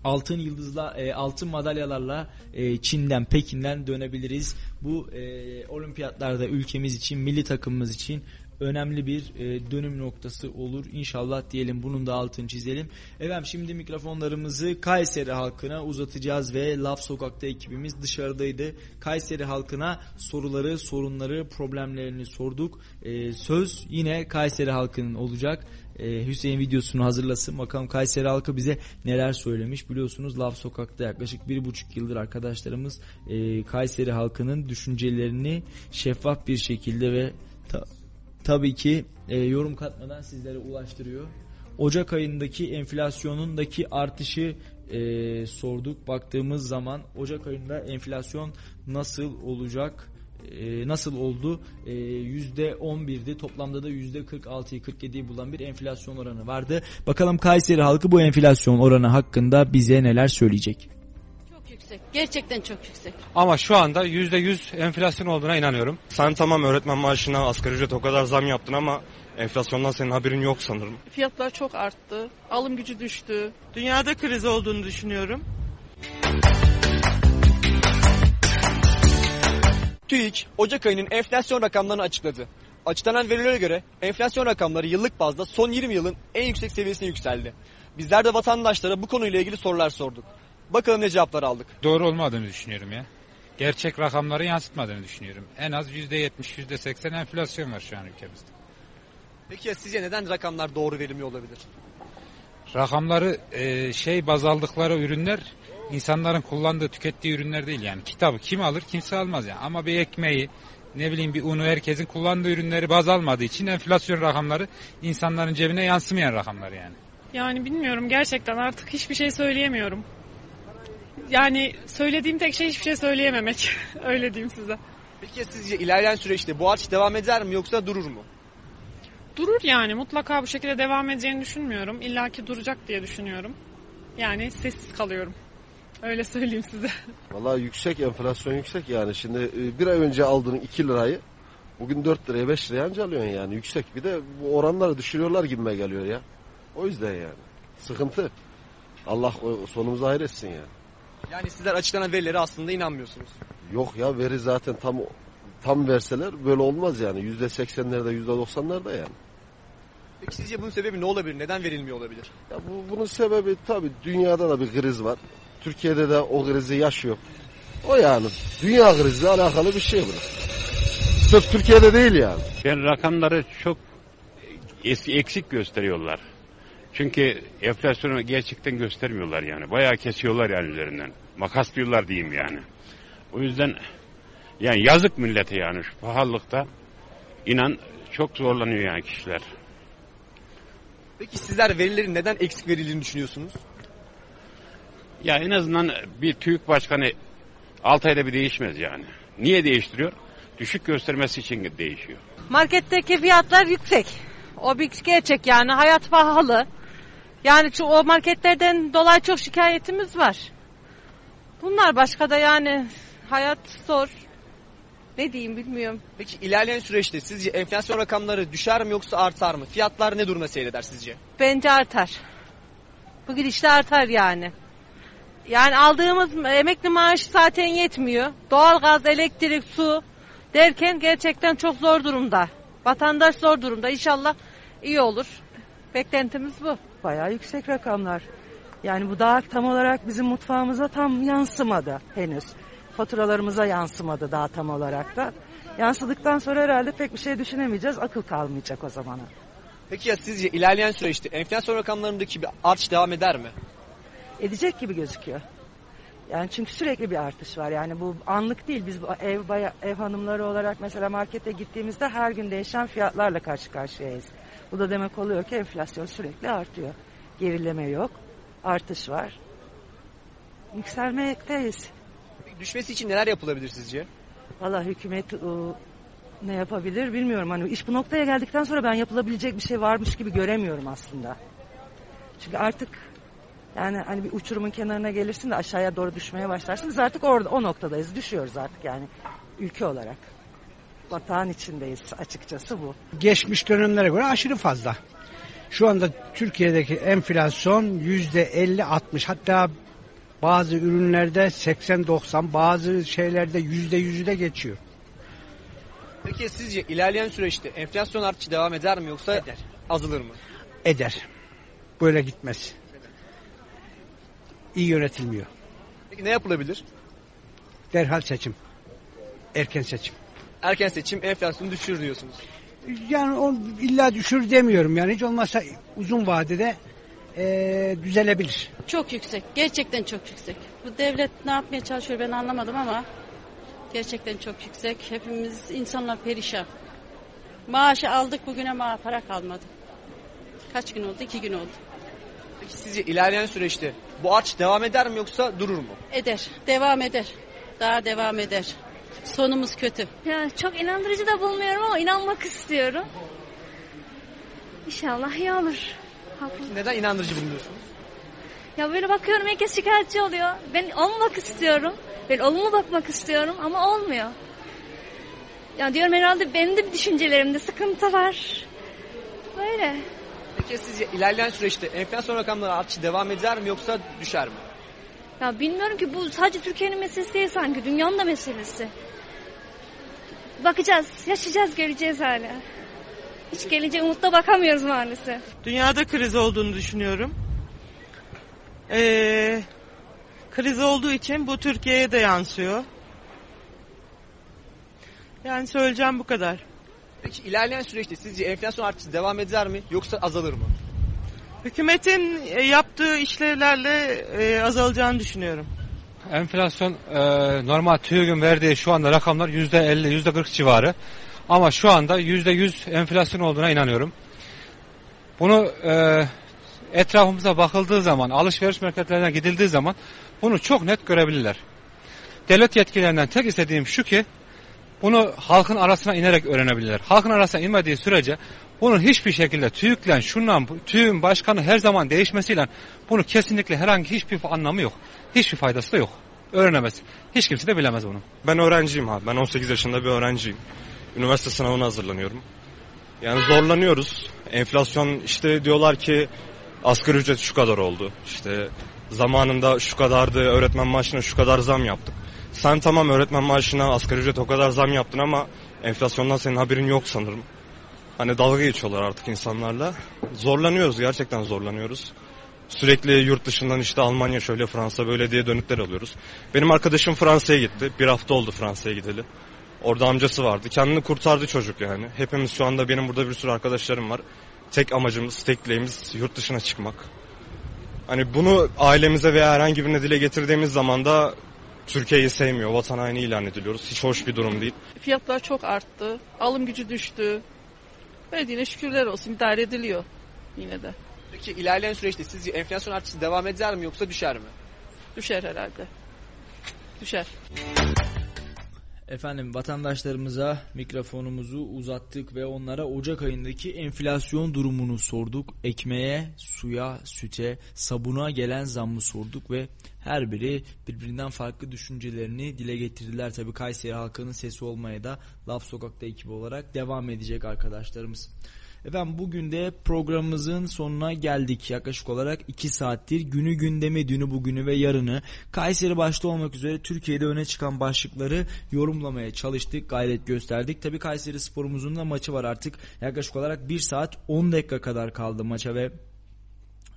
altın yıldızla e, altın madalyalarla e, Çin'den Pekin'den dönebiliriz. Bu e, olimpiyatlarda ülkemiz için milli takımımız için önemli bir e, dönüm noktası olur. İnşallah diyelim bunun da altını çizelim. Efendim şimdi mikrofonlarımızı Kayseri halkına uzatacağız ve Laf Sokak'ta ekibimiz dışarıdaydı. Kayseri halkına soruları, sorunları, problemlerini sorduk. E, söz yine Kayseri halkının olacak. E, Hüseyin videosunu hazırlasın. Bakalım Kayseri halkı bize neler söylemiş. Biliyorsunuz Laf Sokak'ta yaklaşık bir buçuk yıldır arkadaşlarımız e, Kayseri halkının düşüncelerini şeffaf bir şekilde ve ta- tabii ki e, yorum katmadan sizlere ulaştırıyor. Ocak ayındaki enflasyonundaki artışı e, sorduk. Baktığımız zaman Ocak ayında enflasyon nasıl olacak? E, nasıl oldu? E, %11'di. Toplamda da %46'yı 47'yi bulan bir enflasyon oranı vardı. Bakalım Kayseri halkı bu enflasyon oranı hakkında bize neler söyleyecek? Çok yüksek. Gerçekten çok yüksek. Ama şu anda %100 enflasyon olduğuna inanıyorum. Sen tamam öğretmen maaşına asgari ücret o kadar zam yaptın ama enflasyondan senin haberin yok sanırım. Fiyatlar çok arttı. Alım gücü düştü. Dünyada kriz olduğunu düşünüyorum. TÜİK Ocak ayının enflasyon rakamlarını açıkladı. Açıklanan verilere göre enflasyon rakamları yıllık bazda son 20 yılın en yüksek seviyesine yükseldi. Bizler de vatandaşlara bu konuyla ilgili sorular sorduk. Bakalım ne cevaplar aldık. Doğru olmadığını düşünüyorum ya. Gerçek rakamları yansıtmadığını düşünüyorum. En az %70, %80 enflasyon var şu an ülkemizde. Peki ya sizce neden rakamlar doğru verilmiyor olabilir? Rakamları e, şey baz aldıkları ürünler insanların kullandığı, tükettiği ürünler değil yani. Kitabı kim alır kimse almaz yani. Ama bir ekmeği, ne bileyim bir unu herkesin kullandığı ürünleri baz almadığı için enflasyon rakamları insanların cebine yansımayan rakamlar yani. Yani bilmiyorum gerçekten artık hiçbir şey söyleyemiyorum. Yani söylediğim tek şey hiçbir şey söyleyememek. Öyle diyeyim size. Peki sizce ilerleyen süreçte bu artış devam eder mi yoksa durur mu? Durur yani mutlaka bu şekilde devam edeceğini düşünmüyorum. İlla ki duracak diye düşünüyorum. Yani sessiz kalıyorum. Öyle söyleyeyim size. Vallahi yüksek enflasyon yüksek yani. Şimdi e, bir ay önce aldığın 2 lirayı bugün 4 liraya 5 liraya anca alıyorsun yani yüksek. Bir de bu oranları düşürüyorlar gibime geliyor ya. O yüzden yani. Sıkıntı. Allah o- sonumuzu hayretsin ya. Yani sizler açıklanan verilere aslında inanmıyorsunuz. Yok ya veri zaten tam tam verseler böyle olmaz yani. Yüzde seksenlerde yüzde doksanlarda yani. Peki sizce bunun sebebi ne olabilir? Neden verilmiyor olabilir? Ya bu, bunun sebebi tabii dünyada da bir kriz var. Türkiye'de de o krizi yaşıyor. O yani dünya kriziyle alakalı bir şey bu. Sırf Türkiye'de değil yani. Ben rakamları çok eksik gösteriyorlar. Çünkü enflasyonu gerçekten göstermiyorlar yani. Bayağı kesiyorlar yani üzerinden. Makaslıyorlar diyeyim yani. O yüzden yani yazık millete yani şu pahalılıkta inan çok zorlanıyor yani kişiler. Peki sizler verilerin neden eksik verildiğini düşünüyorsunuz? Ya en azından bir TÜİK başkanı 6 ayda bir değişmez yani. Niye değiştiriyor? Düşük göstermesi için değişiyor. Marketteki fiyatlar yüksek. O bir gerçek yani hayat pahalı. Yani şu o marketlerden dolayı çok şikayetimiz var. Bunlar başka da yani hayat zor. Ne diyeyim bilmiyorum. Peki ilerleyen süreçte sizce enflasyon rakamları düşer mi yoksa artar mı? Fiyatlar ne durumda seyreder sizce? Bence artar. Bu gidişle artar yani. Yani aldığımız emekli maaşı zaten yetmiyor. Doğalgaz, elektrik, su derken gerçekten çok zor durumda. Vatandaş zor durumda. İnşallah iyi olur. Beklentimiz bu. Bayağı yüksek rakamlar. Yani bu daha tam olarak bizim mutfağımıza tam yansımadı henüz. Faturalarımıza yansımadı daha tam olarak da. Yansıdıktan sonra herhalde pek bir şey düşünemeyeceğiz. Akıl kalmayacak o zamana. Peki ya sizce ilerleyen süreçte enflasyon rakamlarındaki bir artış devam eder mi? Edecek gibi gözüküyor. Yani çünkü sürekli bir artış var. Yani bu anlık değil. Biz ev baya, ev hanımları olarak mesela markete gittiğimizde her gün değişen fiyatlarla karşı karşıyayız. Bu da demek oluyor ki enflasyon sürekli artıyor. Gerileme yok. Artış var. Yükselmekteyiz. Düşmesi için neler yapılabilir sizce? Valla hükümet ıı, ne yapabilir bilmiyorum. Hani iş bu noktaya geldikten sonra ben yapılabilecek bir şey varmış gibi göremiyorum aslında. Çünkü artık yani hani bir uçurumun kenarına gelirsin de aşağıya doğru düşmeye başlarsın. Biz artık orada o noktadayız. Düşüyoruz artık yani ülke olarak. Batağın içindeyiz açıkçası bu. geçmiş dönemlere göre aşırı fazla. Şu anda Türkiye'deki enflasyon yüzde 50-60 hatta bazı ürünlerde 80-90 bazı şeylerde yüzde yüzü de geçiyor. Peki sizce ilerleyen süreçte enflasyon artışı devam eder mi yoksa Eder. azalır mı? Eder. Böyle gitmez. İyi yönetilmiyor. Peki ne yapılabilir? Derhal seçim. Erken seçim. Erken seçim enflasyonu düşürür diyorsunuz. Yani o illa düşür demiyorum yani hiç olmazsa uzun vadede eee, düzelebilir. Çok yüksek. Gerçekten çok yüksek. Bu devlet ne yapmaya çalışıyor ben anlamadım ama gerçekten çok yüksek. Hepimiz insanlar perişan. Maaşı aldık bugüne ma para kalmadı. Kaç gün oldu? İki gün oldu. Peki sizce ilerleyen süreçte bu artış devam eder mi yoksa durur mu? Eder. Devam eder. Daha devam eder. Sonumuz kötü. Yani çok inandırıcı da bulmuyorum ama inanmak istiyorum. İnşallah iyi olur. Haklı. Neden inandırıcı bulunuyorsunuz? Ya böyle bakıyorum herkes şikayetçi oluyor. Ben olmak istiyorum. Ben olumlu bakmak istiyorum ama olmuyor. Ya diyorum herhalde benim de düşüncelerimde sıkıntı var. Böyle. Peki sizce ilerleyen süreçte enflasyon rakamları artışı devam eder mi yoksa düşer mi? Ya bilmiyorum ki bu sadece Türkiye'nin meselesi değil sanki. Dünyanın da meselesi. Bakacağız, yaşayacağız, göreceğiz hala. Hiç geleceğe umutla bakamıyoruz maalesef. Dünyada kriz olduğunu düşünüyorum. Ee, kriz olduğu için bu Türkiye'ye de yansıyor. Yani söyleyeceğim bu kadar. Peki ilerleyen süreçte sizce enflasyon artışı devam eder mi yoksa azalır mı? Hükümetin e, yaptığı işlevlerle e, azalacağını düşünüyorum. Enflasyon e, normal TÜİK'in verdiği şu anda rakamlar %50, %40 civarı. Ama şu anda %100 enflasyon olduğuna inanıyorum. Bunu e, etrafımıza bakıldığı zaman, alışveriş merkezlerine gidildiği zaman bunu çok net görebilirler. Devlet yetkililerinden tek istediğim şu ki bunu halkın arasına inerek öğrenebilirler. Halkın arasına inmediği sürece bunun hiçbir şekilde TÜİK'le şundan TÜİK'in başkanı her zaman değişmesiyle bunu kesinlikle herhangi hiçbir anlamı yok. Hiçbir faydası da yok. Öğrenemez. Hiç kimse de bilemez bunu. Ben öğrenciyim abi. Ben 18 yaşında bir öğrenciyim. Üniversite sınavına hazırlanıyorum. Yani zorlanıyoruz. Enflasyon işte diyorlar ki asgari ücret şu kadar oldu. İşte zamanında şu kadardı öğretmen maaşına şu kadar zam yaptık. Sen tamam öğretmen maaşına asgari ücret o kadar zam yaptın ama enflasyondan senin haberin yok sanırım. Hani dalga geçiyorlar artık insanlarla. Zorlanıyoruz gerçekten zorlanıyoruz. Sürekli yurt dışından işte Almanya şöyle Fransa böyle diye dönükler alıyoruz. Benim arkadaşım Fransa'ya gitti. Bir hafta oldu Fransa'ya gideli. Orada amcası vardı. Kendini kurtardı çocuk yani. Hepimiz şu anda benim burada bir sürü arkadaşlarım var. Tek amacımız, tek dileğimiz yurt dışına çıkmak. Hani bunu ailemize veya herhangi birine dile getirdiğimiz zaman da Türkiye'yi sevmiyor, vatan haini ilan ediliyoruz. Hiç hoş bir durum değil. Fiyatlar çok arttı. Alım gücü düştü. Ve yine şükürler olsun idare ediliyor yine de. Peki ilerleyen süreçte sizce enflasyon artışı devam eder mi yoksa düşer mi? Düşer herhalde. Düşer. Efendim vatandaşlarımıza mikrofonumuzu uzattık ve onlara Ocak ayındaki enflasyon durumunu sorduk. Ekmeğe, suya, süte, sabuna gelen zammı sorduk ve her biri birbirinden farklı düşüncelerini dile getirdiler. Tabii Kayseri halkının sesi olmaya da Laf Sokak'ta ekibi olarak devam edecek arkadaşlarımız. Efendim bugün de programımızın sonuna geldik. Yaklaşık olarak 2 saattir günü gündemi, dünü bugünü ve yarını Kayseri başta olmak üzere Türkiye'de öne çıkan başlıkları yorumlamaya çalıştık, gayret gösterdik. Tabii Kayseri sporumuzun da maçı var artık. Yaklaşık olarak 1 saat 10 dakika kadar kaldı maça ve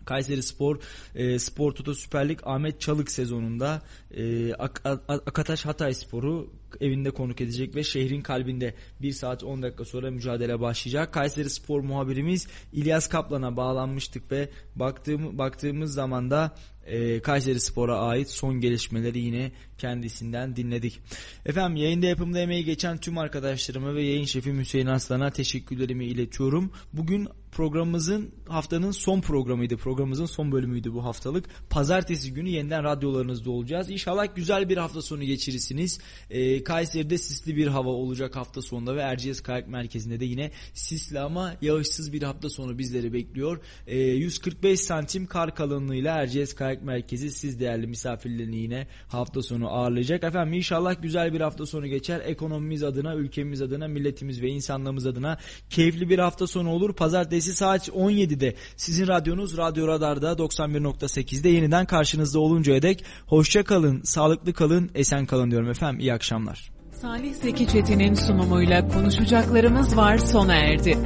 Kayseri Spor e, Spor Toto Süper Lig Ahmet Çalık sezonunda e, Ak- Ak- Akataş Hatay Sporu evinde konuk edecek ve şehrin kalbinde 1 saat 10 dakika sonra mücadele başlayacak. Kayseri Spor muhabirimiz İlyas Kaplan'a bağlanmıştık ve baktığım, baktığımız zaman da e, Kayseri Spor'a ait son gelişmeleri yine kendisinden dinledik. Efendim yayında yapımda emeği geçen tüm arkadaşlarıma ve yayın şefi Hüseyin Aslan'a teşekkürlerimi iletiyorum. Bugün programımızın haftanın son programıydı. Programımızın son bölümüydü bu haftalık. Pazartesi günü yeniden radyolarınızda olacağız. İnşallah güzel bir hafta sonu geçirirsiniz. Ee, Kayseri'de sisli bir hava olacak hafta sonunda ve Erciyes Kayak Merkezi'nde de yine sisli ama yağışsız bir hafta sonu bizleri bekliyor. Ee, 145 santim kar kalınlığıyla Erciyes Kayak Merkezi siz değerli misafirlerini yine hafta sonu ağırlayacak. Efendim inşallah güzel bir hafta sonu geçer. Ekonomimiz adına, ülkemiz adına, milletimiz ve insanlığımız adına keyifli bir hafta sonu olur. Pazartesi saat 17'de sizin radyonuz Radyo Radar'da 91.8'de yeniden karşınızda oluncaya dek hoşça kalın, sağlıklı kalın, esen kalın diyorum efendim. İyi akşamlar. Salih Zeki Çetin'in sunumuyla konuşacaklarımız var sona erdi.